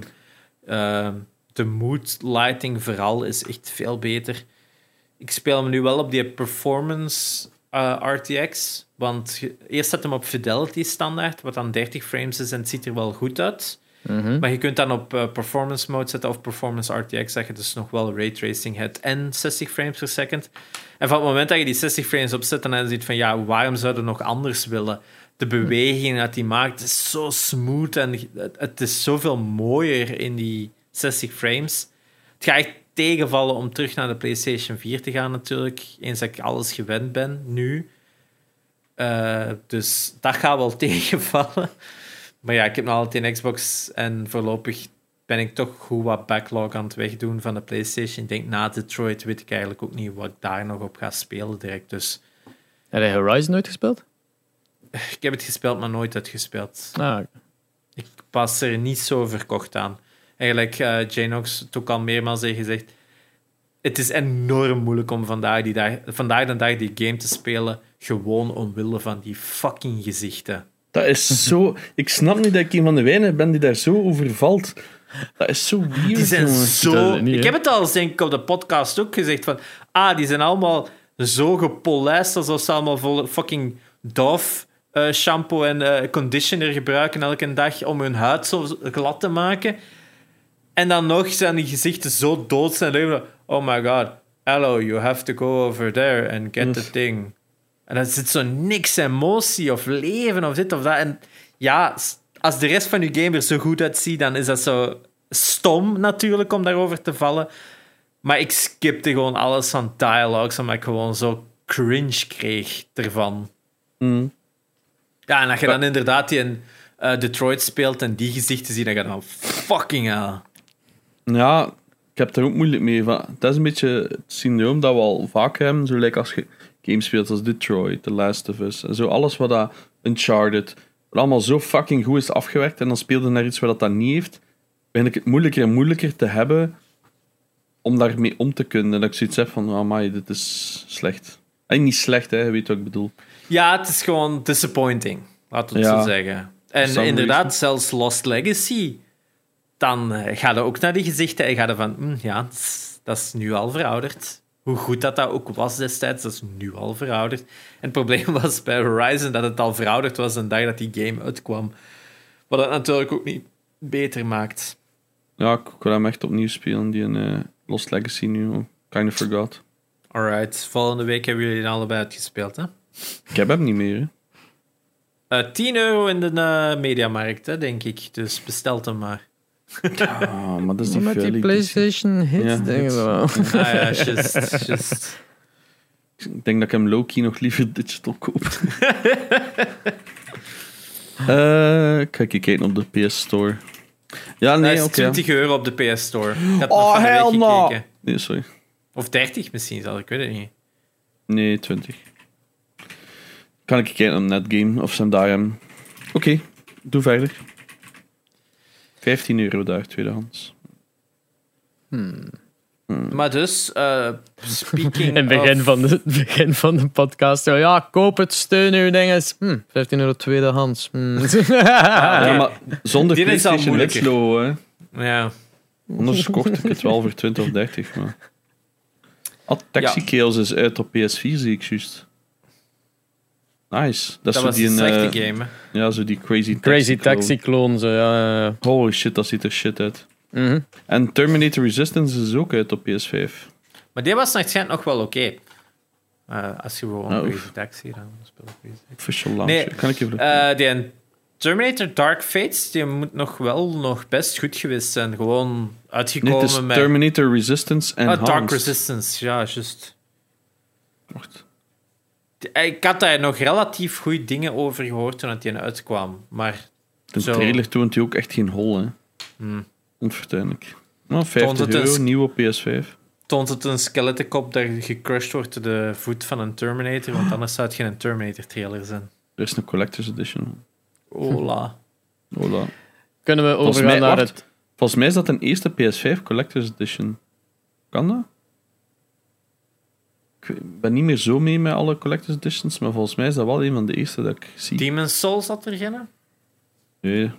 Ehm, de mood lighting vooral is echt veel beter. Ik speel hem nu wel op die performance eh, RTX. Want je- eerst zet hem op fidelity standaard, wat dan 30 frames is en het ziet er wel goed uit. Mhm. Maar je kunt dan op eh, performance mode zetten of performance RTX, dat je dus nog wel raytracing hebt en 60 frames per second. En van het moment dat je die 60 frames opzet, dan is het van ja, waarom zou je nog anders willen? De beweging dat die maakt is zo smooth en het, het is zoveel mooier in die 60 frames. Het gaat echt tegenvallen om terug naar de PlayStation 4 te gaan, natuurlijk. Eens dat ik alles gewend ben nu. Eh, dus dat gaat wel tegenvallen. Maar ja, ik heb nog altijd een Xbox en voorlopig ben ik toch goed wat backlog aan het wegdoen van de PlayStation. Ik denk na Detroit weet ik eigenlijk ook niet wat ik daar nog op ga spelen direct. Dus Heb je Horizon nooit gespeeld? ik heb het gespeeld, maar nooit uitgespeeld. Ah, Ik pas er niet zo verkocht aan. Eigenlijk, eh Janox heeft ook al meermaals heeft gezegd. Het is enorm moeilijk om vandaag, die dag, vandaag de dag die game te spelen. Gewoon omwille van die fucking gezichten. Dat is zo... Ik snap niet dat ik een van de weinigen ben die daar zo over valt. Dat is zo weird, Die zijn zo. niet, ik heb het al eens denk ik op de podcast ook gezegd van. Ah, die zijn allemaal zo gepolijst alsof ze allemaal vol fucking Dove eh, shampoo en eh, conditioner gebruiken elke dag om hun huid zo glad te maken. En dan nog zijn die gezichten zo dood leven. Oh my god, hello, you have to go over there and get the thing. En dan zit zo niks emotie of leven of dit of dat. En ja, als de rest van je game er zo goed uitziet, dan is dat zo stom natuurlijk om daarover te vallen. Maar ik skipte gewoon alles van dialogues, omdat ik gewoon zo cringe kreeg ervan. Mm. Ja, en als je dan inderdaad die in eh, Detroit speelt en die gezichten ziet, dan ga je dan fucking hell. Ja, ik heb er ook moeilijk mee. Van, dat is een beetje het syndroom dat we al vaker hebben. Zo like als je games speelt als Detroit, The Last of Us. En zo alles wat dat Uncharted, wat allemaal zo fucking goed is afgewerkt. En dan speelde naar iets wat dat, dat niet heeft. Vind ik het moeilijker en moeilijker te hebben om daarmee om te kunnen. En dat ik zoiets heb van, oh my, dit is slecht. En niet slecht, hè, je weet wat ik bedoel. Ja, het is gewoon disappointing, laten we het Ja. zo zeggen. En some inderdaad, reason. zelfs Lost Legacy, dan eh, ga je ook naar die gezichten en ga je van, hm, ja, dat is, dat nu al verouderd. Hoe goed dat dat ook was destijds, dat is nu al verouderd. En het probleem was bij Horizon dat het al verouderd was een dag dat die game uitkwam. Wat het natuurlijk ook niet beter maakt. Ja, ik wil hem echt opnieuw spelen, die eh, Lost Legacy nu. oh, Kind of forgot. Alright, volgende week hebben jullie die allebei uitgespeeld, hè? Ik heb hem niet meer, hè. Eh 10 euro in de eh, mediamarkt, hè, denk ik. Dus bestelt hem maar. Ah, maar dat is die Met die vuile PlayStation hits, Ja, denk ik wel. Ah ja, just, just. Ik denk dat ik hem low-key nog liever digital koop. Eh, kijk, ik kijken op de PS Store. Ja, Nee, oké. 20 euro op de PS Store. Ik had Oh, hell no. Nee, sorry. Of 30 misschien zelfs, ik weet het niet. Nee, 20. Kan ik kijken op Netgame of Zendaya. Oké, doe verder. 15 euro daar, tweedehands. Maar dus, eh, speaking In het begin of- van, de, begin van de podcast. Ja, koop het, steun uw dinges. Hm, 15 euro tweedehands. Hm. ja, maar zonder Die is al PlayStation hè. Ja. Anders kocht ik het wel voor 20 of 30, maar... Ah, Taxi Ja. Chaos is uit op PS4, zie ik juist. Nice. Dat, Dat was die een een, slechte eh, game, hè. Ja, zo die Crazy, Crazy. Taxi clone, zo, ja. Holy shit, dat ziet er shit uit. Mhm. En Terminator Resistance is ook uit op PS5. Maar die was waarschijnlijk nog wel oké. Eh, als je gewoon Oh, Crazy oef. Taxi dan speelt. Crazy. Official launch. Nee, kan ik even... Eh, die Terminator Dark Fates, die moet nog wel nog best goed geweest zijn. Gewoon nee, uitgekomen het is met... Terminator Resistance en Ah, Dark Resistance, ja, juist. Wacht. Ik had daar nog relatief goede dingen over gehoord toen het die uitkwam. Maar De Zo. trailer toont hij ook echt geen hol, hè. Hmm. Onfortuinlijk. Nou, Toont 50 het euro, eens- nieuw op PS5. toont het een skeletenkop dat gecrushed wordt door de voet van een Terminator, want anders zou het geen Terminator-trailer zijn. Er is een Collector's Edition. Hola. Hola. Kunnen we overgaan mij, naar wacht. het... Volgens mij is dat een eerste PS5 Collector's Edition. Kan dat? Ik ben niet meer zo mee met alle Collector's Editions, maar volgens mij is dat wel een van de eerste dat ik zie. Demon's Souls had er geen? Nee,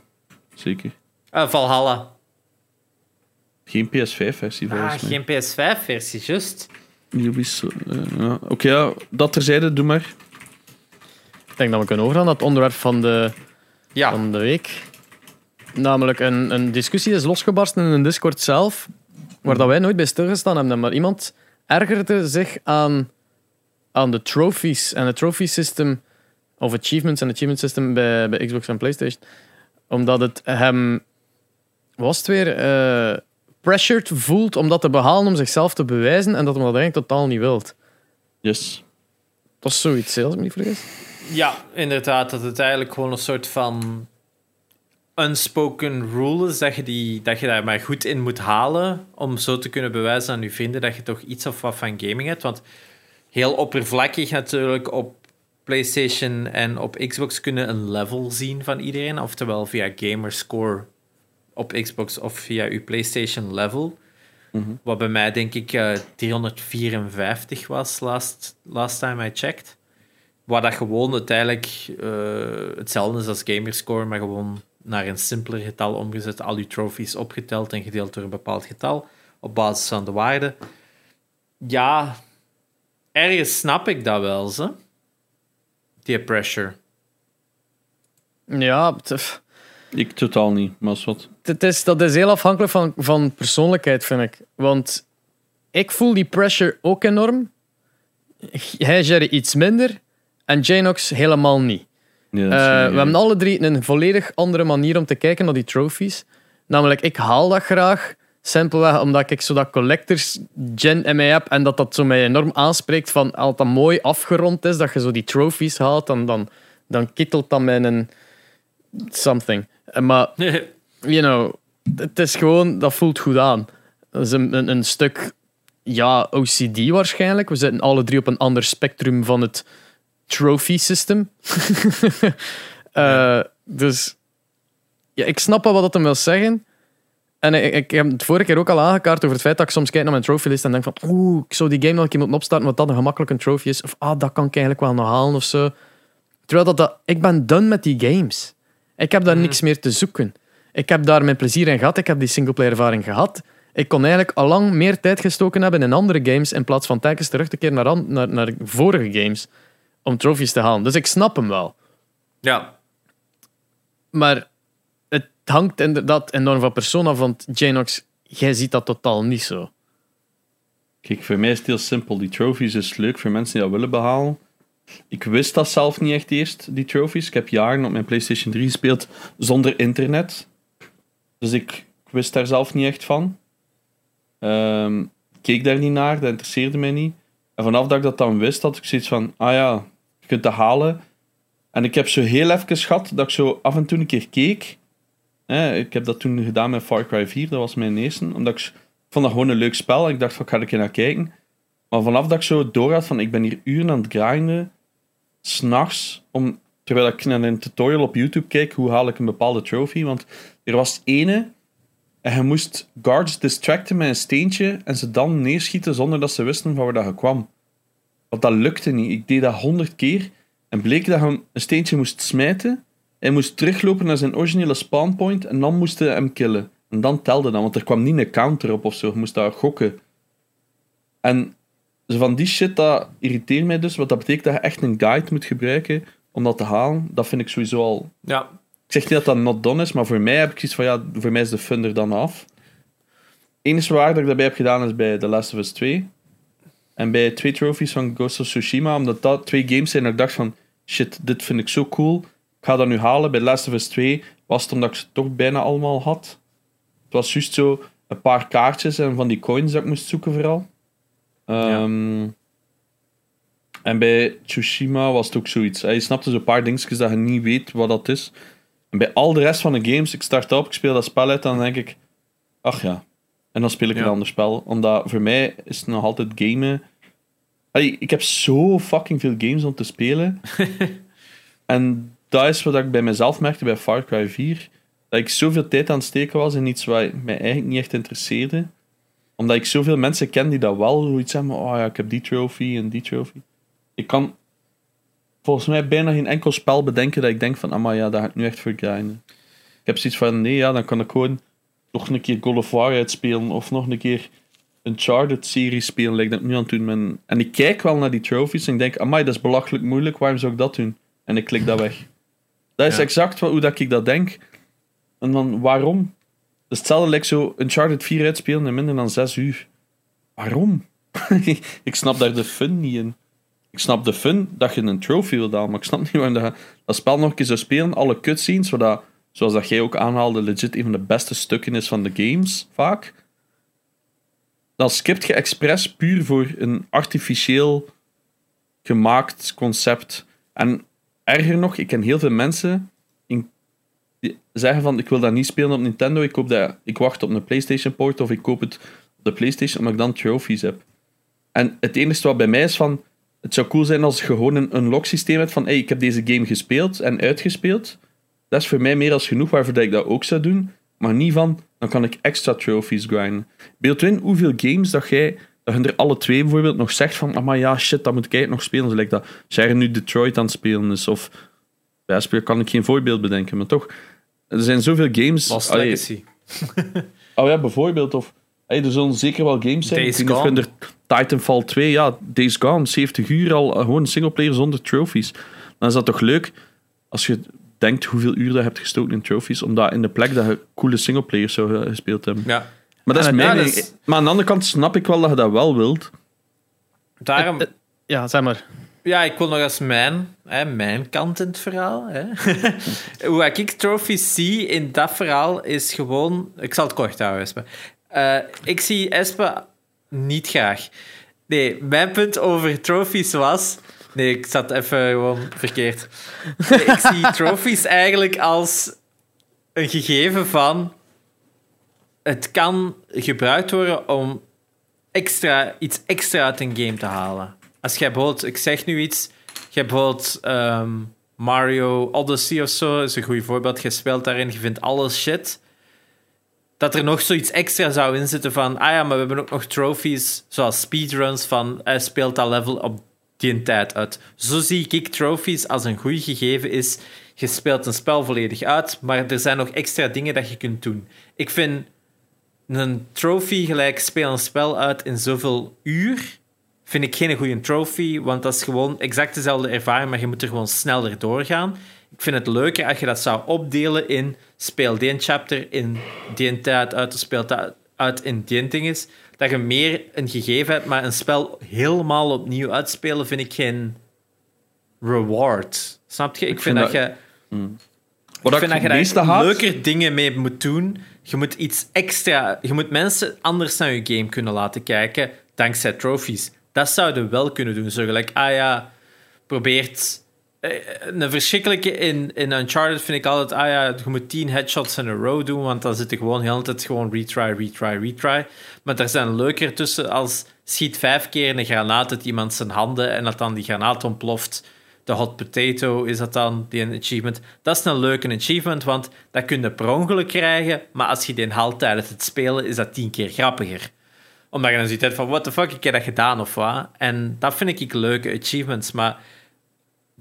zeker. Ah, Valhalla. Geen PS5-versie volgens Ah, mij. geen PS5-versie, juist. Ubisoft, eh, ja. Oké, ja, dat terzijde, doe maar. Ik denk dat we kunnen overgaan naar het onderwerp van de, Ja. van de week. Namelijk een, een discussie is losgebarsten in een Discord zelf, waar dat wij nooit bij stilgestaan hebben. Maar iemand ergerde zich aan, aan de trophies en het trophy system, of achievements en achievement system bij, bij Xbox en PlayStation. Omdat het hem, was het weer, eh, pressured voelt om dat te behalen om zichzelf te bewijzen en dat hij dat eigenlijk totaal niet wilt. Yes. Dat is zoiets, hè, als ik me niet vergis. Ja, inderdaad. Dat het eigenlijk gewoon een soort van unspoken rule is dat je, die, dat je daar maar goed in moet halen om zo te kunnen bewijzen aan je vrienden dat je toch iets of wat van gaming hebt. Want heel oppervlakkig natuurlijk op PlayStation en op Xbox kunnen een level zien van iedereen, oftewel via Gamerscore op Xbox of via je PlayStation level. Wat bij mij denk ik eh, 354 was last, last time I checked. Waar dat gewoon uiteindelijk eh, hetzelfde is als Gamerscore, maar gewoon naar een simpeler getal omgezet. Al je trophies opgeteld en gedeeld door een bepaald getal op basis van de waarde. Ja, ergens snap ik dat wel, ze. Die pressure. Ja, Ik totaal niet, maar is wat. het is, dat is heel afhankelijk van, van persoonlijkheid, vind ik. Want ik voel die pressure ook enorm. Hij Jerry iets minder en Janox helemaal niet. Nee, dat Eh, we hebben alle drie een volledig andere manier om te kijken naar die trophies. Namelijk, ik haal dat graag. Simpelweg omdat ik zo dat collectors gen in mij heb en dat dat zo mij enorm aanspreekt van als dat mooi afgerond is, dat je zo die trophies haalt, dan, dan, dan kittelt dat mij een something. Eh, Maar, you know, het is gewoon, dat voelt goed aan. Dat is een, een, een stuk, ja, OCD waarschijnlijk. We zitten alle drie op een ander spectrum van het trophy system. Eh, dus ja, ik snap wel wat dat hem wil zeggen. En ik, ik heb het vorige keer ook al aangekaart over het feit dat ik soms kijk naar mijn trophylist en denk van oeh, ik zou die game nog een keer moeten opstarten, want dat een gemakkelijk een trophy is. Of ah, dat kan ik eigenlijk wel nog halen of zo. Terwijl dat, dat ik ben done met die games. Ik heb daar Mhm. niks meer te zoeken. Ik heb daar mijn plezier in gehad. Ik heb die singleplayer ervaring gehad. Ik kon eigenlijk al lang meer tijd gestoken hebben in andere games in plaats van telkens terug te keren naar, naar, naar vorige games om trophies te halen. Dus ik snap hem wel. Ja. Maar het hangt inderdaad enorm van persoon af, want Janox, jij ziet dat totaal niet zo. Kijk, voor mij is het heel simpel. Die trophies is leuk voor mensen die dat willen behalen. Ik wist dat zelf niet echt eerst, die trophies. Ik heb jaren op mijn PlayStation 3 gespeeld zonder internet. Dus ik, ik wist daar zelf niet echt van. Ehm, ik keek daar niet naar, dat interesseerde mij niet. En vanaf dat ik dat dan wist, had ik zoiets van: ah ja, kunt dat halen. En ik heb zo heel even gehad dat ik zo af en toe een keer keek. Ik heb dat toen gedaan met Far Cry 4, dat was mijn eerste. Omdat ik, vond dat gewoon een leuk spel. Ik dacht van, ik ga er naar kijken. Maar vanaf dat ik zo door had van, ik ben hier uren aan het grinden, s'nachts, terwijl ik naar een tutorial op YouTube kijk, hoe haal ik een bepaalde trophy. Want er was ene, en je moest guards distracten met een steentje, en ze dan neerschieten zonder dat ze wisten van waar dat je kwam. Want dat lukte niet. Ik deed dat honderd keer, en bleek dat je een steentje moest smijten, hij moest teruglopen naar zijn originele spawnpoint, en dan moest hij hem killen. En dan telde dat, want er kwam niet een counter op of zo. Je moest daar gokken. En zo van die shit, dat irriteert mij dus. Wat dat betekent dat je echt een guide moet gebruiken om dat te halen. Dat vind ik sowieso al... Ja. Ik zeg niet dat dat not done is, maar voor mij heb ik iets van, ja, voor mij is de fun er dan af. Het enige waar dat ik daarbij heb gedaan is bij The Last of Us 2. En bij twee trophies van Ghost of Tsushima, omdat dat twee games zijn dat ik dacht van, shit, dit vind ik zo cool. Ik ga dat nu halen. Bij Last of Us 2 was het omdat ik ze toch bijna allemaal had. Het was juist zo een paar kaartjes en van die coins dat ik moest zoeken vooral. Ehm, En bij Tsushima was het ook zoiets. Je snapte zo'n paar dingetjes dat je niet weet wat dat is. En bij al de rest van de games, ik start op, ik speel dat spel uit, dan denk ik, ach ja. En dan speel ik Ja. een ander spel. Omdat voor mij is het nog altijd gamen. Allee, ik heb zo fucking veel games om te spelen. en dat is wat ik bij mezelf merkte bij Far Cry 4. Dat ik zoveel tijd aan het steken was in iets wat mij eigenlijk niet echt interesseerde. Omdat ik zoveel mensen ken die dat wel zoiets hebben. Oh ja, ik heb die trophy en die trophy. Ik kan volgens mij bijna geen enkel spel bedenken dat ik denk van, ah maar ja, daar ga ik nu echt voor grinden. Ik heb zoiets van, nee, ja, dan kan ik gewoon nog een keer God of War uitspelen of nog een keer een Uncharted-serie spelen, like dat ik nu aan het doen ben. En ik kijk wel naar die trophies en ik denk, amai, dat is belachelijk moeilijk, waarom zou ik dat doen? En ik klik dat weg. Dat is Ja. exact wat, hoe dat ik dat denk. En dan, waarom? Dus hetzelfde lijkt zo Uncharted 4 uitspelen in minder dan 6 uur. Waarom? ik snap daar de fun niet in. Ik snap de fun dat je een trophy wil halen, maar ik snap niet waarom dat, je dat spel nog een keer zou spelen. Alle cutscenes, zodat, zoals dat jij ook aanhaalde, legit een van de beste stukken is van de games, vaak. Dan skipt je expres puur voor een artificieel gemaakt concept. En erger nog, ik ken heel veel mensen die zeggen van ik wil dat niet spelen op Nintendo, ik, koop dat, ik wacht op een PlayStation port of ik koop het op de PlayStation omdat ik dan trophies heb. En het enige wat bij mij is van het zou cool zijn als je gewoon een unlock systeem hebt van hey, ik heb deze game gespeeld en uitgespeeld. Dat is voor mij meer als genoeg waarvoor dat ik dat ook zou doen. Maar niet van, dan kan ik extra trophies grinden. Beeld in hoeveel games dat jij, dat je er alle twee bijvoorbeeld nog zegt van, maar ja, shit, dat moet ik eigenlijk nog spelen. Zoals dat Sherry nu Detroit aan het spelen is. Of, ja, kan ik geen voorbeeld bedenken, maar toch. Er zijn zoveel games. Lost allee, Legacy. Oh ja, bijvoorbeeld. Of, hey, er zullen zeker wel games zijn. Days Gone. er- Titanfall 2, ja, Days Gone, 70 uur al, eh, gewoon singleplayer zonder trophies. Dan is dat toch leuk als je denkt hoeveel uur je hebt gestoken in trophies, omdat in de plek dat je coole singleplayers zou eh, gespeeld hebben. Ja. Maar dat is mijn ja, dat Maar aan de andere kant snap ik wel dat je dat wel wilt. Daarom, Eh, Ja, zeg maar. ja, ik wil nog eens mijn, hè, mijn kant in het verhaal. Hè. Hoe ik trophies zie in dat verhaal is gewoon... Ik zal het kort houden. Espe. Uh, ik zie Espe niet graag. Nee, mijn punt over trophies was. Nee, ik zat even gewoon verkeerd. ik zie trophies eigenlijk als een gegeven van. Het kan gebruikt worden om extra, iets extra uit een game te halen. Als jij bijvoorbeeld, ik zeg nu iets, je hebt bijvoorbeeld ehm, Mario Odyssey of zo, is een goed voorbeeld. Je speelt daarin, je vindt alles shit. Dat er nog zoiets extra zou inzitten van, ah ja, maar we hebben ook nog trophies, zoals speedruns van, hij speelt dat level op die tijd uit. Zo zie ik trophies als een goed gegeven is. Je speelt een spel volledig uit, maar er zijn nog extra dingen dat je kunt doen. Ik vind een trophy gelijk speel een spel uit in zoveel uur, vind ik geen goede trophy, want dat is gewoon exact dezelfde ervaring, maar je moet er gewoon sneller doorgaan. Ik vind het leuker als je dat zou opdelen in speel die chapter in die tijd uit, dat uit in die ding is dat je meer een gegeven hebt, maar een spel helemaal opnieuw uitspelen vind ik geen reward. Snap je? Ik, vind, dat, je. Hmm. Wat ik vind dat je daar leuker dingen mee moet doen. Je moet iets extra. Je moet mensen anders naar je game kunnen laten kijken dankzij trophies. Dat zouden wel kunnen doen. Zo gelijk, ah ja, probeert een verschrikkelijke in, in Uncharted vind ik altijd, ah ja, je moet tien headshots in a row doen, want dan zit je gewoon heel de tijd gewoon retry, retry, retry. Maar er zijn leuker tussen als schiet vijf keer een granaat uit iemand zijn handen en dat dan die granaat ontploft. De hot potato is dat dan, die achievement. Dat is een leuke achievement, want dat kun je per ongeluk krijgen, maar als je die haalt tijdens het spelen, is dat tien keer grappiger omdat je dan ziet van, what the fuck, ik heb dat gedaan of wat. En dat vind ik leuke achievements, maar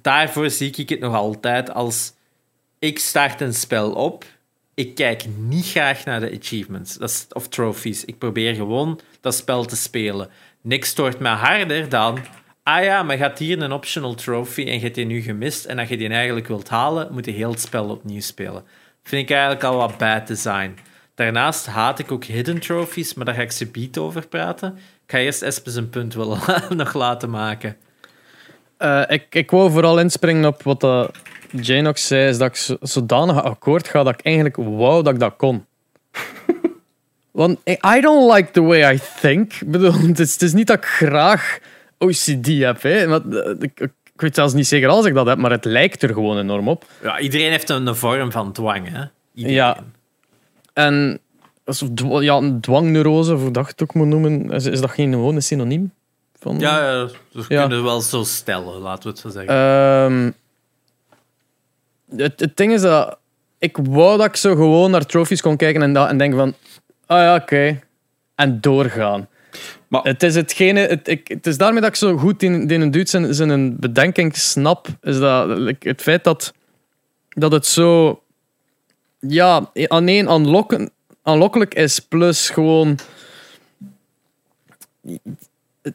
daarvoor zie ik het nog altijd als ik start een spel op. Ik kijk niet graag naar de achievements of trophies. Ik probeer gewoon dat spel te spelen. Niks stoort me harder dan. Ah ja, maar gaat hier een optional trophy en je hebt die nu gemist. En als je die eigenlijk wilt halen, moet je heel het spel opnieuw spelen. Vind ik eigenlijk al wat bad design. Daarnaast haat ik ook hidden trophies, maar daar ga ik ze beat over praten. Ik ga eerst Espes een punt willen nog laten maken. Uh, ik, ik wou vooral inspringen op wat uh, Janox zei, is dat ik zodanig akkoord ga dat ik eigenlijk wou dat ik dat kon. Want I don't like the way I think. Ik bedoel, het is, het is niet dat ik graag OCD heb. Hè. Maar, eh, ik, ik, weet zelfs niet zeker als ik dat heb, maar het lijkt er gewoon enorm op. Ja, iedereen heeft een, vorm van dwang. Hè? Iedereen. Ja. En ja, een dwangneurose, of dat het ook moet noemen, is, is dat geen gewone synoniem? Van... Ja, ja, dus ja. kunnen wel zo stellen, laten we het zo zeggen. Um, het, het ding is dat ik wou dat ik zo gewoon naar trophies kon kijken en, dat, en denken van, ah ja, oké. En doorgaan. Maar... Het, is hetgene, het, ik, het is daarmee dat ik zo goed in, in een dude zijn, zijn bedenking snap. Is dat het feit dat, dat het zo ja, alleen aanlokken, aanlokkelijk is, plus gewoon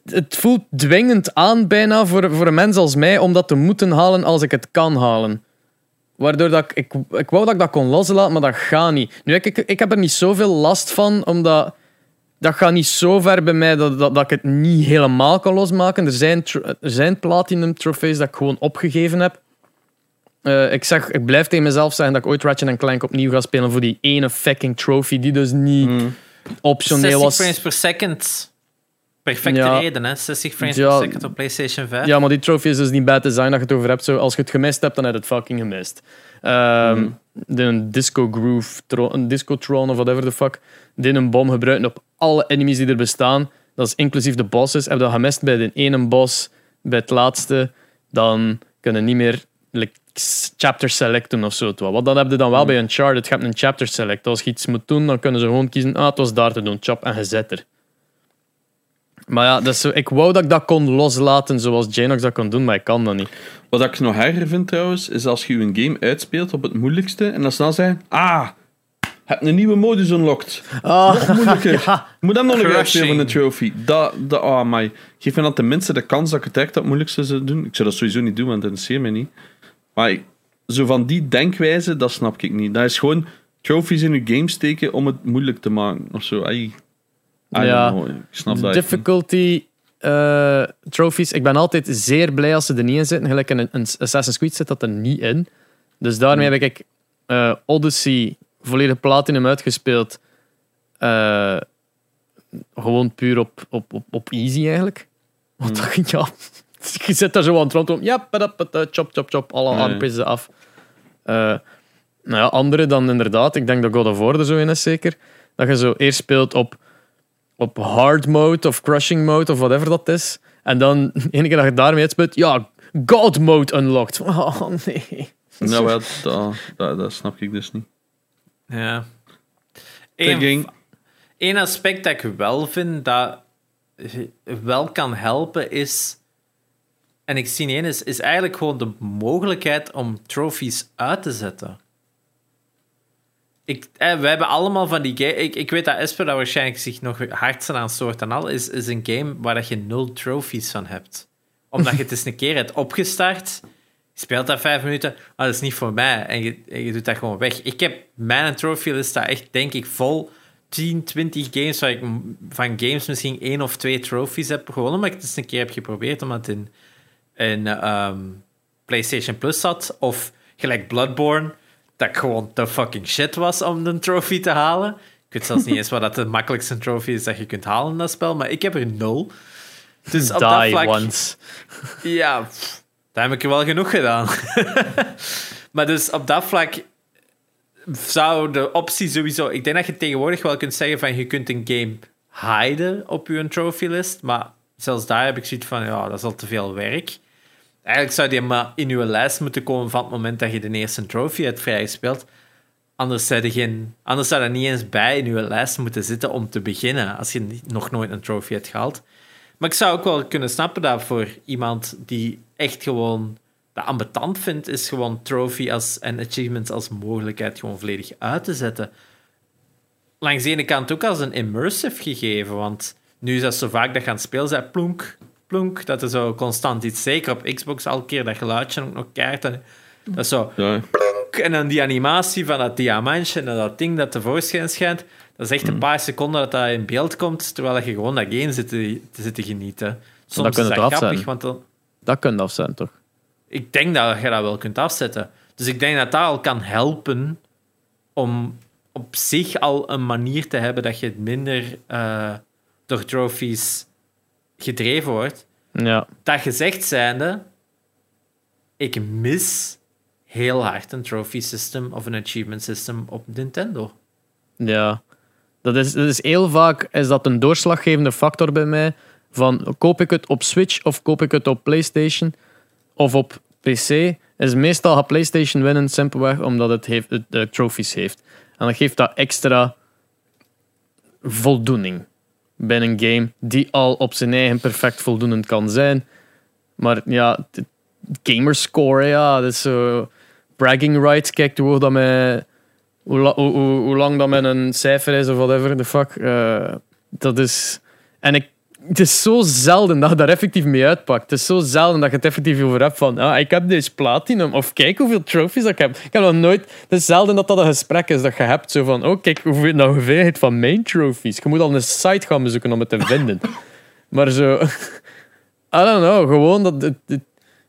het, voelt dwingend aan bijna voor, voor een mens als mij om dat te moeten halen als ik het kan halen. Waardoor dat ik, ik, ik wou dat ik dat kon loslaten, maar dat gaat niet. Nu, ik, ik, ik heb er niet zoveel last van, omdat dat gaat niet zo ver bij mij dat, dat, dat ik het niet helemaal kan losmaken. Er zijn, er zijn platinum trofees dat ik gewoon opgegeven heb. Uh, ik, zeg, ik blijf tegen mezelf zeggen dat ik ooit Ratchet Clank opnieuw ga spelen voor die ene fucking trophy die dus niet mm. optioneel was. 60 frames per second perfecte reden, hè? 60 frames per second op PlayStation 5. Ja, maar die trophy is dus niet bad design dat je het over hebt. Zo, als je het gemist hebt, dan heb je het fucking gemist. Um, De Disco Groove, een Disco Tron of whatever the fuck, die een bom gebruiken op alle enemies die er bestaan. Dat is inclusief de bosses. Heb je dat gemist bij de ene boss, bij het laatste, dan kunnen niet meer like, chapter selecten of zo. Wat dan heb je dan wel bij Uncharted. Je hebt een chapter select. Als je iets moet doen, dan kunnen ze gewoon kiezen. Ah, het was daar te doen. Chap en gezet er. Maar ja, dus ik wou dat ik dat kon loslaten zoals Janox dat kon doen, maar ik kan dat niet. Wat ik nog erger vind trouwens, is als je een game uitspeelt op het moeilijkste en dan snel zijn, ah, heb een nieuwe modus unlocked. Ah, nog moeilijker. ja. Moet hem nog een uitspelen van de trophy. Dat, dat, oh my. Geef me dan tenminste de kans dat ik het echt het moeilijkste zou doen. Ik zou dat sowieso niet doen, want dat interesseert me niet. Maar zo van die denkwijze, dat snap ik niet. Dat is gewoon trophies in je game steken om het moeilijk te maken. Of zo. Ay ja, ik snap dat. Difficulty uh, trophies. Ik ben altijd zeer blij als ze er niet in zitten. Gelijk in een, Assassin's Creed zit dat er niet in. Dus daarmee hmm. heb ik uh, Odyssey volledig platinum uitgespeeld. Uh, gewoon puur op, op, op, op easy eigenlijk. Want dat, ja, je zit daar zo aan het rondom. Ja, padapata, chop, chop, chop. Alle aanpissen af. Eh, nou ja, andere dan inderdaad. Ik denk dat God of War er zo in is zeker. Dat je zo eerst speelt op, op hard mode of crushing mode of whatever dat is. En dan, de ene keer dat je daarmee ja, God mode unlocked. Oh nee. Nou, wel, dat, dat, dat snap ik dus niet. Ja. Eén één aspect dat ik wel vind dat wel kan helpen is. En ik zie één is, is eigenlijk gewoon de mogelijkheid om trophies uit te zetten. Eh, we hebben allemaal van die game. Ik, ik weet dat Esper dat waarschijnlijk zich nog hard aan soort en al is, is een game waar dat je nul trophies van hebt. Omdat je het eens een keer hebt opgestart. Speelt dat vijf minuten, maar dat is niet voor mij. En je, je doet dat gewoon weg. Ik heb mijn trophy staat echt, denk ik, vol 10, 20 games waar ik van games misschien één of twee trophies heb gewonnen. Maar ik het eens een keer heb geprobeerd omdat het in, in ehm, PlayStation Plus zat. Of gelijk Bloodborne, dat ik gewoon te fucking shit was om een trophy te halen. Ik weet zelfs niet eens wat dat de makkelijkste trophy is dat je kunt halen in dat spel, maar ik heb er nul. Dus op dat Die vlak... once. Ja, daar heb ik er wel genoeg gedaan. maar dus op dat vlak zou de optie sowieso... Ik denk dat je tegenwoordig wel kunt zeggen van je kunt een game hiden op je trophy-list, maar zelfs daar heb ik zoiets van, ja, dat is al te veel werk. Eigenlijk zou die maar in je lijst moeten komen van het moment dat je de eerste trophy hebt vrijgespeeld. Anders zou, geen, anders zou niet eens bij in je lijst moeten zitten om te beginnen, als je nog nooit een trophy hebt gehaald. Maar ik zou ook wel kunnen snappen dat voor iemand die echt gewoon dat ambetant vindt, is gewoon trophy als, en achievements als mogelijkheid gewoon volledig uit te zetten. Langs de ene kant ook als een immersive gegeven, want nu is dat zo vaak dat je aan het spelen bent, plonk, plonk, dat er zo constant iets, zeker op Xbox al keer dat geluidje ook nog keert. En dat zo, Ja, en dan die animatie van dat diamantje en dat ding dat tevoorschijn schijnt. Dat is echt een paar seconden dat dat in beeld komt, terwijl je gewoon dat game zit te, te zitten genieten. Soms kan is het dat grappig, zijn. want dan, Dat kan dat zijn, toch? ik denk dat je dat wel kunt afzetten. Dus ik denk dat dat al kan helpen om op zich al een manier te hebben dat je minder eh, door trophies gedreven wordt. Ja. Dat gezegd zijnde, ik mis heel hard een trophy system of een achievement system op Nintendo. Ja, dat is, dat is heel vaak is dat een doorslaggevende factor bij mij. Van koop ik het op Switch of koop ik het op PlayStation of op PC? Is meestal gaat PlayStation winnen simpelweg omdat het, heeft, het de trophies heeft. En dan geeft dat extra voldoening bij een game die al op zijn eigen perfect voldoenend kan zijn. Maar ja, gamerscore, ja, dat is zo. Bragging rights, kijk hoe dat met hoe, hoe, hoe lang dat met een cijfer is of whatever the fuck. eh, dat is. En ik, het is zo zelden dat je daar effectief mee uitpakt. Het is zo zelden dat je het effectief over hebt van. Ah, ik heb deze platinum. Of kijk hoeveel trophies ik heb. Ik heb nog nooit. Het is zelden dat dat een gesprek is dat je hebt. Zo van. Oh, kijk hoeveel nou hoeveelheid van mijn trophies. Je moet al een site gaan bezoeken om het te vinden. maar zo. I don't know. Gewoon dat. Het,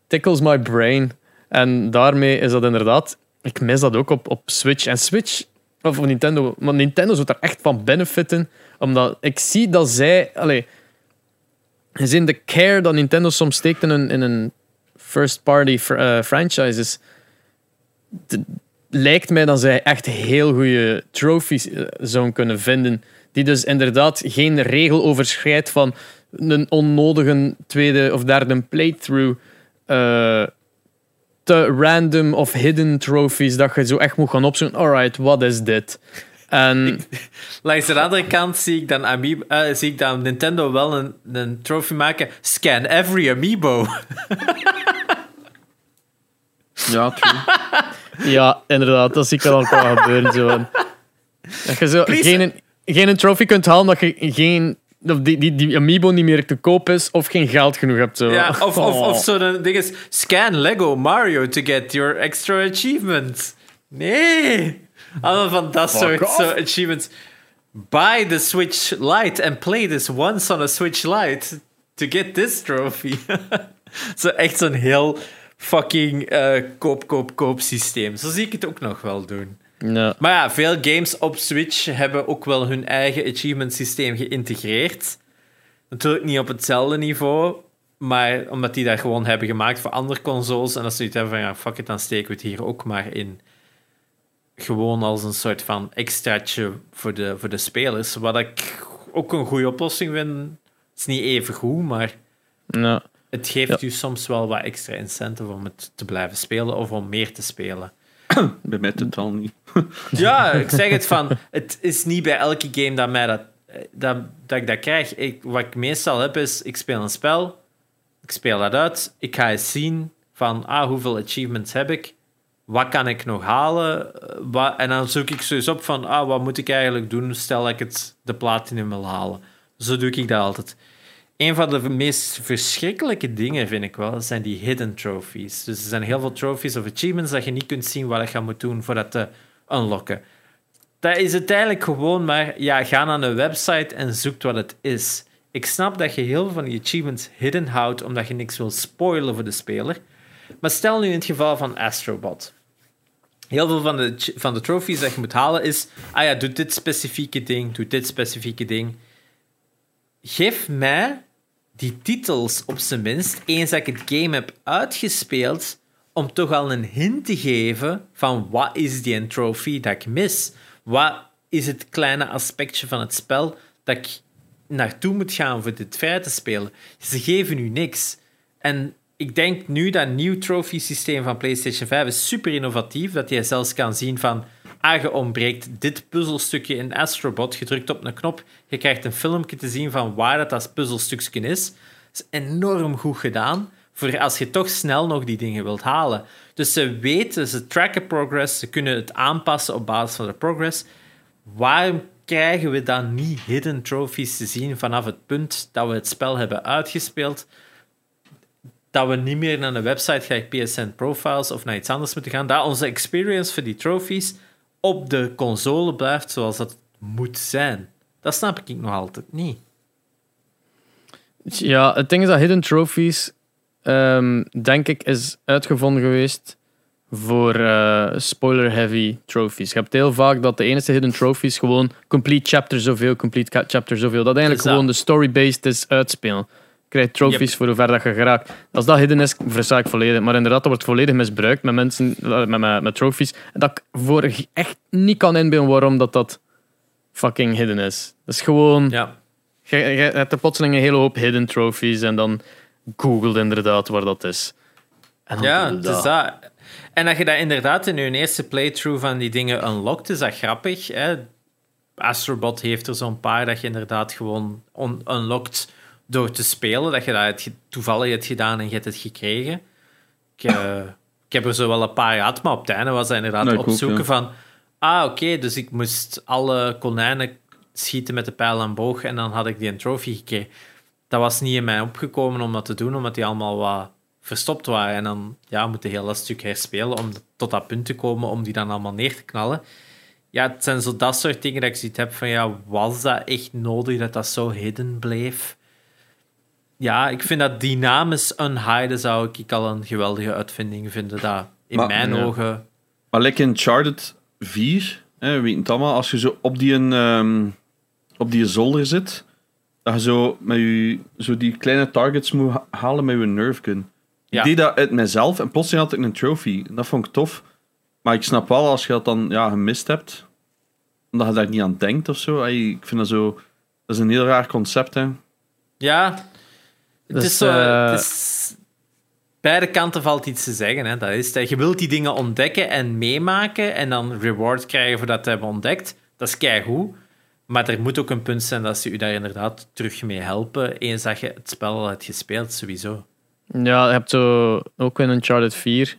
tickles my brain. En daarmee is dat inderdaad. Ik mis dat ook op, op Switch. En Switch, of Nintendo, maar Nintendo zou daar echt van benefitten. Omdat ik zie dat zij. Allee, gezien de care dat Nintendo soms steekt in een, in een first-party fr- eh, franchises. lijkt mij dat zij echt heel goede trophies eh, zouden kunnen vinden. Die dus inderdaad geen regel overschrijdt van een onnodige tweede of derde playthrough. eh, te random of hidden trophies dat je zo echt moet gaan opzoeken. Alright, wat is dit? En Langs de andere kant zie ik dan, Amiibo, eh, zie ik dan Nintendo wel een, een trophy maken. Scan every amiibo. ja true. ja, inderdaad, dat zie ik al ook wel gebeuren. Zo. Dat je zo Please. geen, geen trophy kunt halen dat je geen... Of die, die, die amiibo niet meer te koop is of geen geld genoeg hebt. Zo. Ja, of, of, Oh. of zo'n ding is, scan Lego Mario to get your extra achievement. Nee. Allemaal van dat soort off. zo achievements. Buy the Switch Lite and play this once on a Switch Lite to get this trophy. zo echt zo'n heel fucking eh, koop, koop, koop systeem. Zo zie ik het ook nog wel doen. Ja. Maar ja, veel games op Switch hebben ook wel hun eigen achievement systeem geïntegreerd. Natuurlijk niet op hetzelfde niveau, maar omdat die dat gewoon hebben gemaakt voor andere consoles. En dat ze niet hebben van, ja, fuck it, dan steken we het hier ook maar in. Gewoon als een soort van extraatje voor de, voor de spelers. Wat ik ook een goede oplossing vind. Het is niet even goed, maar het geeft Ja. u soms wel wat extra incentive om het te blijven spelen of om meer te spelen. Bij mij totaal niet. Ja, ik zeg het van, het is niet bij elke game dat, mij dat, dat, dat ik dat krijg. Ik, wat ik meestal heb is, ik speel een spel, ik speel dat uit, ik ga eens zien van, ah, hoeveel achievements heb ik, wat kan ik nog halen, eh, wat, en dan zoek ik zoiets op van, ah, wat moet ik eigenlijk doen, stel dat ik het, de platinum wil halen. Zo doe ik dat altijd. Een van de meest verschrikkelijke dingen, vind ik wel, zijn die hidden trophies. Dus er zijn heel veel trophies of achievements dat je niet kunt zien wat je moet doen voor dat te unlocken. Dat is uiteindelijk gewoon maar, ja, ga naar een website en zoek wat het is. Ik snap dat je heel veel van die achievements hidden houdt, omdat je niks wil spoilen voor de speler. Maar stel nu in het geval van Astrobot. Heel veel van de, van de dat je moet halen is, ah ja, doe dit specifieke ding, doe dit specifieke ding. Geef mij die titels op zijn minst, eens dat ik het game heb uitgespeeld, om toch al een hint te geven van wat is die trophy dat ik mis? Wat is het kleine aspectje van het spel dat ik naartoe moet gaan voor dit vrij te spelen? Ze geven u niks. En ik denk nu dat nieuw trophy systeem van PlayStation 5 is super innovatief, dat je zelfs kan zien van ah, je ontbreekt dit puzzelstukje in Astrobot, je drukt op een knop, je krijgt een filmpje te zien van waar dat, dat puzzelstukje is. Dat is enorm goed gedaan voor als je toch snel nog die dingen wilt halen. Dus ze weten, ze tracken progress, ze kunnen het aanpassen op basis van de progress. Waarom krijgen we dan niet hidden trophies te zien vanaf het punt dat we het spel hebben uitgespeeld? Dat we niet meer naar een website gelijk PSN Profiles of naar iets anders moeten gaan. Dat onze experience voor die trophies op de console blijft zoals dat moet zijn. Dat snap ik nog altijd niet. Ja, het ding is dat Hidden Trophies, ehm, denk ik, is uitgevonden geweest voor eh, spoiler-heavy trophies. Je hebt heel vaak dat de enige Hidden Trophies gewoon complete chapter zoveel, complete chapter zoveel. Dat eigenlijk dat? gewoon de story-based is uitspelen. Je krijgt trophies voor hoe ver dat je geraakt. Als dat hidden is, versta ik volledig. Maar inderdaad, dat wordt volledig misbruikt met mensen, eh, met, met, met trophies. Dat ik voor echt niet kan inbeelden waarom dat, dat fucking hidden is. Dat is gewoon... Ja. Je, je hebt er plotseling een hele hoop hidden trophies en dan googelt inderdaad waar dat is. En Ja, het is dat. En dat je dat inderdaad in je eerste playthrough van die dingen unlockt, is dat grappig. Hè? Astrobot heeft er zo'n paar dat je inderdaad gewoon on- unlockt door te spelen. Dat je dat het toevallig hebt gedaan en je hebt het gekregen. Ik, eh, ik heb er zo wel een paar gehad, maar op het einde was dat inderdaad Nee, ook, opzoeken ja. van... Ah, oké, dus ik moest alle konijnen schieten met de pijl en boog en dan had ik die een trofee gekregen. Dat was niet in mij opgekomen om dat te doen, omdat die allemaal wat verstopt waren. En dan ja, moet je heel dat stuk herspelen om tot dat punt te komen om die dan allemaal neer te knallen. Ja, het zijn zo dat soort dingen dat ik zoiets heb van, ja, was dat echt nodig dat dat zo hidden bleef? Ja, ik vind dat dynamisch unhiden zou ik al een geweldige uitvinding vinden. Dat in Maar- mijn ja. ogen... Maar lekker in Uncharted 4, hè, we weten het allemaal, als je zo op die, ehm, op die zolder zit, dat je zo, met je, zo die kleine targets moet ha- halen met je nerfgun. Ja. Ik deed dat uit mezelf en plotseling had ik een trophy. En dat vond ik tof. Maar ik snap wel als je dat dan ja, gemist hebt, omdat je daar niet aan denkt of zo. Ik vind dat zo... Dat is een heel raar concept, hè. Ja, het Dus, is zo... eh, het is- beide kanten valt iets te zeggen. Hè. Dat is, dat je wilt die dingen ontdekken en meemaken en dan reward krijgen voor dat te hebben ontdekt. Dat is keigoed. Maar er moet ook een punt zijn dat ze u daar inderdaad terug mee helpen. Eens dat je het spel al hebt gespeeld, sowieso. Ja, je hebt zo ook in Uncharted 4.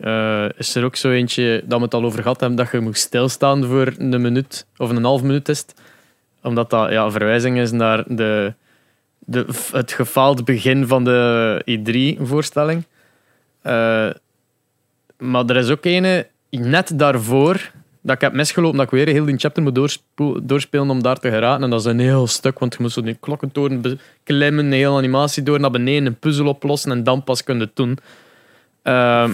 eh, is er ook zo eentje dat we het al over gehad hebben, dat je moet stilstaan voor een minuut of een half minuut is. het. Omdat dat ja, een verwijzing is naar de, de, het gefaald begin van de E3-voorstelling. maar er is ook ene net daarvoor dat ik heb misgelopen dat ik weer heel die chapter moet doorspelen om daar te geraken. En dat is een heel stuk, want je moet zo die klokkentoren beklimmen, een hele animatie door naar beneden, een puzzel oplossen en dan pas kunnen doen. Ehm,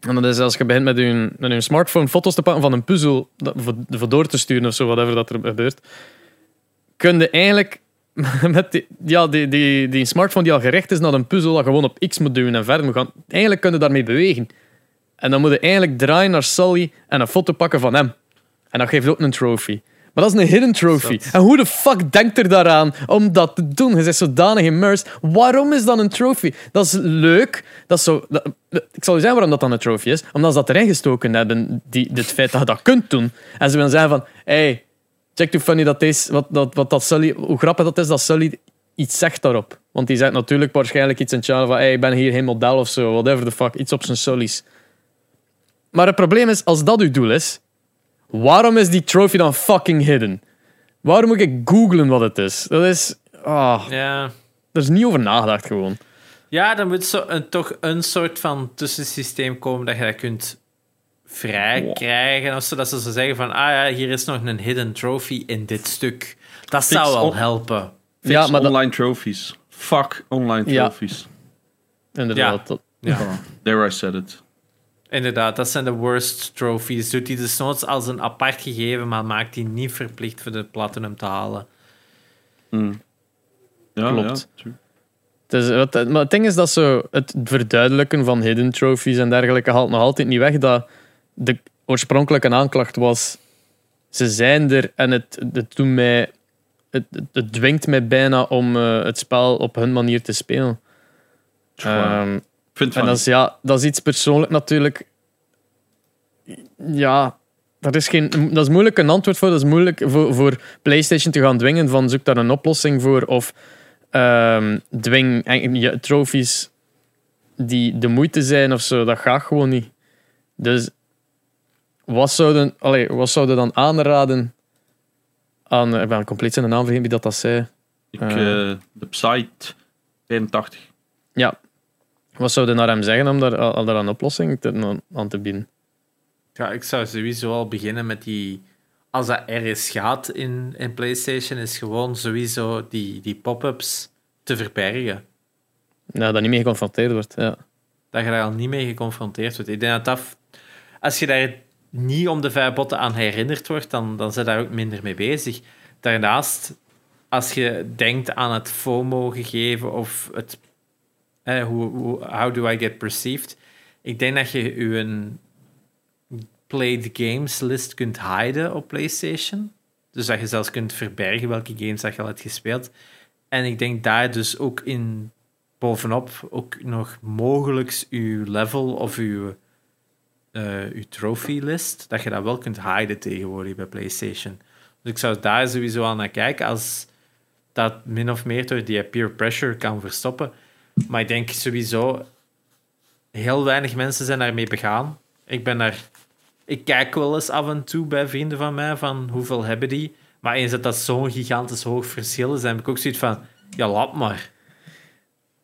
En dat is als je begint met je, met je smartphone foto's te pakken van een puzzel, voor door te sturen of zo, whatever dat er gebeurt, kun je eigenlijk met die, ja, die, die, die smartphone die al gericht is naar een puzzel, dat gewoon op X moet duwen en verder moet gaan. Eigenlijk kun je daarmee bewegen. En dan moet je eigenlijk draaien naar Sully en een foto pakken van hem. En dat geeft ook een trophy. Maar dat is een hidden trophy. En hoe de fuck denkt er daaraan om dat te doen? Je bent zodanig immersed. Waarom is dat een trophy? Dat is leuk. Dat is zo, dat- ik zal je zeggen waarom dat dan een trophy is. Omdat ze dat erin gestoken hebben, die, dit feit dat je dat kunt doen. En ze willen zeggen van... Hey, check hoe funny dat is. Wat, dat, wat dat Sully, hoe grappig dat is dat Sully iets zegt daarop. Want die zegt natuurlijk waarschijnlijk iets in genre van... Hey, ik ben hier geen model of zo. Whatever the fuck. Iets op zijn Sully's. Maar het probleem is, als dat uw doel is... Waarom is die trophy dan fucking hidden? Waarom moet ik googlen wat het is? Dat is... Ah, Ja. er is niet over nagedacht gewoon. Ja, dan moet zo een, toch een soort van tussensysteem komen dat je dat kunt vrij Wow. krijgen. Of zo, dat ze zo zeggen van, ah ja, hier is nog een hidden trophy in dit stuk. Dat Fix zou wel helpen. Fix Ja, maar dat- online trophies. Fuck online Ja. trophies. Inderdaad. Dat- Ja. There I said it. Inderdaad, dat zijn de worst trophies. Doet die dus noods als een apart gegeven, maar maakt die niet verplicht voor de platinum te halen. Hmm. Ja, Klopt. Ja, true. Het is, wat, maar het ding is dat zo het verduidelijken van hidden trophies en dergelijke haalt nog altijd niet weg dat de oorspronkelijke aanklacht was ze zijn er en het, het, doet mij, het, dwingt mij bijna om eh, het spel op hun manier te spelen. Vind en dat is, ja, dat is iets persoonlijk natuurlijk. Ja, dat is, geen, dat is moeilijk een antwoord voor. Dat is moeilijk voor, voor PlayStation te gaan dwingen van zoek daar een oplossing voor. Of ehm, dwing je trophies die de moeite zijn of zo. Dat gaat gewoon niet. Dus wat zouden, allee, wat zouden dan aanraden aan... Ik ben compleet zijn naam vergeten wie dat, dat zei. ik, eh. eh, de Psyte 85. Ja. Wat zouden naar hem zeggen om daar, al daar een oplossing te, aan te bieden? Ja, ik zou sowieso al beginnen met die... Als dat ergens gaat in, in PlayStation, is gewoon sowieso die, die pop-ups te verbergen. Ja, dat niet mee geconfronteerd wordt. Ja. Dat je daar al niet mee geconfronteerd wordt. Ik denk dat dat... Als je daar niet om de vijf botten aan herinnerd wordt, dan, dan zijn daar ook minder mee bezig. Daarnaast, als je denkt aan het FOMO-gegeven of het... Eh, hoe, hoe, how do I get perceived? Ik denk dat je je played games list kunt hiden op PlayStation. Dus dat je zelfs kunt verbergen welke games dat je al hebt gespeeld. En ik denk daar dus ook in bovenop ook nog mogelijk uw level of uw, eh uw trophy list, dat je dat wel kunt hiden tegenwoordig bij PlayStation. Dus ik zou daar sowieso aan naar kijken als dat min of meer door die peer pressure kan verstoppen. Maar ik denk sowieso, heel weinig mensen zijn daarmee begaan. Ik ben daar... Ik kijk wel eens af en toe bij vrienden van mij van hoeveel hebben die. Maar eens dat dat zo'n gigantisch hoog verschil is, dan heb ik ook zoiets van, ja, laat maar.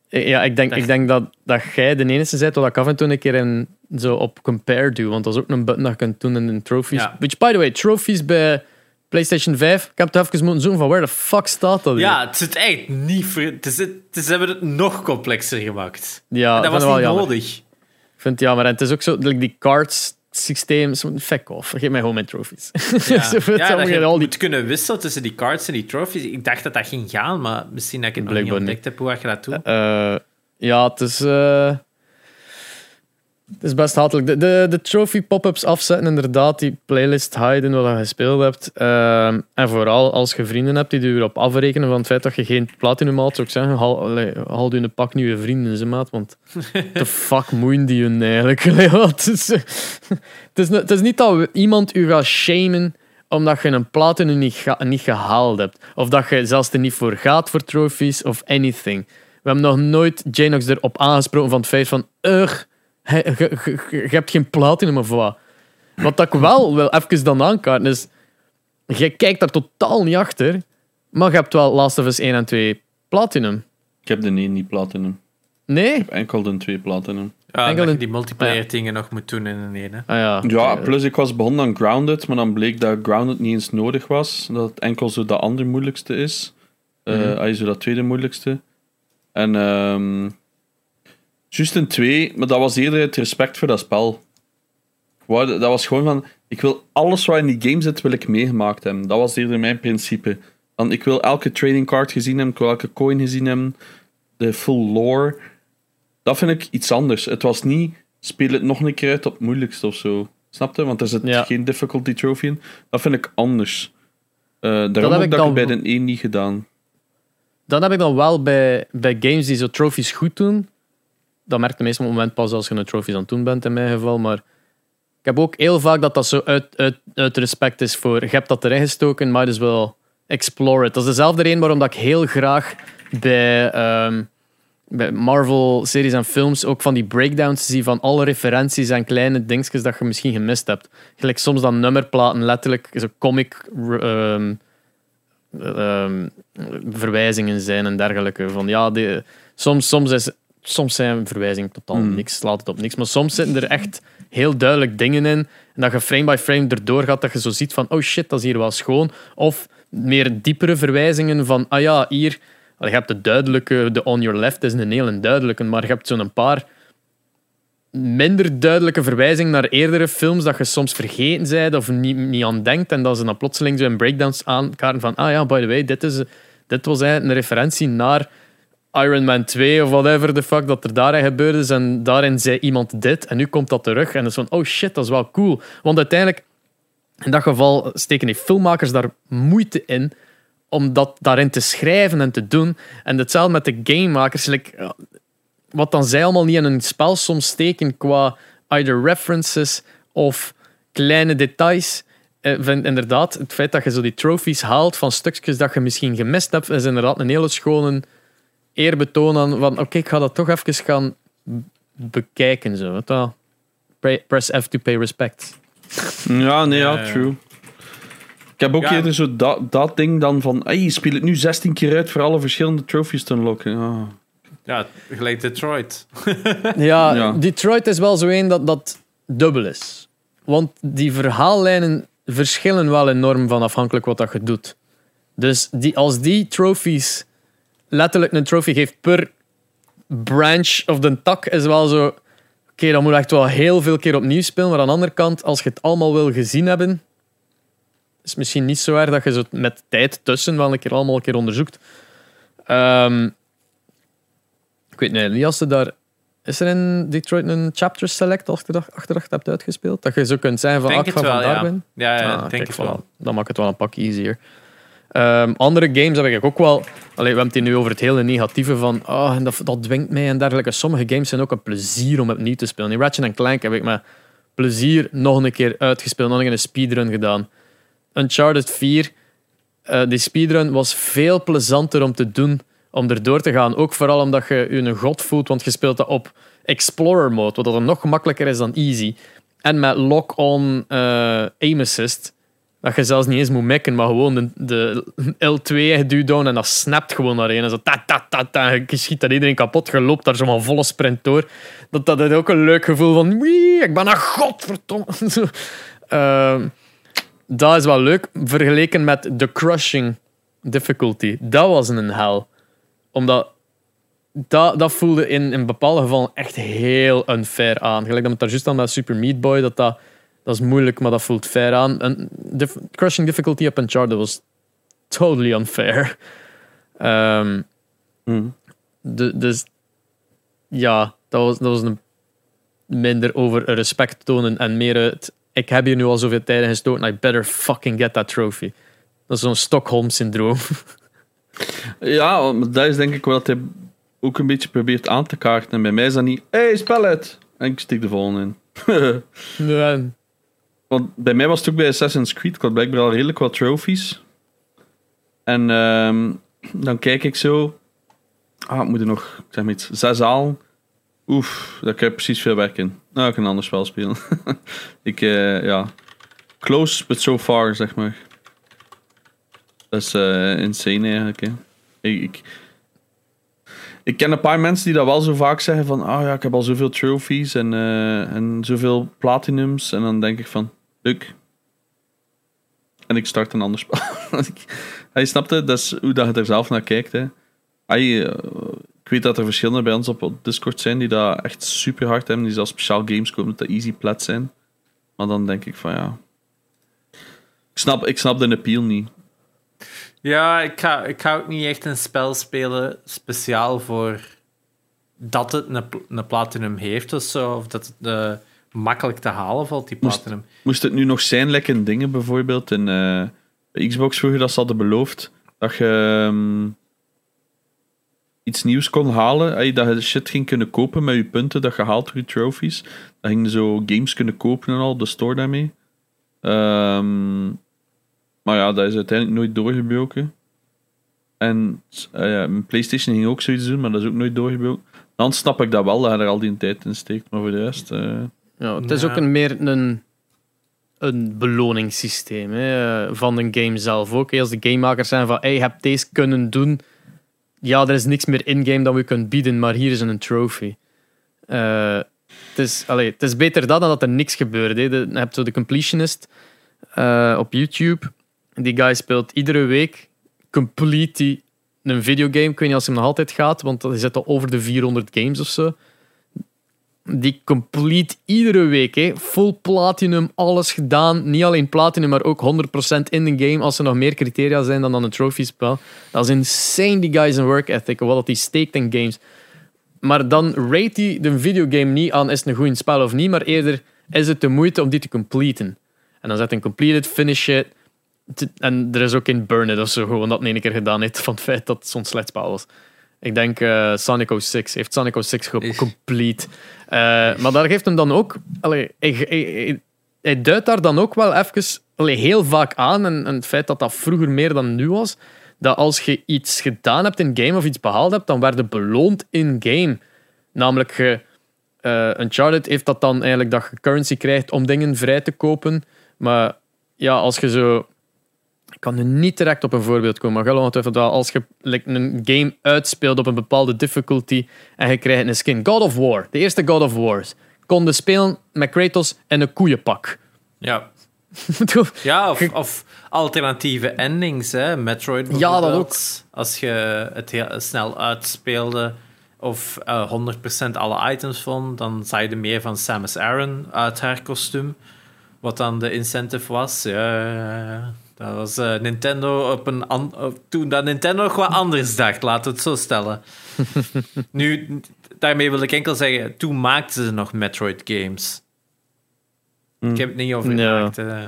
Ja, ik denk, ik denk dat, dat jij de enige bent dat ik af en toe een keer in, zo op compare doe. Want dat is ook een button dat je kunt doen in de trophies. Ja. Which, by the way, trophies bij PlayStation 5. Ik heb het even moeten zoeken van waar de fuck staat dat hier? Ja, het zit echt niet... Het is, het, ze hebben het nog complexer gemaakt. ja En dat was niet jammer. nodig. Ik vind het jammer. En het is ook zo, like die cards systeem. Fuck off. Geef mij gewoon mijn trophies. Ja, Zo, het ja dat je al die moet kunnen wisselen tussen die cards en die trophies. Ik dacht dat dat ging gaan, maar misschien dat ik het nog niet ontdekt heb hoe je dat doet. Eh, ja, het is. eh, het is best hatelijk. De, de, de trophy pop-ups afzetten, inderdaad. Die playlist hiden wat je gespeeld hebt. Eh, en vooral als je vrienden hebt die je erop afrekenen van het feit dat je geen platinum haalt, zou ik zeggen, haal, allee, haal je een pak nieuwe vrienden, ze maat. Want de fuck moeien die hun eigenlijk? Allee, wat het, is, het, is, het is niet dat iemand u gaat shamen omdat je een platinum niet, ga- niet gehaald hebt. Of dat je zelfs er niet voor gaat voor trophies of anything. We hebben nog nooit Janox erop aangesproken van het feit van... Ugh, je, je, je- je hebt geen platinum of wat. Wat dat ik wel wil even dan aankaarten is... Je kijkt daar totaal niet achter, maar je hebt wel Last of Us 1 en 2 platinum. Ik heb de 1 niet platinum. Nee? Ik heb enkel de 2 platinum. Ja, enkel dat je een- die multiplayer Ah, dingen nog moet doen in een ene. Ah ja. Ja, Eh, plus ik was begonnen aan Grounded, maar dan bleek dat Grounded niet eens nodig was. Dat het enkel zo dat andere moeilijkste is. Eh Mhm. ah, zo dat tweede moeilijkste. En ehm juist een 2, maar dat was eerder het respect voor dat spel. dat was gewoon van, ik wil alles wat in die game zit, wil ik meegemaakt hebben. Dat was eerder mijn principe. Dan, ik wil elke trading card gezien hebben, ik wil elke coin gezien hebben, de full lore. Dat vind ik iets anders. Het was niet, speel het nog een keer uit op het moeilijkste of zo. Snap je? Want er zit geen difficulty trophy in. Dat vind ik anders. Uh, daarom heb ik dat bij de 1 niet gedaan. Dan heb ik dan wel bij, bij games die zo trophies goed doen. Dat merkt de meeste moment pas als je een trophies aan het doen bent, in mijn geval. Maar ik heb ook heel vaak dat dat zo uit, uit, uit respect is voor... Je hebt dat erin gestoken, maar dus wel explore it. Dat is dezelfde reden waarom dat ik heel graag bij... Ehm, bij Marvel-series en films ook van die breakdowns zie van alle referenties en kleine dingetjes dat je misschien gemist hebt. Gelijk soms dan nummerplaten letterlijk zo comic ehm, ehm, verwijzingen zijn en dergelijke. Van, ja, soms, soms, is, soms zijn verwijzingen totaal hmm. niks, slaat het op niks. Maar soms zitten er echt heel duidelijk dingen in. En dat je frame by frame erdoor gaat, dat je zo ziet van, oh shit, dat is hier wel schoon. Of meer diepere verwijzingen van, ah ja, hier je hebt de duidelijke, de on your left is een hele duidelijke, maar je hebt zo'n paar minder duidelijke verwijzingen naar eerdere films dat je soms vergeten bent of niet, niet aan denkt en dat ze dan plotseling zo in breakdowns aankaarten van ah ja, by the way, dit, is, dit was eigenlijk een referentie naar Iron Man 2 of whatever the fuck dat er daar gebeurd is en daarin zei iemand dit en nu komt dat terug en dan is van oh shit, dat is wel cool. Want uiteindelijk, in dat geval steken die filmmakers daar moeite in om dat daarin te schrijven en te doen. En hetzelfde met de gamemakers. Like, wat dan zij allemaal niet in een spel soms steken qua either references of kleine details. Eh, vind inderdaad, het feit dat je zo die trophies haalt van stukjes dat je misschien gemist hebt, is inderdaad een hele schone eerbetoon aan van oké, ik ga dat toch even gaan bekijken. Zo. Press F to pay respect. Ja, nee, ja, true. Ik heb ook ja. eerder zo dat, dat ding dan van, hey, je speelt het nu 16 keer uit voor alle verschillende trophies te unlocken. Oh. Ja, gelijk Detroit. ja, ja, Detroit is wel zo een dat, dat dubbel is. Want die verhaallijnen verschillen wel enorm van afhankelijk wat dat je doet. Dus die, als die trophies letterlijk een trophy geeft per branch of de tak, is wel zo... Oké, dan moet je echt wel heel veel keer opnieuw spelen. Maar aan de andere kant, als je het allemaal wil gezien hebben, is misschien niet zo erg dat je zo met tijd tussen wel een keer allemaal een keer onderzoekt. Um, ik weet niet, als ze daar... Is er in Detroit een chapter select als je dat achteraf hebt uitgespeeld? Dat je zo kunt zijn van, ah, ik van daar ben? Ja, ja ah, denk het wel. Dan maakt het wel een pak easier. Um, andere games heb ik ook wel... Allee, we hebben het nu over het hele negatieve van oh, en dat, dat dwingt mij en dergelijke. Sommige games zijn ook een plezier om opnieuw te spelen. In Ratchet Clank heb ik met plezier nog een keer uitgespeeld. Nog een speedrun gedaan. Uncharted 4, uh, eh, die speedrun was veel plezanter om te doen, om erdoor te gaan. Ook vooral omdat je je een god voelt, want je speelt dat op Explorer mode, wat dan nog makkelijker is dan easy. En met lock-on uh, aim assist, dat je zelfs niet eens moet mekken, maar gewoon de, de L2 duwt down en dat snapt gewoon naar En zo ta ta ta ta, je schiet dat iedereen kapot, je loopt daar zo van volle sprint door. Dat, dat ook een leuk gevoel van, wie, ik ben een godverdomme. uh, dat is wel leuk, vergeleken met de crushing difficulty. Dat was een hel. Omdat dat, dat voelde in, in bepaalde gevallen echt heel unfair aan. Gelijk dat met daar juist met Super Meat Boy, dat, dat, dat is moeilijk, maar dat voelt fair aan. En de crushing difficulty op Uncharted was totally unfair. Um, de, dus ja, dat was, dat was een minder over respect tonen en meer het ik heb hier nu al zoveel tijd in gestoken, I better fucking get that trophy. Dat is zo'n Stockholm-syndroom. Ja, dat is denk ik wat hij ook een beetje probeert aan te kaarten. En bij mij is dat niet, hey, spel het! En ik stik de volgende in. ja. Want bij mij was het ook bij Assassin's Creed, ik blijkbaar al redelijk wat trophies. En um, dan kijk ik zo, ah, ik moet er nog, zeg maar iets, zes halen. Oef, daar kan je precies veel werk in. Nou, ik kan een ander spel spelen. ik, uh, ja. Close, but so far, zeg maar. Dat is uh, insane eigenlijk. Hè. Ik, ik, ik, ken een paar mensen die dat wel zo vaak zeggen van... Ah ja, ik heb al zoveel trophies en, uh, en zoveel platinums. En dan denk ik van... En ik start een ander spel. Hij snapte, dat is hoe dat je er zelf naar kijkt. Hij, ik weet dat er verschillende bij ons op Discord zijn die dat echt super hard hebben. Die zelfs speciaal games komen dat easy plat zijn. Maar dan denk ik van ja. Ik snap, ik snap de appeal niet. Ja, ik ga, ik ga ook niet echt een spel spelen speciaal voor dat het een, een platinum heeft of zo. Of dat het uh, makkelijk te halen valt, die platinum. Moest, moest het nu nog zijn, lekker dingen bijvoorbeeld in uh, Xbox vroeger dat ze hadden beloofd dat je um, iets nieuws kon halen, dat je shit ging kunnen kopen met je punten dat je haalt door je trophies. Dan ging zo games kunnen kopen en al, de store daarmee. Um, maar ja, dat is uiteindelijk nooit doorgebroken. En uh, ja, mijn PlayStation ging ook zoiets doen, maar dat is ook nooit doorgebroken. Dan snap ik dat wel, dat hij er al die tijd in steekt. Maar voor de rest. Uh... Ja, het is ook een meer een, een beloningssysteem hè, van een game zelf ook. Als de gamemakers zijn van hey, je hebt deze kunnen doen. Ja, er is niks meer in-game dat we kunnen bieden, maar hier is een trophy. Uh, het, is, allee, het is beter dat dan dat er niks gebeurt. Hè. je hebt zo de completionist uh, op YouTube. Die guy speelt iedere week complete een videogame. Ik weet niet als hij nog altijd gaat, want hij zit al over de 400 games of zo. Die complete iedere week, hè. full platinum, alles gedaan. Niet alleen platinum, maar ook 100% in de game. Als er nog meer criteria zijn dan een trophy spel. Dat is insane, die guys zijn work ethic. Wat hij steekt in games. Maar dan rate hij de videogame niet aan is het een goed spel of niet, maar eerder is het de moeite om die te completen. En dan zet een completed, finish it, en er is ook geen burn-it of gewoon dat één keer gedaan heeft van het feit dat het zo'n slecht spel was. Ik denk uh, Sonic 06 heeft Sonic 06 complete. Uh, maar daar geeft hem dan ook. Allee, hij, hij, hij, duidt daar dan ook wel even allee, heel vaak aan. En, en, het feit dat dat vroeger meer dan nu was. Dat als je iets gedaan hebt in game of iets behaald hebt, dan werd je beloond in game. Namelijk, je, uh, Uncharted heeft dat dan eigenlijk dat je currency krijgt om dingen vrij te kopen. Maar ja, als je zo ik kan nu niet direct op een voorbeeld komen, maar ongetwijfeld wel. Als je like, een game uitspeelt op een bepaalde difficulty en je krijgt een skin. God of War, de eerste God of Wars. Konden spelen met Kratos en een koeienpak. Ja. ja, of, of, alternatieve endings, hè. Metroid Ja, dat ook. Als je het heel snel uitspeelde of uh, eh, 100% alle items vond, dan zag je er meer van Samus Aran uit haar kostuum. Wat dan de incentive was. Ja, dat was uh, Nintendo op een toen dat Nintendo nog wat anders dacht, laten we het zo stellen. nu, daarmee wil ik enkel zeggen, toen maakten ze nog Metroid games. Mm. Ik heb het niet over gemaakt. Uh,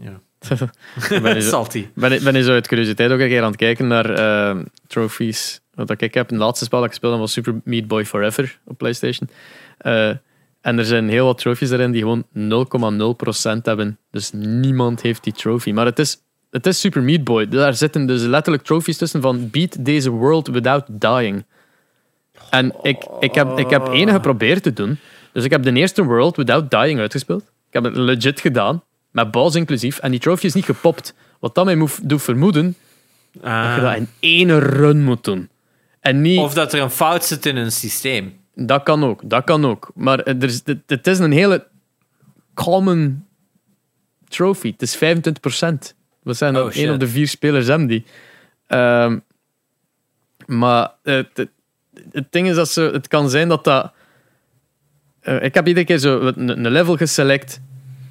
ja. ben je Salty. Ben, ben je zo uit curiositeit ook een keer aan het kijken naar uh, trophies. Wat ik heb, het laatste spel dat ik speelde was Super Meat Boy Forever op PlayStation. Uh, en er zijn heel wat trophies erin die gewoon 0,0% hebben. Dus niemand heeft die trophy. Maar het is, het is Super Meat Boy. Daar zitten dus letterlijk trophies tussen van beat deze world without dying. En ik, ik, heb, ik heb één geprobeerd te doen. Dus ik heb de eerste world without dying uitgespeeld. Ik heb het legit gedaan. Met balls inclusief. En die trophy is niet gepopt. Wat dat mij doet vermoeden ah. dat je dat in één run moet doen. En niet... Of dat er een fout zit in een systeem. Dat kan ook, dat kan ook. Maar er is, het is een hele common trophy. Het is 25%. We zijn oh, één op de vier spelers hebben die. Um, maar het, het, het, ding is dat ze, het kan zijn dat dat. Uh, ik heb iedere keer zo een, een level geselect.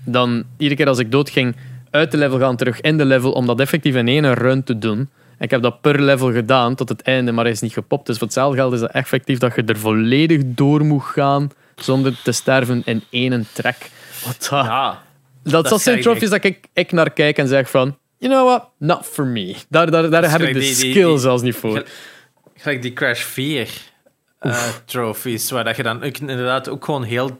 Dan iedere keer als ik doodging, uit de level gaan terug in de level om dat effectief in één run te doen. Ik heb dat per level gedaan tot het einde, maar hij is niet gepopt. Dus voor hetzelfde geld is het effectief dat je er volledig door moet gaan zonder te sterven in één trek. Wat dat, ja, dat, dat zijn trophies dat ik, ik naar kijk en zeg van, you know what, not for me. Daar, daar, daar heb ik de skill zelfs niet voor. Gelijk die Crash 4 uh, trophies, waar dat je dan inderdaad ook gewoon heel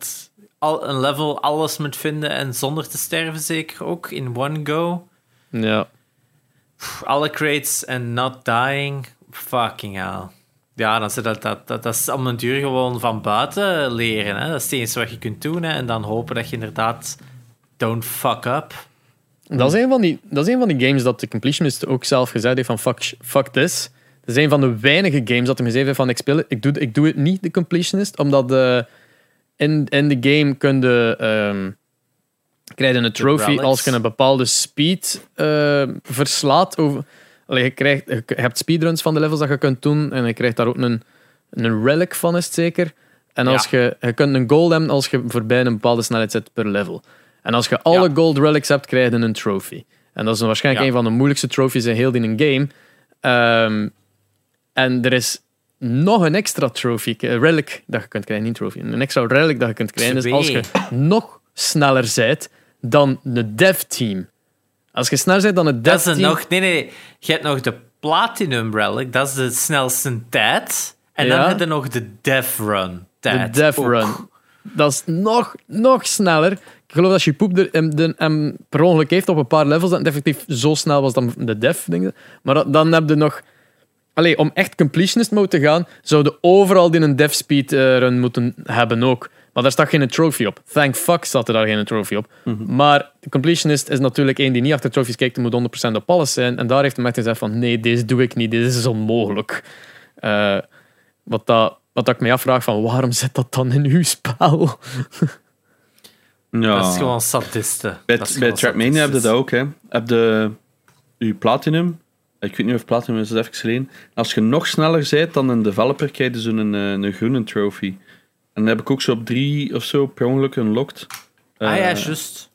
al, een level alles moet vinden en zonder te sterven zeker ook, in one go. Ja alle crates en not dying. Fucking hell. Ja, dan dat, dat, dat, dat is om een duur gewoon van buiten leren. Hè? Dat is het enige wat je kunt doen. En dan hopen dat je inderdaad don't fuck up. Dat is een van die, dat is een van die games dat de completionist ook zelf gezegd heeft van fuck, fuck this. Dat is een van de weinige games dat hij me zei van ik, speel, ik, doe, ik doe het niet, de completionist, omdat de, in, in de game kun je... Um, krijg je een trophy als je een bepaalde speed uh, verslaat. Over, allee, je, krijgt, je hebt speedruns van de levels dat je kunt doen en je krijgt daar ook een, een relic van, is het zeker. En als je, je kunt een goal hebben als je voorbij een bepaalde snelheid zit per level. En als je alle Ja. gold relics hebt, krijg je een trophy. En dat is waarschijnlijk Ja. een van de moeilijkste trophies in heel die game. Ehm, en er is nog een extra trophy, eh, relic dat je kunt krijgen, niet trophy, een extra relic dat je kunt krijgen. Dus Twee. als je nog sneller bent dan de dev team. Als je sneller bent dan het dev Dat is team. nog... Nee, nee, nee. Je hebt nog de Platinum Relic. Dat is de snelste tijd. En dan heb je nog de Dev Run De tijd. dev ook. run. Dat is nog, nog sneller. Ik geloof dat je poep er hem, de, hem per ongeluk heeft op een paar levels dat het effectief zo snel was dan de dev. Denk ik. Maar dat- dan heb je nog... Allee, om echt completionist mode te gaan, zouden overal die een dev speed eh, run moeten hebben ook. Maar daar staat geen trophy op. Thank fuck staat er daar geen trophy op. Maar de completionist is natuurlijk één die niet achter trophies kijkt en moet 100% op alles zijn. En daar heeft hij echt gezegd van nee, deze doe ik niet, dit is onmogelijk. Eh, wat, dat, wat dat ik me afvraag van waarom zit dat dan in uw spel? Ja. Dat is gewoon sadisten. Bij, Dat is bij gewoon Trackmania heb je dat ook. Hè. Heb je je Platinum. Ik weet niet of Platinum is, dat even geleden. Als je nog sneller bent dan een developer, krijg je zo'n een, eh, een groene trophy. En dan heb ik ook zo op drie of zo per ongeluk unlocked. Ah ja, Eh, juist.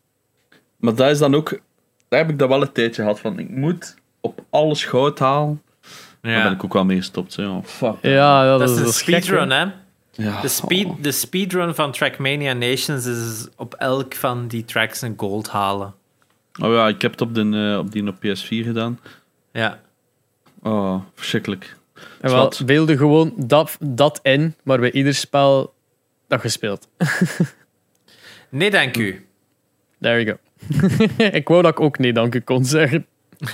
Maar dat is dan ook... Daar heb ik dat wel een tijdje gehad van. Ik moet op alles goud halen. Daar ben Ja. ik ook wel mee gestopt. Zo. ja. Fuck. Ja, dat, Dat is een speedrun, hè. Ja. De, speed, de speedrun van Trackmania Nations is op elk van die tracks een gold halen. Oh ja, ik heb het op, de, eh, op die op PS4 gedaan. Ja. Oh, verschrikkelijk. En wel, beelden gewoon dat, dat in, maar bij ieder spel dat je speelt. Nee, dank u. There you go. ik wou dat ik ook nee dank u kon zeggen.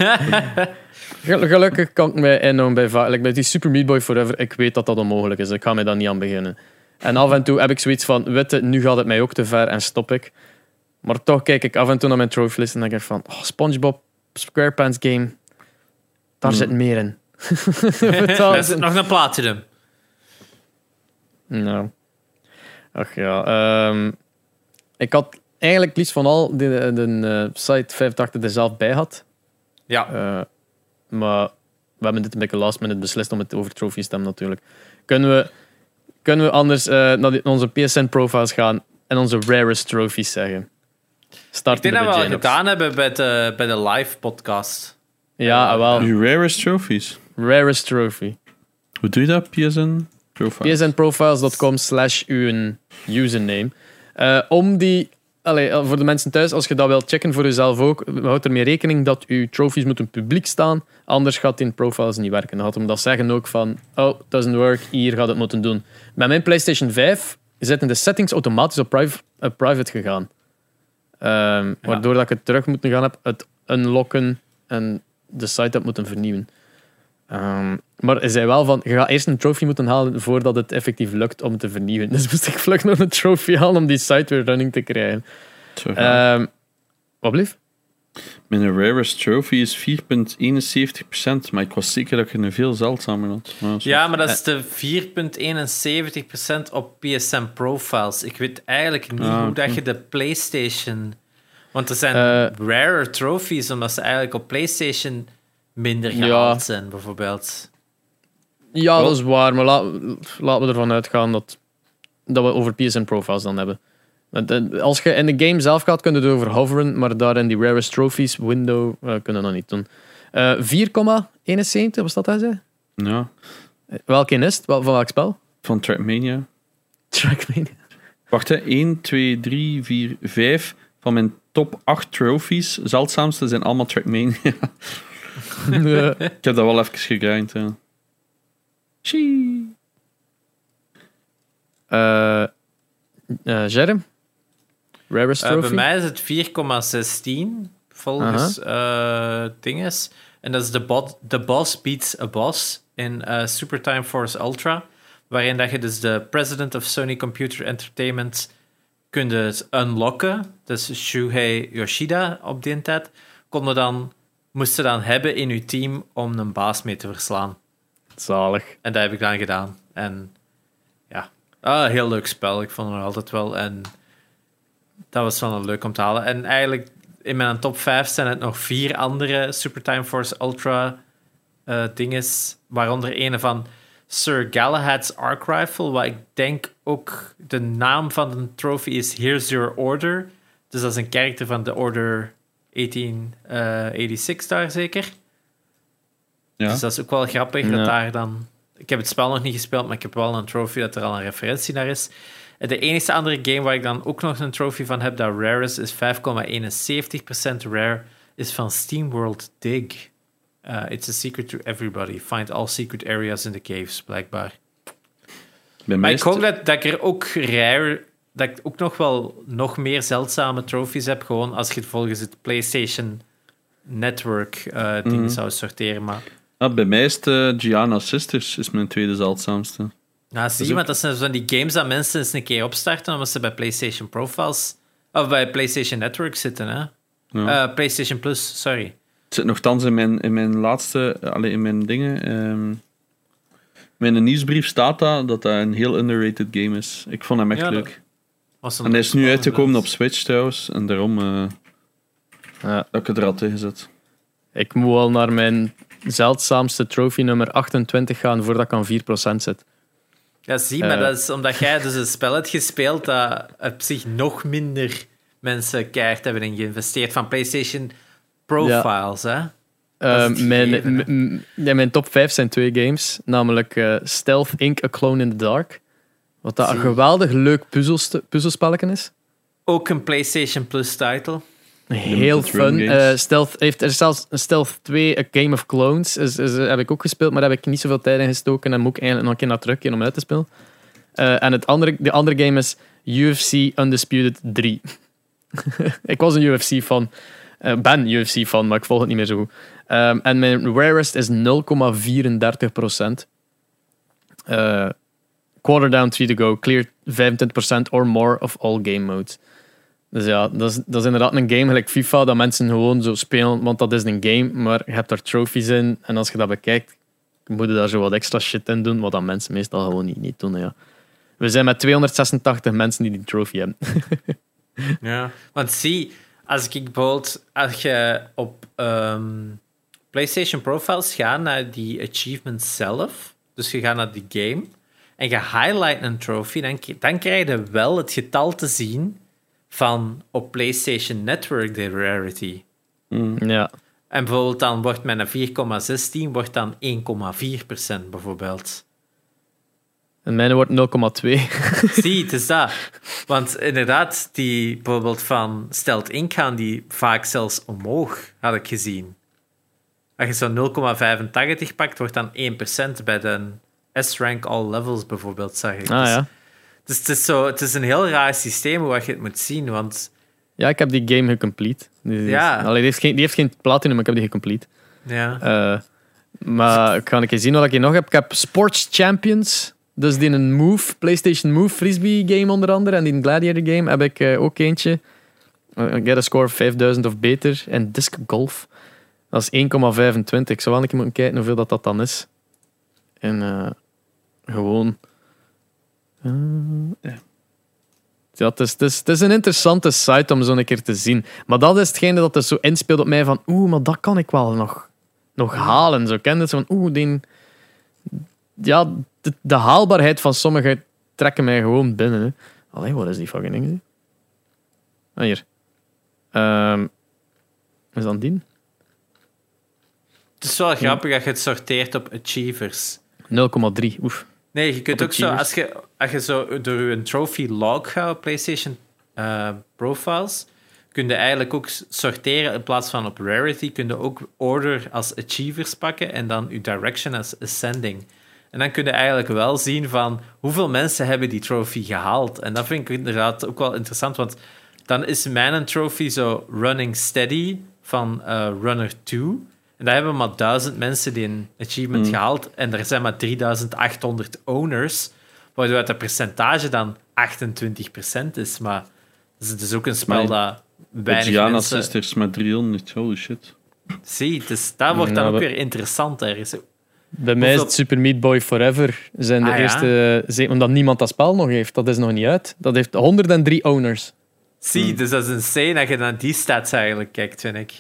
Gel- Gelukkig kan ik mij inhouden bij, like bij die Super Meat Boy Forever. Ik weet dat dat onmogelijk is. Ik ga mij daar niet aan beginnen. En af en toe heb ik zoiets van, witte, nu gaat het mij ook te ver en stop ik. Maar toch kijk ik af en toe naar mijn trophy list en denk ik van, oh, SpongeBob SquarePants game, daar zit meer in. Zit nog een platinum. Nou. Ach ja. ehm, ik had eigenlijk liefst van al de, de, eh, site 85 er zelf bij had. Ja. Eh, maar we hebben dit een beetje last minute beslist om het over trophies te hebben natuurlijk. Kunnen we, kunnen we anders eh, naar die- onze PSN profiles gaan en onze rarest trophies zeggen? Ik Starten denk dat we al gedaan hebben bij de, bij de live podcast. Ja, ah, wel. Je rarest trophies. Rarest trophy. Hoe doe je dat? PSN? Profile. psnprofiles.com slash uw username. Eh, om die, allee, eh, voor de mensen thuis, als je dat wilt checken voor jezelf ook, houd ermee rekening dat uw trophies moeten publiek staan, anders gaat in profiles niet werken. Dan gaat hem dat zeggen ook van, oh, doesn't work, hier gaat het moeten doen. Bij mijn PlayStation 5 zitten de settings automatisch op priv- op private gegaan. Ehm, Waardoor dat ik het terug moeten gaan heb, het unlocken en de site heb moeten vernieuwen. Ehm, maar hij zei wel van, je gaat eerst een trophy moeten halen voordat het effectief lukt om te vernieuwen. Dus moest ik vlug nog een trophy halen om die site weer running te krijgen. Ehm wat blieft? Mijn rarest trophy is 4,71%, maar ik was zeker dat je een veel zeldzamer had. Maar. Ja, maar dat is de 4,71% op PSN profiles. Ik weet eigenlijk niet Ah, hoe dat je de PlayStation. Want er zijn Eh, rare trophies, omdat ze eigenlijk op PlayStation minder Ja. gehaald zijn, bijvoorbeeld. Ja, dat is waar, maar la- laten we ervan uitgaan dat, dat we over PSN profiles dan hebben. Want, eh, Als je in de game zelf gaat, kun je het over hoveren, maar daar in die rarest trophies window eh, kunnen we dat niet doen. Eh 4,71, was dat hij zei? Ja, Welke is het? Wel- Van welk spel? van Trackmania. Trackmania. Wacht, hè. 1, 2, 3, 4, 5 van mijn top 8 trophies, zeldzaamste, zijn allemaal Trackmania. Ik heb dat wel even gegrind. Ja. Shee. Eh eh, Jerem? Rarest Eh, trophy? bij mij is het 4,16 volgens eh dinges. En dat is de, bot, the Boss Beats a Boss in Super Time Force Ultra. Waarin dat je dus de president of Sony Computer Entertainment kunt unlocken. Dus Shuhei Yoshida op die tijd. Konden dan, moesten dan hebben in uw team om een baas mee te verslaan. Zalig. En dat heb ik dan gedaan. En ja, ah, een heel leuk spel. Ik vond het nog altijd wel. En dat was wel leuk om te halen. En eigenlijk in mijn top 5 zijn het nog vier andere Super Time Force Ultra eh dinges. Waaronder een van Sir Galahad's Arc Rifle. Wat ik denk ook de naam van de trophy is Here's Your Order. Dus dat is een karakter van de Order 1886 daar zeker. Ja. Dus dat is ook wel grappig Ja. dat daar dan... Ik heb het spel nog niet gespeeld, maar ik heb wel een trophy dat er al een referentie naar is. De enige andere game waar ik dan ook nog een trophy van heb dat rare is, is 5,71% rare, is van SteamWorld Dig. Uh, it's a secret to everybody. Find all secret areas in the caves, blijkbaar. Bij Maar mij ik hoop dat, dat ik er ook rare, dat ik ook nog wel nog meer zeldzame trophies heb, gewoon als je het volgens het PlayStation Network eh ding Mhm. zou sorteren. Maar Ah, bij mij is het eh, Gianna Sisters is mijn tweede zeldzaamste. nou, zie je, want dat zijn van die games dat mensen eens een keer opstarten omdat ze bij PlayStation Profiles of bij PlayStation Network zitten, hè? Ja. Eh, PlayStation Plus, sorry. Het zit nogthans in mijn, in mijn laatste, eh, allee, in mijn dingen. ehm mijn nieuwsbrief staat dat, dat dat een heel underrated game is. Ik vond hem echt Ja, leuk. En hij is nu uitgekomen op Switch trouwens, en daarom eh Ja. dat ik het er al tegen zet. Ik moet wel naar mijn zeldzaamste trophy nummer 28 gaan voordat ik aan 4% zit. Ja, zie, maar Eh. dat is omdat jij dus een spel hebt gespeeld dat op zich nog minder mensen keihard hebben in geïnvesteerd van PlayStation Profiles, hè? Eh, mijn, ja, mijn top 5 zijn twee games, namelijk Stealth Inc. A Clone in the Dark. Wat dat een geweldig leuk puzzelspelletje is. Ook een PlayStation Plus title. Heel fun. Eh, Stealth heeft er is zelfs een Stealth 2, A Game of Clones, is, is, heb ik ook gespeeld, maar daar heb ik niet zoveel tijd in gestoken en moet ik eigenlijk nog een keer naar terugkeren om uit te spelen. Eh, en het andere, de andere game is UFC Undisputed 3. ik was een UFC-fan. eh ben UFC-fan, maar ik volg het niet meer zo goed. Ehm, en mijn rarest is 0,34 Eh, quarter down, three to go. Clear 25% or more of all game modes. Dus ja, dat is, inderdaad een game gelijk FIFA, dat mensen gewoon zo spelen, want dat is een game, maar je hebt daar trophies in. En als je dat bekijkt, moet je daar zo wat extra shit in doen, wat dan mensen meestal gewoon niet, niet doen. Ja. We zijn met 286 mensen die die trophy hebben. Ja. Want zie, als ik bijvoorbeeld, als je op ehm, PlayStation Profiles gaat naar die achievements zelf, dus je gaat naar die game en je highlight een trophy, dan, dan krijg je wel het getal te zien van op PlayStation Network de rarity. Ja. En bijvoorbeeld dan wordt met een 4,16 wordt dan 1,4% bijvoorbeeld. En mijne wordt 0,2. Zie, het is dat. Want inderdaad, die bijvoorbeeld van Stelt Inc. gaan die vaak zelfs omhoog, had ik gezien. Als je zo'n 0,85 pakt, wordt dan 1% bij de S-rank all levels bijvoorbeeld, zag ik. Ah Dus- ja. Dus het is, zo, het is een heel raar systeem hoe je het moet zien, want Ja, ik heb die game gecomplete. Die, is- Ja. Allee, die, heeft geen, die heeft geen platinum, maar ik heb die gecomplete. ja. Eh, maar ik ga een keer zien wat ik hier nog heb. Ik heb Sports Champions. Dus die een Move, PlayStation Move Frisbee game onder andere. En die Gladiator game heb ik eh, ook eentje. Eh, get a score of 5000 of beter. En Disc Golf. Dat is 1,25. Ik zou wel een keer moeten kijken hoeveel dat, dat dan is. En eh, gewoon... eh, ja. Ja, het, is, het, is, het is een interessante site om zo een keer te zien. Maar dat is hetgene dat er zo inspeelt op mij van oeh, maar dat kan ik wel nog, nog halen. Zo ken je het zo van oeh, die... Ja, de, de haalbaarheid van sommige trekken mij gewoon binnen. Hè. Allee, wat is die fucking ding? Ah, hier. Ehm, is dat die? Het is wel grappig dat je het sorteert op achievers. 0,3. Oef. Nee, je kunt ook zo, als je, als je zo door je trophy log gaat PlayStation eh, profiles, kun je eigenlijk ook sorteren in plaats van op rarity, kun je ook order als achievers pakken en dan je direction als ascending. En dan kun je eigenlijk wel zien van hoeveel mensen hebben die trophy gehaald. En dat vind ik inderdaad ook wel interessant, want dan is mijn trophy zo running steady van eh, runner 2. En daar hebben maar duizend mensen die een achievement gehaald. En er zijn maar 3800 owners. Waardoor het percentage dan 28% is. Maar het is dus ook een spel Maar dat weinig Gianna mensen... Sisters met 300, holy shit. Zie, dus dat wordt dan Ja, ook we- weer interessanter. Is- Bij mij is het Super Meat Boy Forever. Zijn de Ah, eerste, omdat niemand dat spel nog heeft. Dat is nog niet uit. Dat heeft 103 owners. Zie, dus dat is insane dat je naar die stats eigenlijk kijkt, vind ik.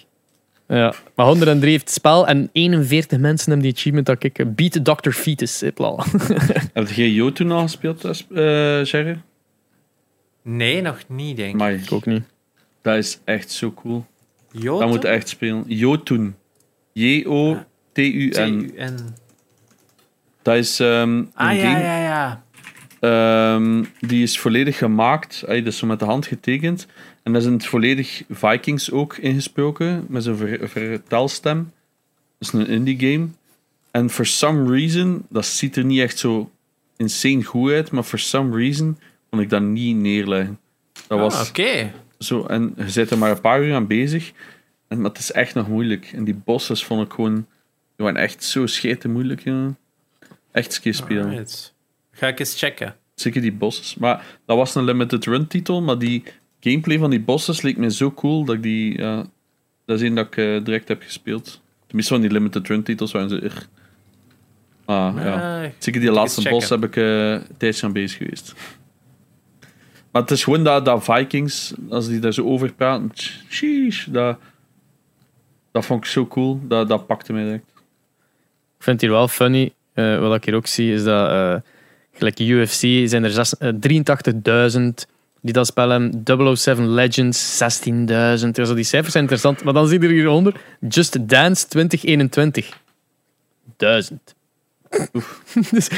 Ja, maar 103 heeft het spel en 41 mensen hebben die achievement dat ik eh, Beat Dr. Fetus. Heb jij Jo toen al gespeeld, uh, Jerry? Nee, nog niet, denk ik. Maar Ik ook niet. dat is echt zo cool. Jotun? Dat moet je echt spelen. Jotun. J-O-T-U-N. T-U-N. Dat is ehm, een Ah, ja, game. ja, ja. Ehm, die is volledig gemaakt. Ay, dus zo met de hand getekend. En daar is in het volledig Vikings ook ingesproken. Met zo'n ver- vertelstem. Dat is een indie game. En for some reason, dat ziet er niet echt zo insane goed uit. Maar for some reason kon ik dat niet neerleggen. Dat was Ah, Oké. zo. En je zit er maar een paar uur aan bezig. En, maar het is echt nog moeilijk. En die bosses vond ik gewoon, die waren echt zo scheten moeilijk. jongen. Echt een keer spelen. Alright. Ga ik eens checken. Zeker die bosses. Maar dat was een limited run titel, maar die gameplay van die bosses leek me zo cool dat ik die. Ja, dat is één dat ik eh, direct heb gespeeld. Tenminste, van die limited run titels waren ze er. Ah, ja. Eh, Zeker die laatste checken. bos heb ik eh een tijdje aan bezig geweest. Maar het is gewoon dat, dat Vikings, als die daar zo over praten, sheesh, dat, dat vond ik zo cool. Dat, dat pakte mij direct. Ik vind het hier wel funny. eh, wat ik hier ook zie, is dat eh, gelijk UFC zijn er zes- eh, 83.000 die dat spelen. 007 Legends 16.000. Dus die cijfers zijn interessant. Maar dan zie je er hieronder Just Dance 2021. 1000. dus,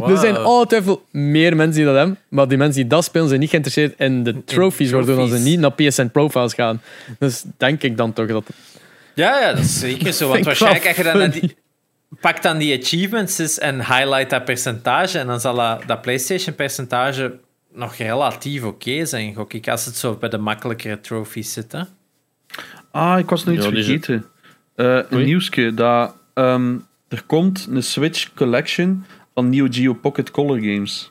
Er zijn altijd meer mensen die dat hebben, maar die mensen die dat spelen zijn niet geïnteresseerd in de trophies, waardoor ze niet naar PSN profiles gaan. Dus denk ik dan toch dat Ja, ja, dat is zeker zo. Want waarschijnlijk als je dan die, pak dan die achievements en highlight dat percentage en dan zal dat, dat PlayStation-percentage nog relatief oké zijn, gok ik, als het zo bij de makkelijkere trophies zit. Hè? Ah, ik was nog iets Ja, vergeten. Eh, een nieuwsje. Dat, ehm, er komt een Switch Collection van Neo Geo Pocket Color Games.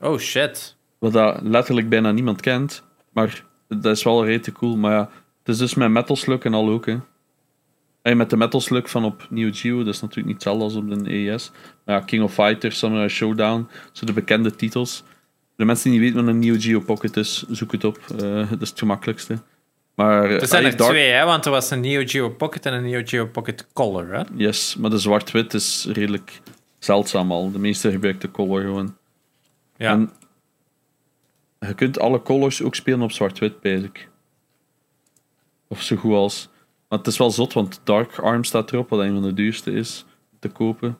Oh shit. Wat dat letterlijk bijna niemand kent. Maar dat is wel rete cool. Maar ja, het is dus met Metal Slug en al ook. Hè. En met de Metal Slug van op Neo Geo, dat is natuurlijk niet hetzelfde als op de ES. Maar ja, King of Fighters, Samurai Showdown, zo de bekende titels. De mensen die niet weten wat een Neo Geo Pocket is, zoek het op. Eh, dat is het gemakkelijkste. Maar, Er zijn ah, er Dark- twee, hè, want er was een Neo Geo Pocket en een Neo Geo Pocket Color. Hè? Yes, maar de zwart-wit is redelijk zeldzaam al. De meeste gebruiken de color gewoon. Ja. En je kunt alle colors ook spelen op zwart-wit, ik. Of zo goed als. Maar het is wel zot, want Dark Arm staat erop, wat een van de duurste is te kopen.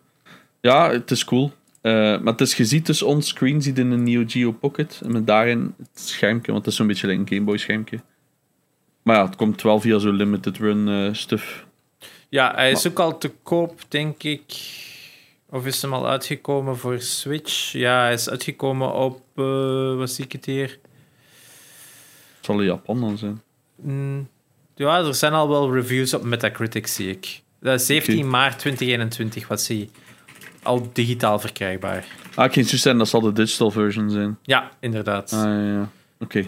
Ja, het is cool. Eh, maar het is, je ziet dus onscreen ziet in een Neo Geo Pocket. En met daarin het schermpje, want het is zo'n beetje like een Game Boy schermpje. Maar ja, het komt wel via zo'n limited run eh stuff. ja, hij is ook al te koop, denk ik. Of is hem al uitgekomen voor Switch? Ja, hij is uitgekomen op... eh wat zie ik het hier? Het zal in Japan dan zijn. Mm, ja, er zijn al wel reviews op Metacritic, zie ik. Dat is 17 Oké. maart 2021, wat zie je? Al digitaal verkrijgbaar. Ah, ik ging zo zijn, dat zal de digital version zijn. Ja, inderdaad. Ah, ja, ja. Oké.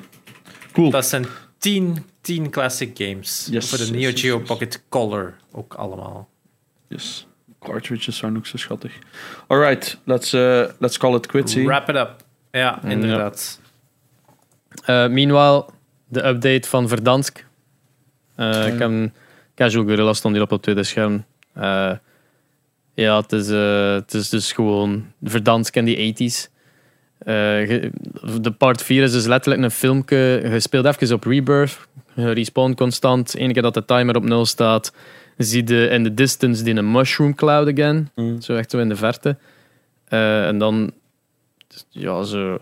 Cool. Dat zijn 10, 10 classic games. Yes, voor de Neo yes, Geo yes. Pocket Color ook allemaal. Yes. Cartridges zijn ook zo schattig. Alright, let's, uh, let's call it quits. Wrap it up. Ja, inderdaad. Eh, meanwhile, de update van Verdansk. Eh, Ik heb een Casual Gorilla stond hier op het tweede scherm. Ja, het is, eh, het is dus gewoon Verdansk in die 80s. Eh, de part 4 is dus letterlijk een filmpje. Je speelt even op Rebirth. Je respawn constant. Eén keer dat de timer op 0 staat, zie je in de distance die een mushroom cloud again. Mm. Zo echt zo in de verte. Eh, en dan ja, zo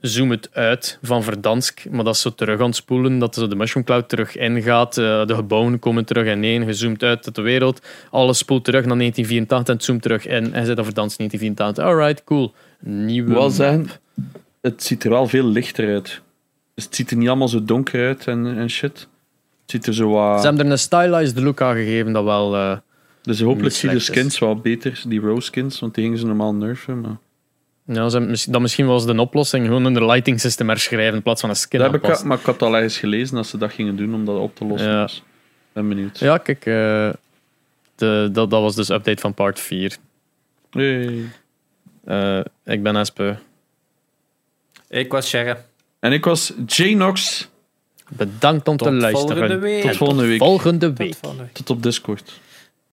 zoom het uit van Verdansk, maar dat is zo terug aan het spoelen, dat zo de Mushroom Cloud terug ingaat, eh, de gebouwen komen terug ineen, je zoomt uit uit de wereld, alles spoelt terug naar 1984 en het zoomt terug in en zit op Verdansk 1984. Alright, cool. Nieuwe het ziet er wel veel lichter uit. Dus het ziet er niet allemaal zo donker uit en, en shit. Het ziet er zo wat... Ze hebben er een stylized look aan gegeven, dat wel... eh, Dus hopelijk niet zie je de is. skins wel beter, die rose skins, want die gingen ze normaal nerven. Maar... ja, dat misschien was de oplossing, gewoon een lighting system herschrijven in plaats van een skin Dat heb ik, maar ik had al ergens gelezen dat ze dat gingen doen om dat op te lossen. Ja. Dus ben benieuwd. Ja, kijk, eh, de, dat, dat was dus update van part 4. Hey. Eh, ik ben Espe. Ik was Sherry. En ik was J-Nox. Bedankt om Tot te luisteren. volgende week. Tot volgende week. Volgende Tot week. volgende week. Tot op Discord.